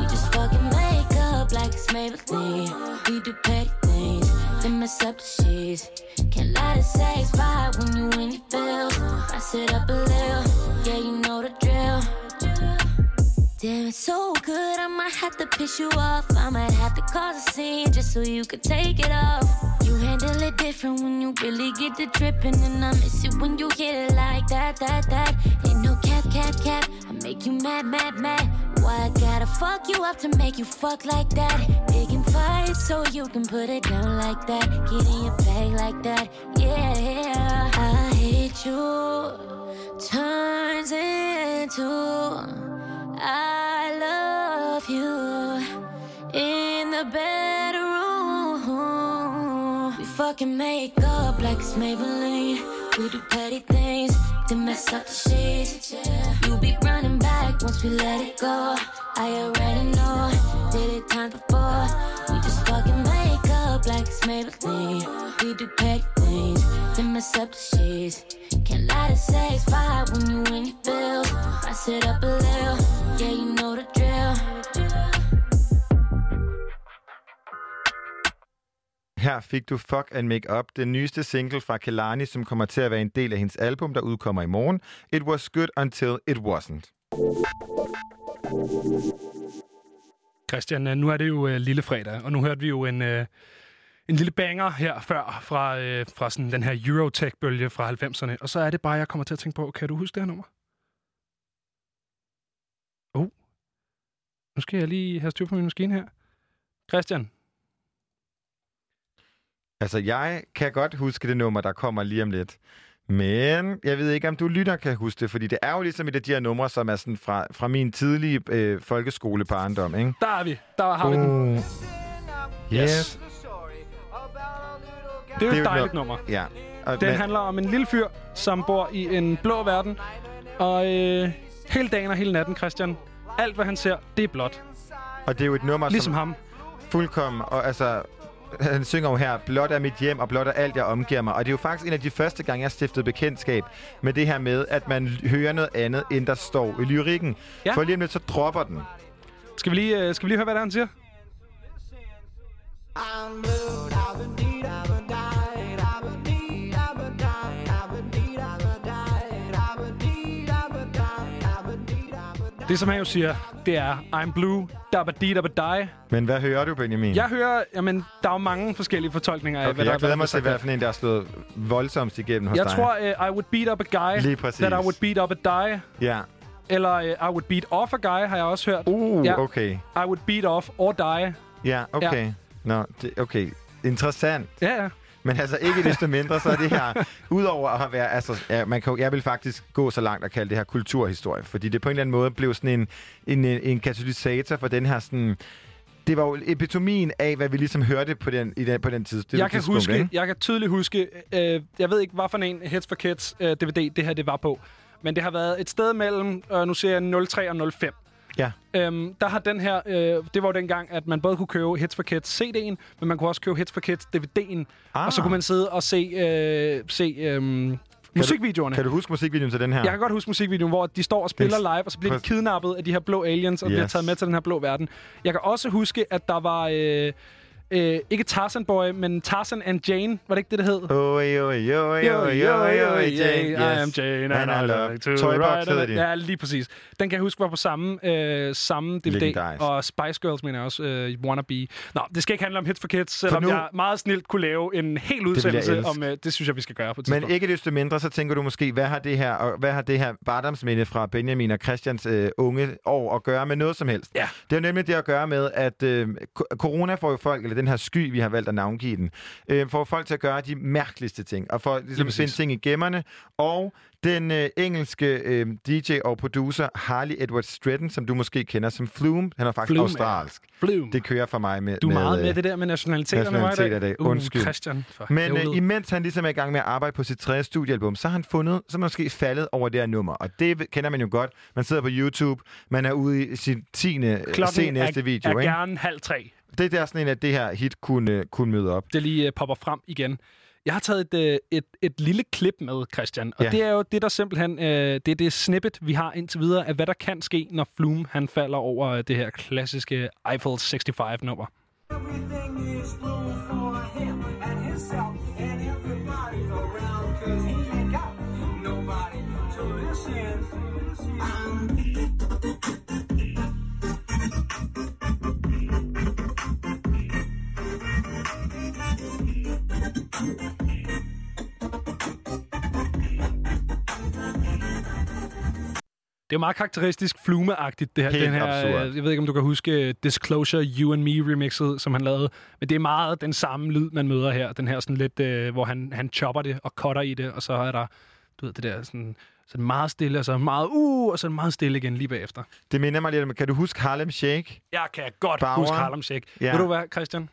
Just fucking make up like it's Maybelline. We do petty things to mess up the sheets. Can't let it satisfy when you in your feels. Rise it up a little, yeah, you know drill. Damn, it's so good, I might have to piss you off. I might have to cause a scene just so you could take it off. You handle it different when you really get the dripping, and I miss it when you hit it like that, that, that. Ain't no cap, cap, cap. I make you mad, mad, mad. Why I gotta fuck you up to make you fuck like that? Picking fights so you can put it down like that. Get in your bag like that, yeah. I hate you. Turns into. I love you in the bedroom. We fucking make up like it's Maybelline. We do petty things to mess up the sheets. You be running back once we let it go. I already know, did it time before. We just fucking make up like it's Maybelline. We do petty things to mess up the sheets. Can't let it satisfy when you in your feels. Rise it up a little, yeah, you know the drill. Her fik du Fuck and Make Up, den nyeste single fra Kelani, som kommer til at være en del af hendes album, der udkommer i morgen. It was good until it wasn't. Christian, øh, nu er det jo uh, lille fredag, og nu hørte vi jo en, uh, en lille banger her før fra, uh, fra sådan den her Eurotech-bølge fra 90'erne. Og så er det bare, jeg kommer til at tænke på, kan du huske det her nummer? Oh. Nu skal jeg lige have styr på min maskine her. Christian, Altså, jeg kan godt huske det nummer, der kommer lige om lidt. Men jeg ved ikke, om du lytter kan huske det, fordi det er jo ligesom et af de her numre, som er sådan fra, fra min tidlige øh, folkeskole barndom, ikke? Der er vi. Der har vi den. Uh, yes. Det er jo et dejligt nummer. Ja. Og Den men- handler om en lille fyr, som bor i en blå verden. Og øh, hele dagen og hele natten, Christian, alt hvad han ser, det er blåt. Og det er jo et nummer, Ligesom som ham. fuldkommen, og altså, han synger jo her, blot er mit hjem, og blot er alt, jeg omgiver mig. Og det er jo faktisk en af de første gange, jeg stiftede bekendtskab med det her med, at man hører noget andet, end der står i lyrikken. Ja. For lige om lidt, så dropper den. Skal vi lige, øh, skal vi lige høre, hvad det er, han siger? Det, som han jo siger, det er I'm blue, dabba dee dabba die. Men hvad hører du, Benjamin? Jeg hører, jamen, der er jo mange forskellige fortolkninger af, Okay, hvad der jeg glæder hvad der mig til, hvad for en, der er slået voldsomst igennem hos Jeg dig. tror, uh, I would beat up a guy, Lige præcis. that I would beat up a die. Ja. Eller uh, I would beat off a guy, har jeg også hørt. Uh, ja. okay. I would beat off or die. Ja, okay. Ja. Nå, det, okay. Interessant. Ja, ja. Men altså ikke desto mindre, så er det her, udover at være, altså, ja, man kan, jeg vil faktisk gå så langt og kalde det her kulturhistorie, fordi det på en eller anden måde blev sådan en, en, en katalysator for den her sådan, det var jo epitomien af, hvad vi ligesom hørte på den, i den, på den tids, det jeg kan huske, ikke? jeg kan tydeligt huske, øh, jeg ved ikke, hvad for en Heads for Kids øh, DVD det her det var på, men det har været et sted mellem, øh, nu ser jeg 03 og 05. Ja. Øhm, der har den her, øh, det var jo dengang, at man både kunne købe Hits for Kids CD'en, men man kunne også købe Hits for Kids DVD'en, Ah. og så kunne man sidde og se, øh, se øh, musikvideoerne. Kan du huske musikvideoen til den her? Jeg kan godt huske musikvideoen, hvor de står og spiller live, og så bliver de kidnappet af de her blå aliens, og yes. bliver taget med til den her blå verden. Jeg kan også huske, at der var... Øh, øh, ikke Tarzan Boy, men Tarzan and Jane. Var det ikke det, det hed? Oi, oi, oi, oi, oi, oi, Jane. I am Jane, And I love to Toybox hedder a- de. Ja, lige præcis. Den kan jeg huske var på samme, øh, samme DVD. Legendarisk. Og Spice Girls, mener jeg også, øh, Wanna Be. Nå, det skal ikke handle om Hits for Kids, selvom nu- jeg meget snilt kunne lave en hel udsendelse om... Øh, det synes jeg, vi skal gøre på et Men tidspunkt. ikke desto mindre, så tænker du måske, hvad har det her, og hvad har det her barndomsminde fra Benjamin og Christians øh, unge år at gøre med noget som helst? Ja. Det er jo nemlig det at gøre med, at øh, corona får jo folk, eller den her sky, vi har valgt at navngive den, øh, får folk til at gøre de mærkeligste ting, og for ligesom finde ting i gemmerne. Og den øh, engelske øh, DJ og producer Harley Edward Stratton, som du måske kender som Flume, han er faktisk Flume, ja. australsk. Flume. Det kører for mig med Du er meget øh, med det der med nationaliteterne, var i dag? Uh, Undskyld. Christian, for Men øh, imens han ligesom er i gang med at arbejde på sit tredje studiealbum, så har han fundet, så er man måske faldet over det her nummer. Og det kender man jo godt. Man sidder på YouTube, man er ude i sin tiende Klokken se næste er, video. er ikke? gerne halv tre. Det er sådan en, at det her hit kunne, kunne møde op. Det lige uh, popper frem igen. Jeg har taget et, øh, et, et lille klip med, Christian. Og Ja. det er jo det, der simpelthen... Øh, det er det snippet, vi har indtil videre, af hvad der kan ske, når Flume han falder over øh, det her klassiske Eiffel 65-nummer. Everything is blue for him and himself and Det er jo meget karakteristisk Flume-agtigt, det her. Helt den her absurd. øh, jeg ved ikke, om du kan huske Disclosure You and Me remixet, som han lavede. Men det er meget den samme lyd, man møder her. Den her sådan lidt, øh, hvor han, han chopper det og cutter i det, og så er der, du ved, det der sådan, sådan meget stille, og så meget uh, og så meget stille igen lige bagefter. Det minder mig lidt om, kan du huske Harlem Shake? Jeg kan godt Bauer. huske Harlem Shake. Ja. Ja. Ved du hvad, Christian?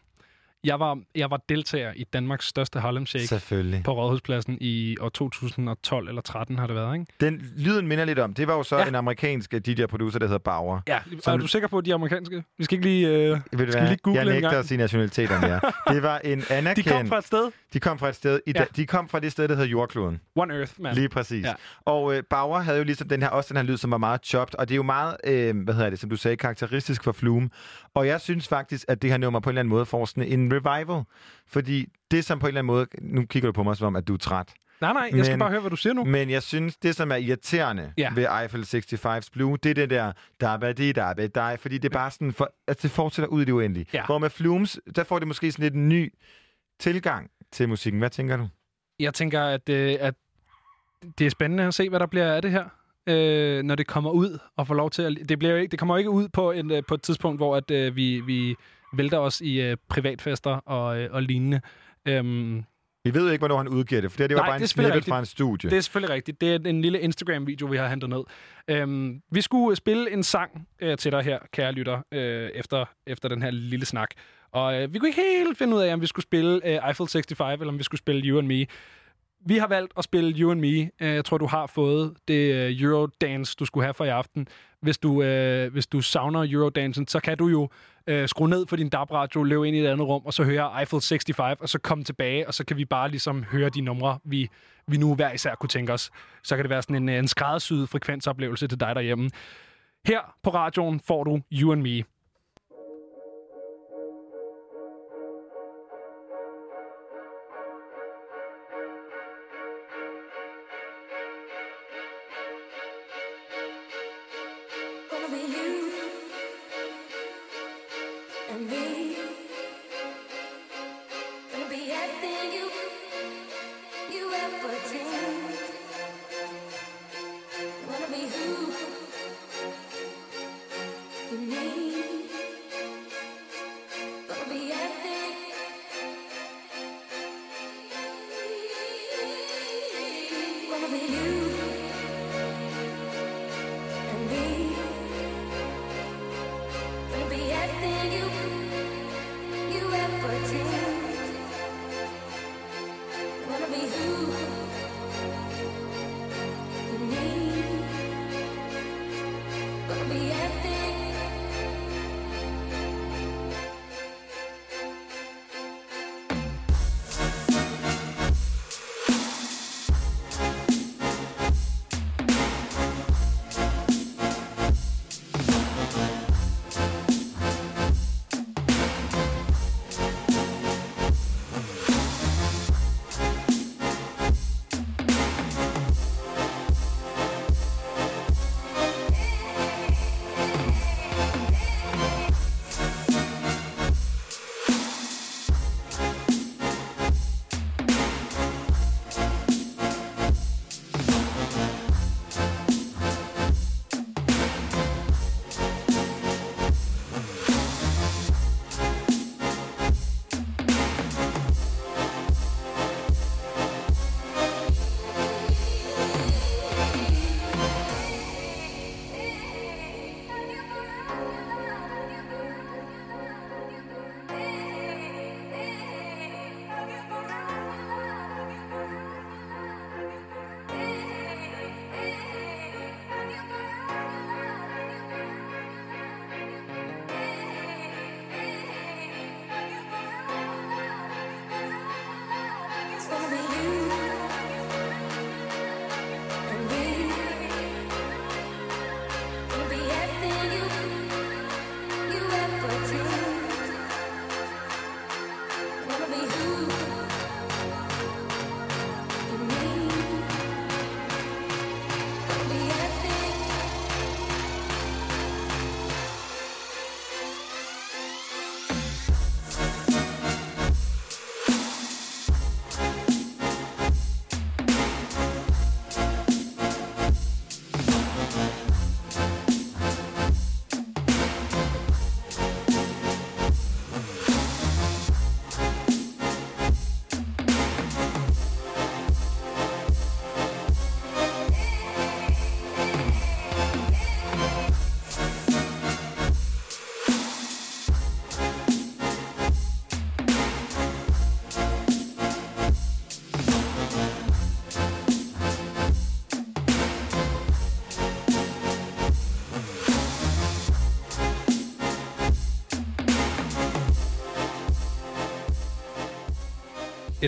Jeg var, jeg var deltager i Danmarks største Harlem Shake Selvfølgelig. på Rådhuspladsen i år 2012 eller 13 har det været, ikke? Den lyden minder lidt om. Det var jo så ja. En amerikansk DJ-producer, der hedder Bauer. Ja, Som- er du sikker på, at de er amerikanske? Vi skal ikke lige, øh, skal lige google jeg nægter at sige nationaliteterne, ja. Det var en anerkendt... De kom fra et sted. De kom fra et sted. I Ja. ja. De kom fra det sted, der hedder Jordkloden. One Earth, man. Lige præcis. Ja. Og øh, Bauer havde jo ligesom den her, også den her lyd, som var meget chopped, og det er jo meget, øh, hvad hedder det, som du sagde, karakteristisk for Flume. Og jeg synes faktisk, at det her nummer på en eller anden måde får sådan en revival. Fordi det, som på en eller anden måde... Nu kigger du på mig, som om, at du er træt. Nej, nej, jeg skal bare høre, hvad du siger nu. Men jeg synes, det, som er irriterende Ja. ved Eiffel 65's Blue, det er det der dabba di dabba dig, fordi det er bare sådan, for, at det fortsætter ud i det uendelige. Ja. Hvor med Flumes, der får det måske sådan lidt en ny tilgang til musikken. Hvad tænker du? Jeg tænker, at, øh, at det er spændende at se, hvad der bliver af det her, øh, når det kommer ud og får lov til at... Det, bliver jo ikke, det kommer jo ikke ud på, en, øh, på et tidspunkt, hvor at, øh, vi, vi vælter os i øh, privatfester og, øh, og lignende. Øhm, Vi ved ikke, hvornår han udgiver det, for det, det var Nej, bare det en snippet rigtigt. fra en studie. Det er selvfølgelig rigtigt. Det er en lille Instagram-video, vi har hentet ned. Øhm, vi skulle spille en sang øh, til dig her, kære lytter, øh, efter, efter den her lille snak. Og øh, vi kunne ikke helt finde ud af, om vi skulle spille øh, Eiffel 65, eller om vi skulle spille You and Me. Vi har valgt at spille You and Me. Øh, jeg tror, du har fået det øh, Eurodance, du skulle have for i aften. Hvis du, øh, hvis du savner Eurodancen, så kan du jo øh, skrue ned for din DAB-radio, løbe ind i et andet rum, og så høre Eiffel 65, og så komme tilbage, og så kan vi bare ligesom høre de numre, vi, vi nu hver især kunne tænke os. Så kan det være sådan en, øh, en skræddersyet frekvensoplevelse til dig derhjemme. Her på radioen får du You and Me.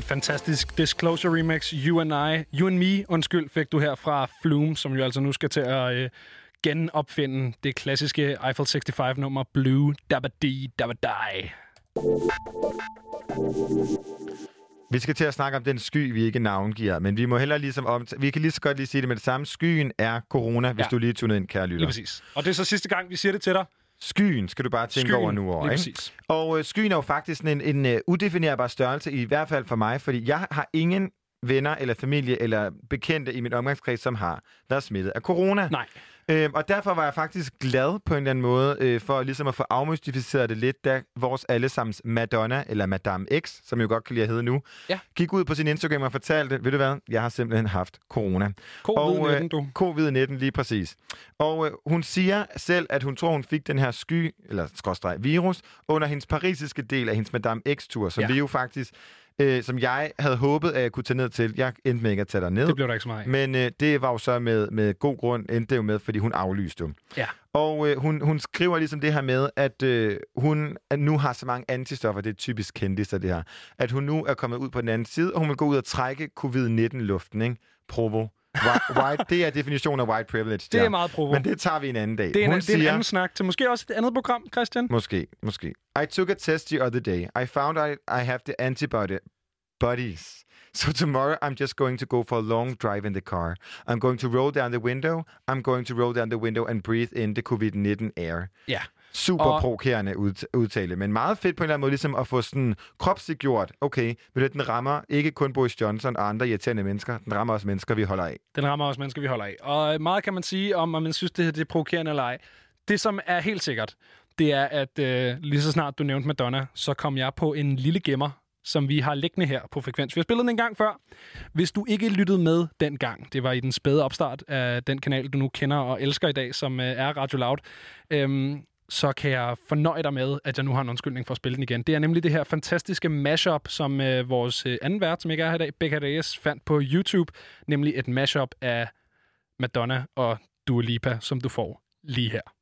Fantastisk Disclosure remix, You and I, You and Me, undskyld, fik du her fra Flume, som jo altså nu skal til at øh, genopfinde det klassiske Eiffel 65-nummer Blue Dabba Dee Dabba Die. Vi skal til at snakke om den sky, vi ikke navngiver, men vi må heller ligesom om... Vi kan lige så godt lige sige det med det samme. Skyen er corona, hvis Ja. du lige tuner ind, kære lytter. Lige præcis. Og det er så sidste gang, vi siger det til dig. Skyen skal du bare tænke Skyen, over nu over, ikke? venner eller familie eller bekendte i min omgangskreds, som har været smittet af corona. Nej. Øhm, og derfor var jeg faktisk glad på en eller anden måde øh, for ligesom at få afmystificeret det lidt, da vores allesammens Madonna, eller Madame X, som jeg godt kan lide at hedde nu, ja. gik ud på sin Instagram og fortalte, ved du hvad, jeg har simpelthen haft corona. Covid-19, Og, øh, du. Covid-19, lige præcis. Og øh, hun siger selv, at hun tror, hun fik den her sky, eller skråstreg virus, under hendes parisiske del af hendes Madame X-tur, som ja. vi jo faktisk, øh, som jeg havde håbet, at jeg kunne tage ned til. Jeg endte med ikke at tage der ned. Det blev der ikke så meget af. Men øh, det var jo så med, med god grund, endte det jo med, fordi hun aflyste jo. Ja. Og øh, hun, hun skriver ligesom det her med, at øh, hun at nu har så mange antistoffer, det er typisk kendiser det her, at hun nu er kommet ud på den anden side, og hun vil gå ud og trække covid-19-luften, ikke? Provo. White, white, det er definitionen af white privilege. Det er der. meget provo. Men det tager vi en anden dag. Det er, en, hun det er en anden snak til måske også et andet program, Christian. Måske, måske. I took a test the other day. I found I, I have the antibody buddies. So tomorrow I'm just going to go for a long drive in the car. I'm going to roll down the window. I'm going to roll down the window and breathe in the COVID-19 air. Ja. Super Og- provokerende ud- udtale, men meget fedt på en eller anden måde, ligesom at få sådan kropsliggjort, okay, ved du, den rammer ikke kun Boris Johnson og andre irriterende mennesker, den rammer også mennesker, vi holder af. Den rammer også mennesker, vi holder af. Og meget kan man sige om, om man synes, det her det er provokerende eller ej. Det, som er helt sikkert, det er, at øh, lige så snart du nævnte Madonna, så kom jeg på en lille gemmer, som vi har liggende her på Frekvens. Vi har spillet den en gang før. Hvis du ikke lyttede med dengang, det var i den spæde opstart af den kanal, du nu kender og elsker i dag, som øh, er Radio Loud, øhm, så kan jeg fornøje dig med, at jeg nu har en undskyldning for at spille den igen. Det er nemlig det her fantastiske mashup, som øh, vores øh, anden vært, som ikke er her i dag, Becca Reyes, fandt på YouTube, nemlig et mashup af Madonna og Dua Lipa, som du får lige her.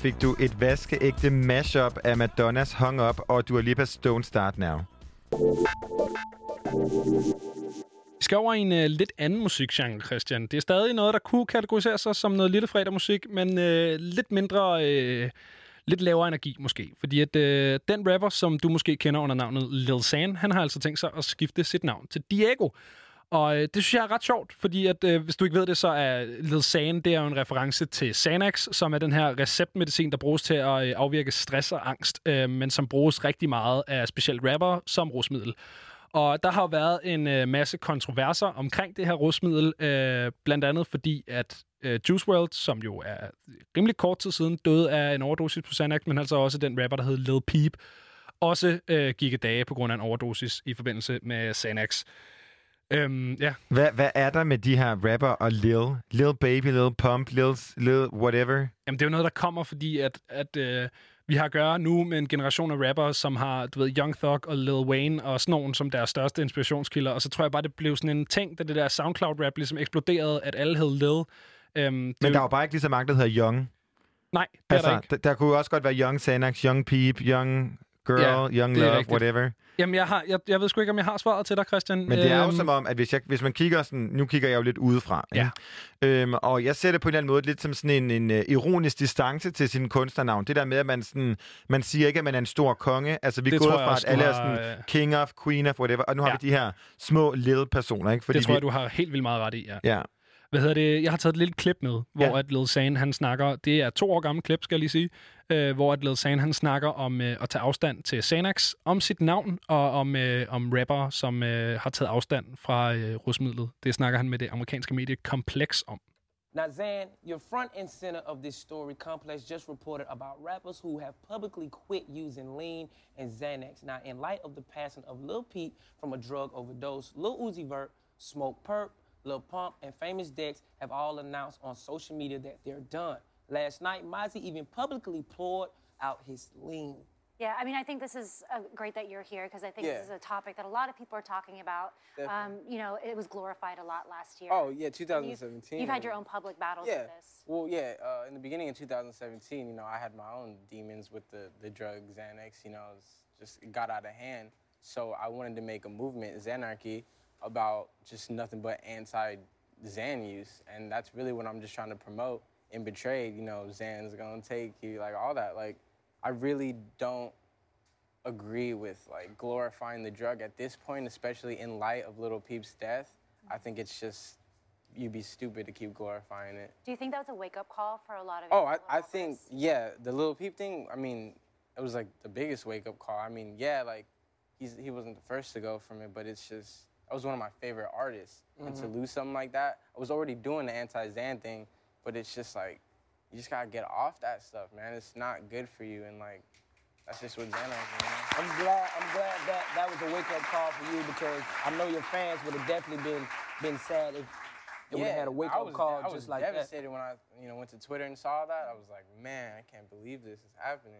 Fik du et vaskeægte mashup af Madonnas Hung Up og Dua Lipas Don't Start Now. Vi skal over i en uh, lidt anden musikgenre, Christian. Det er stadig noget, der kunne kategorisere sig som noget lille fredagmusik, men uh, lidt mindre, uh, lidt lavere energi måske. Fordi at uh, den rapper, som du måske kender under navnet Lil San, han har altså tænkt sig at skifte sit navn til Diego. Og øh, det synes jeg er ret sjovt, fordi at, øh, hvis du ikke ved det, så er Lil San, det er jo en reference til Xanax, som er den her receptmedicin, der bruges til at øh, afvirke stress og angst, øh, men som bruges rigtig meget af specielt rapper som rusmiddel. Og der har jo været en øh, masse kontroverser omkring det her rusmiddel, øh, blandt andet fordi, at øh, Juice WRLD, som jo er rimelig kort tid siden, døde af en overdosis på Xanax, men altså også den rapper, der hed Lil Peep, også øh, gik af dage på grund af en overdosis i forbindelse med Xanax. Øhm, ja. Hvad, hvad er der med de her rapper og Lil? Lil Baby, Lil Pump, Lil, Lil whatever? Jamen, det er jo noget, der kommer, fordi at, at øh, vi har at gøre nu med en generation af rappere, som har, du ved, Young Thug og Lil Wayne og sådan nogen som deres største inspirationskilder. Og så tror jeg bare, det blev sådan en ting, da det der SoundCloud-rap ligesom eksploderede, at alle hed Lil. Øhm, Men der er jo bare ikke lige så mange, der hedder Young. Nej, det er der ikke. Der, der kunne jo også godt være Young Xanax, Young Peep, Young Girl, Ja, Young Love, rigtigt. whatever. Jamen, jeg, har, jeg, jeg ved sgu ikke, om jeg har svaret til dig, Christian. Men det er jo Øhm, som om, at hvis, jeg, hvis man kigger sådan... Nu kigger jeg jo lidt udefra. Ja. Ikke? Øhm, og jeg ser det på en eller anden måde lidt som sådan en, en uh, ironisk distance til sin kunstnernavn. Det der med, at man, sådan, man siger ikke, at man er en stor konge. Altså, vi jeg fra, at alle er har, sådan øh, king of, queen of, whatever. Og nu har Ja. vi de her små, lille personer. Ikke? det tror vi, jeg, du har helt vildt meget ret i, ja. Ja. Hvad hedder det? Jeg har taget et lille klip med, hvor Ja. at Lil San, han snakker... Det er to år gammelt klip, skal jeg lige sige. Øh, hvor at Lil San, han snakker om øh, at tage afstand til Xanax, om sit navn, og om, øh, om rapper, som øh, har taget afstand fra øh, rusmidlet. Det snakker han med det amerikanske medie Complex om. Now, Zan, you're front and center of this story. Complex just reported about rappers who have publicly quit using lean and Xanax. Now, in light of the passing of Lil Peep from a drug overdose, Lil Uzi Vert, Smoke Perp, Lil Pump, and Famous Dex have all announced on social media that they're done. Last night, Mozzie even publicly poured out his lean. Yeah, I mean, I think this is uh, great that you're here because I think Yeah. this is a topic that a lot of people are talking about. Um, you know, it was glorified a lot last year. Oh, yeah, 2017. You've, you've had your own public battles yeah. with this. Well, yeah. Uh, in the beginning of 2017, you know, I had my own demons with the the drug Xanax. You know, it was just it got out of hand. So I wanted to make a movement, Xanarchy, about just nothing but anti-Xan use, and that's really what I'm just trying to promote. In Betrayed, you know, Xan's gonna take you, like all that. Like, I really don't agree with like glorifying the drug at this point, especially in light of Little Peep's death. I think it's just you'd be stupid to keep glorifying it. Do you think that was a wake up call for a lot of Oh, I, I think yeah, the Little Peep thing. I mean, it was like the biggest wake up call. I mean, yeah, like he's he wasn't the first to go from it, but it's just I was one of my favorite artists, and to Mhm. lose something like that, I was already doing the anti-Xan thing, but it's just like you just gotta get off that stuff, man. It's not good for you, and like that's just what Xanax is. I'm glad. I'm glad that that was a wake up call for you because I know your fans would have definitely been been sad if they would have had a wake I up was, call I was just like that. devastated when I, you know, went to Twitter and saw that. I was like, man, I can't believe this is happening.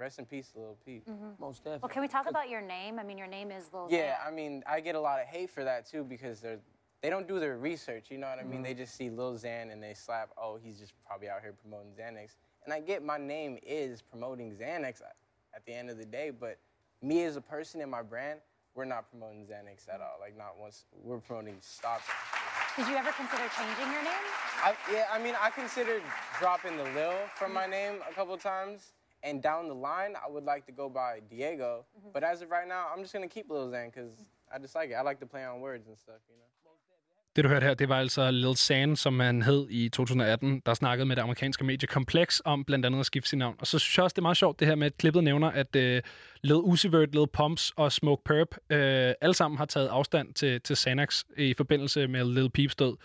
Rest in peace, Lil Peep. Mhm. Most definitely. Well, can we talk about your name? I mean, your name is Lil Yeah, Xan. I mean, I get a lot of hate for that too because they're they don't do their research. You know what I mean? Mhm. They just see Lil Xan and they slap, oh, he's just probably out here promoting Xanax. And I get my name is promoting Xanax at- at the end of the day, but me as a person and my brand, we're not promoting Xanax at all. Like not once. We're promoting stop. Did you ever consider changing your name? I, yeah, I mean, I considered dropping the Lil from my name a couple times, and down the line, I would like to go by Diego. But as of right now, I'm just gonna keep Lil Xan because I just like it. I like to play on words and stuff, you know. Det, du hørte her, det var altså Lil San, som han hed i 2018, der snakkede med det amerikanske medie Complex om blandt andet at skifte sit navn. Og så synes jeg også, det er meget sjovt, det her med, at klippet nævner, at uh, Lil Uzi Vert, Lil Pumps og Smoke Perp uh, alle sammen har taget afstand til, til Xanax i forbindelse med Lil Peeps død.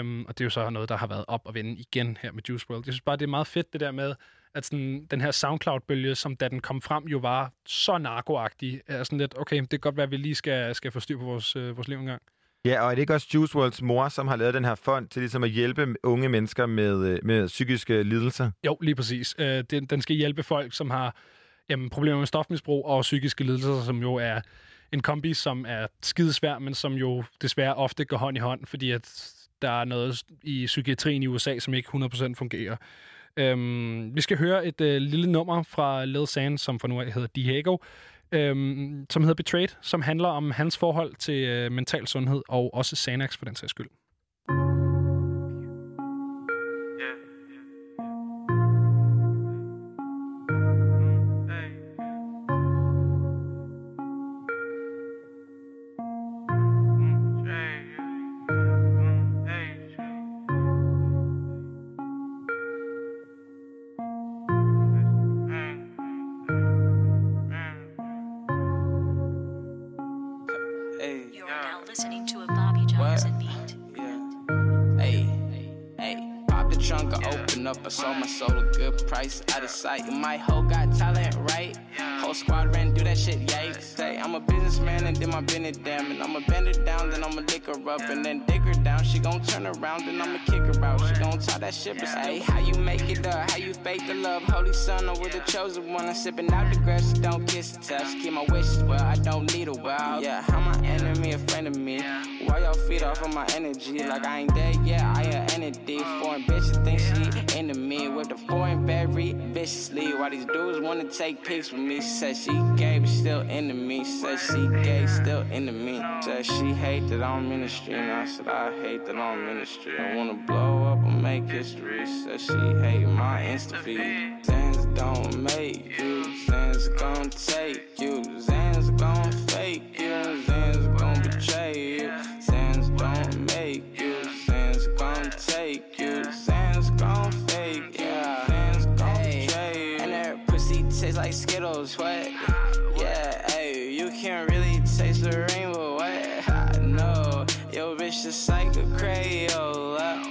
Um, og det er jo så noget, der har været op og vende igen her med Juice WRLD. Jeg synes bare, det er meget fedt, det der med, at sådan, den her SoundCloud-bølge, som da den kom frem, jo var så narkoagtig, er sådan lidt, okay, det kan godt være, at vi lige skal, skal få styr på vores, øh, vores liv engang. Ja, og er det ikke også Juice WRLDs mor, som har lavet den her fond til ligesom at hjælpe unge mennesker med, øh, med psykiske lidelser? Jo, lige præcis. Øh, den, den skal hjælpe folk, som har jamen, problemer med stofmisbrug og psykiske lidelser, som jo er en kombi, som er skidesvær, men som jo desværre ofte går hånd i hånd, fordi at der er noget i psykiatrien i USA, som ikke 100% fungerer. Øhm, vi skal høre et øh, lille nummer fra Lil San, som for nu af hedder Diego, øhm, som hedder Betrayed, som handler om hans forhold til øh, mental sundhed, og også Xanax for den sags skyld. Sight. My hoe got talent, right? Whole squad ran, do that shit, yikes. Hey, I'm a businessman and then my business damn, and I'ma bend her down, then I'ma lick her up, and then dig her down. She gon' turn around, then I'ma kick her out. She gon' talk that shit, but hey, how you make it up? How you fake the love? Holy son, I'm with the chosen one. I'm sipping out the grass, don't kiss the touch. Keep my wishes well, I don't need a wow. Yeah, how my enemy a friend of me? Why y'all feed off of my energy? Like I ain't dead yet, I an entity. Foreign bitches think she into me with the foreign very viciously. Why these dudes wanna take pics with me? She said she gay, but still into me. She said she gay, still into me. Said she hate that I'm in ministry, and I said I hate that I'm in ministry. I wanna blow up and make history. Said she hate my Insta feed. Zans don't make you, Zans gon' take you, Zans like Skittles, what? Yeah, hey, you can't really taste the rainbow, what? I know, yo bitch just like a Crayola.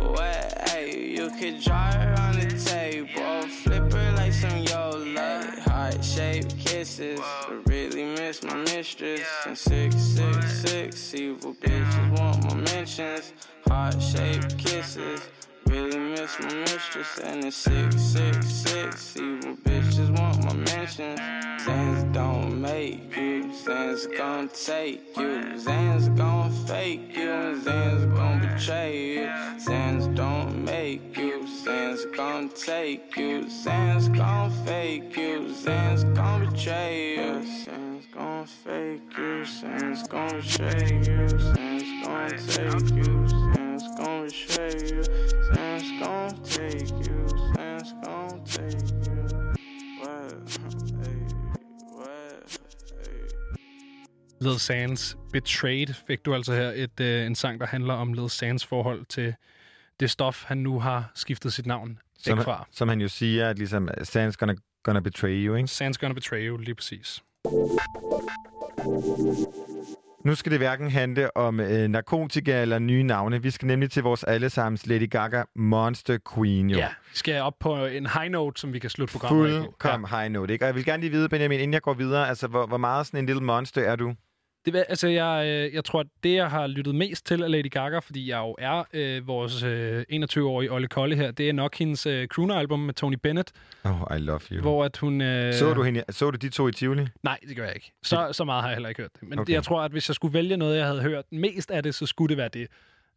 What? Hey, you could draw her on the table, flip her like some Yola. Heart shaped kisses, I really miss my mistress. And six six six, evil bitches want my mentions. Heart shaped kisses. Really miss my mistress and it's six six six. Evil bitches want my mentions. Zans don't make you, Zans gon' take you, Zans gon' fake you, Zans gon' betray you. Zans don't make you, Zans gon' take you, Zans gon' fake you, Zans gon' betray you. Zans gon' fake you, Zans gon' betray you, Zans gon' take you, gon' betray you, Zans gon' take you, Zans gon' take you. What? Hey, what? Lil Sans Betrayed fik du altså her et, øh, en sang, der handler om Lil Sans forhold til det stof, han nu har skiftet sit navn væk Som, fra. som han jo siger, at ligesom, Sans gonna, gonna betray you, ikke? Sans Gonna Betray You, lige præcis. Nu skal det hverken handle om øh, narkotika eller nye navne. Vi skal nemlig til vores allesammens Lady Gaga Monster Queen, jo. Ja, skal jeg op på en high note, som vi kan slutte programmet af på. Fuldkommen high note, ikke? Og jeg vil gerne lige vide, Benjamin, inden jeg går videre, altså, hvor, hvor meget sådan en lille monster er du? Det, altså, jeg, øh, jeg tror, at det, jeg har lyttet mest til af Lady Gaga, fordi jeg jo er øh, vores øh, 21-årige Olle Kolle her, det er nok hendes øh, crooner-album med Tony Bennett, Oh, I love you. hvor at hun... Øh, Så, du hende, så du de to i Tivoli? Nej, det gør jeg ikke. Så, så meget har jeg heller ikke hørt det. Men okay. jeg tror, at hvis jeg skulle vælge noget, jeg havde hørt mest af det, så skulle det være det.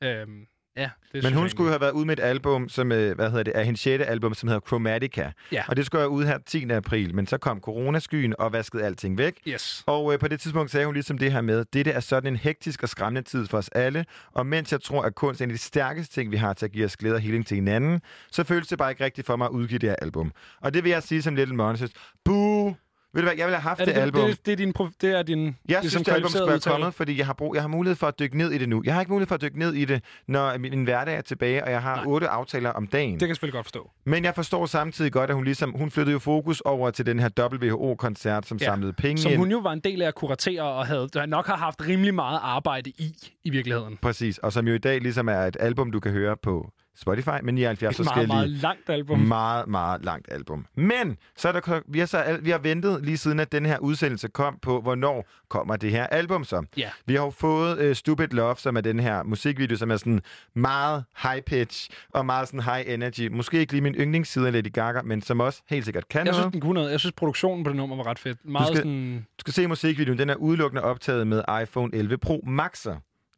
Øhm, ja, det Men hun jeg skulle jo have været ude med et album, som, øh, hvad hedder det, er hendes sjette album, som hedder Chromatica. Ja. Og det skulle være ude her 10. april, men så kom coronaskyen og vaskede alting væk. Yes. Og øh, på det tidspunkt sagde hun ligesom det her med, dette er sådan en hektisk og skræmmende tid for os alle, og mens jeg tror, at kunst er en af de stærkeste ting, vi har til at give os glæde og healing til hinanden, så føles det bare ikke rigtigt for mig at udgive det her album. Og det vil jeg sige som Little Monsters. Boo! Ved du hvad, jeg ville have haft Er det, det, album. Det, det, er din, det er din Jeg ligesom synes, det album skulle være kommet, fordi jeg har, brug, jeg har mulighed for at dykke ned i det nu. Jeg har ikke mulighed for at dykke ned i det, når min, min hverdag er tilbage, og jeg har otte aftaler om dagen. Det kan jeg selvfølgelig godt forstå. Men jeg forstår samtidig godt, at hun ligesom hun flyttede jo fokus over til den her WHO-koncert, som ja. samlede penge Som ind. hun jo var en del af at kuratere, og havde nok har haft rimelig meget arbejde i, i virkeligheden. Præcis, og som jo i dag ligesom er et album, du kan høre på Spotify med 79 Et meget, forskellige... meget langt album. Meget, meget langt album. Men så er der, vi, har så, vi har ventet lige siden, at den her udsendelse kom på, hvornår kommer det her album så. Ja. Vi har jo fået uh, Stupid Love, som er den her musikvideo, som er sådan meget high pitch og meget sådan high energy. Måske ikke lige min yndlingsside af Lady Gaga, men som også helt sikkert kan Jeg noget. synes, den kunne noget. Jeg synes, produktionen på det nummer var ret fedt. Meget du, skal, sådan... du skal se musikvideoen. Den er udelukkende optaget med iPhone 11 Pro Max'er.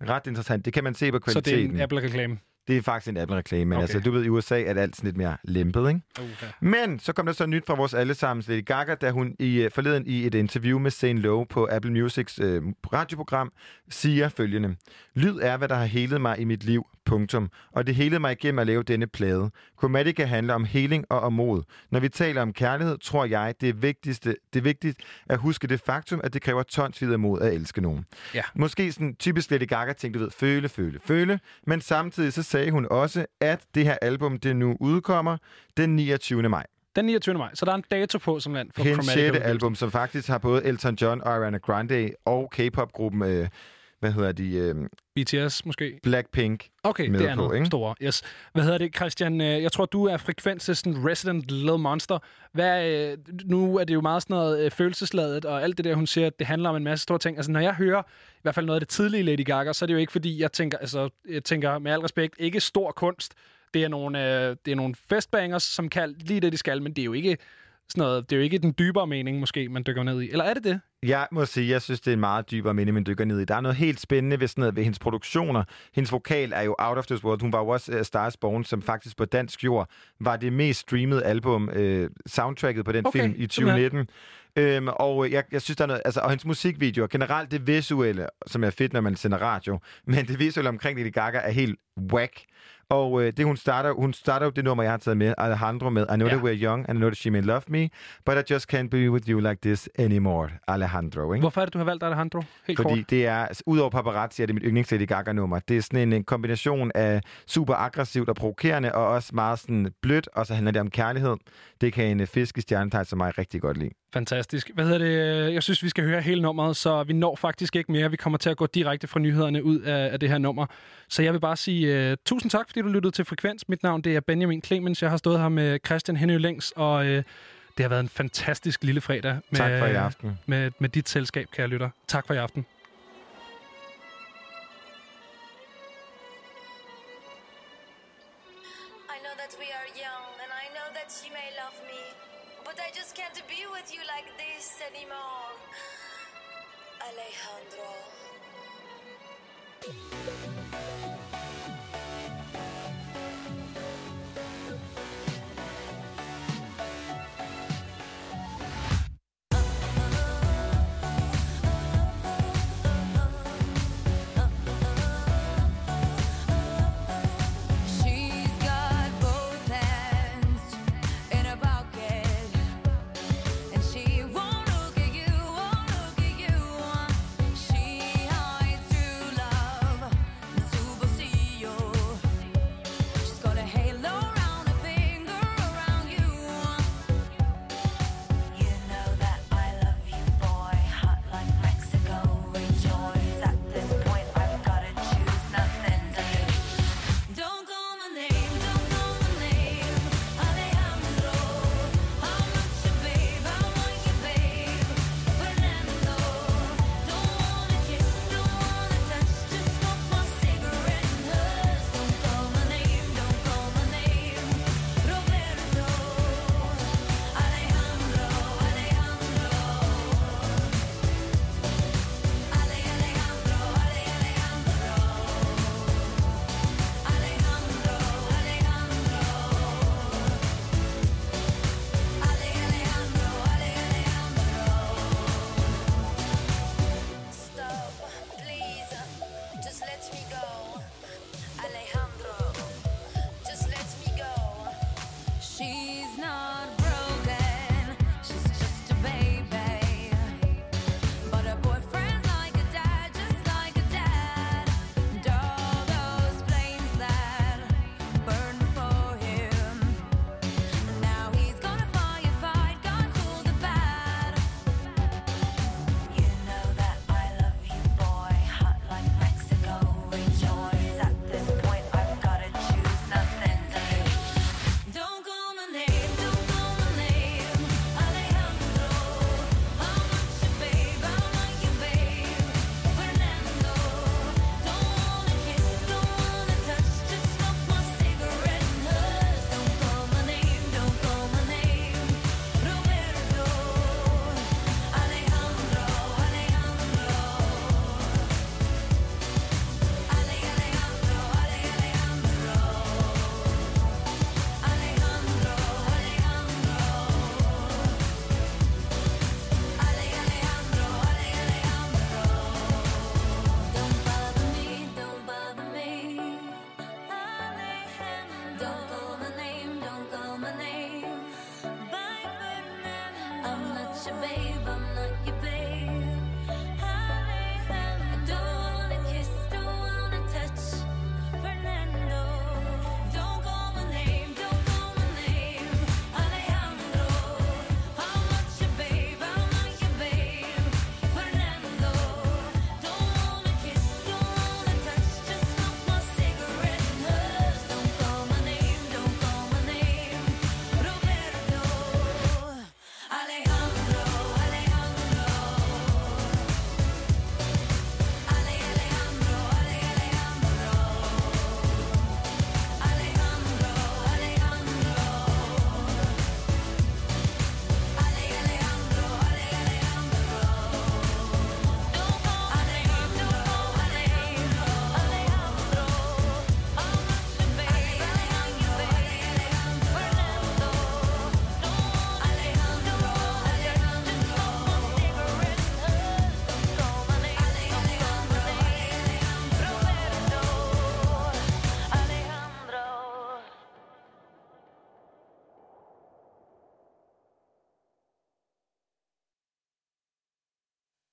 Ret interessant. Det kan man se på Så det er kvaliteten. en Apple-reklame. Det er faktisk en Apple-reklame, men Okay. altså, du ved, i USA er det alt sådan lidt mere lempet, ikke? Okay. Men så kom der så nyt fra vores allesammens Lady Gaga, da hun i øh, forleden i et interview med Zane Lowe på Apple Musics øh, radioprogram siger følgende. Lyd er, hvad der har helet mig i mit liv. Punktum. Og det helede mig igennem at lave denne plade. Chromatica handler om heling og om mod. Når vi taler om kærlighed, tror jeg, det er, vigtigste, det er vigtigt at huske det faktum, at det kræver tonsvis af mod at elske nogen. Ja. Måske sådan typisk Lady Gaga ting, du ved, føle, føle, føle. Men samtidig så sagde hun også, at det her album, det nu udkommer den 29. maj. Den 29. maj. Så der er en dato på, som land for Hendes sjette album, som faktisk har både Elton John og Ariana Grande og K-pop-gruppen, øh, hvad hedder de? Øh, BTS måske? Blackpink Okay, det er noget store. Yes. Hvad hedder det, Christian? Øh, Jeg tror, du er frekvens sådan resident little monster. Hvad, øh, nu er det jo meget sådan noget øh, følelsesladet, og alt det der, hun siger, at det handler om en masse store ting. Altså, når jeg hører i hvert fald noget af det tidlige Lady Gaga, så er det jo ikke, fordi jeg tænker, altså, jeg tænker med al respekt, ikke stor kunst. Det er nogle, øh, det er nogle festbangers, som kan lige det, de skal, men det er jo ikke sådan noget, det er jo ikke den dybere mening, måske, man dykker ned i. Eller er det det? Jeg må sige, jeg synes, det er en meget dybere mening, man dykker ned i. Der er noget helt spændende ved, sådan noget, ved hendes produktioner. Hendes vokal er jo out of this world. Hun var jo også uh, Stars Born, som faktisk på dansk jord var det mest streamede album, uh, soundtracket på den Okay, film i simpelthen. 2019. Øhm, og øh, jeg, jeg synes, der er noget... Altså, og hendes musikvideoer, generelt det visuelle, som er fedt, når man sender radio, men det visuelle omkring Lady Gaga er helt whack. Og øh, det, hun starter, hun starter jo det nummer, jeg har taget med, Alejandro med, I know Ja. that we're young, and I know that she may love me, but I just can't be with you like this anymore, Alejandro. Ikke? Hvorfor er det, du har valgt Alejandro? Helt Fordi kort. det er, altså, udover paparazzi, er det mit yndlings Lady Gaga-nummer. Det er sådan en, en kombination af super aggressivt og provokerende, og også meget sådan blødt, og så handler det om kærlighed. Det kan en øh, fiskestjernetegn som mig rigtig godt lide. Fantastisk. Hvad hedder det? Jeg synes, vi skal høre hele nummeret, så vi når faktisk ikke mere. Vi kommer til at gå direkte fra nyhederne ud af, af det her nummer. Så jeg vil bare sige uh, tusind tak, fordi du lyttede til Frekvens. Mit navn det er Benjamin Clemens. Jeg har stået her med Christian Henø Længs, og uh, det har været en fantastisk lille fredag. Med, Tak for i aften. Med, med dit selskab, kære lytter. Tak for i aften. I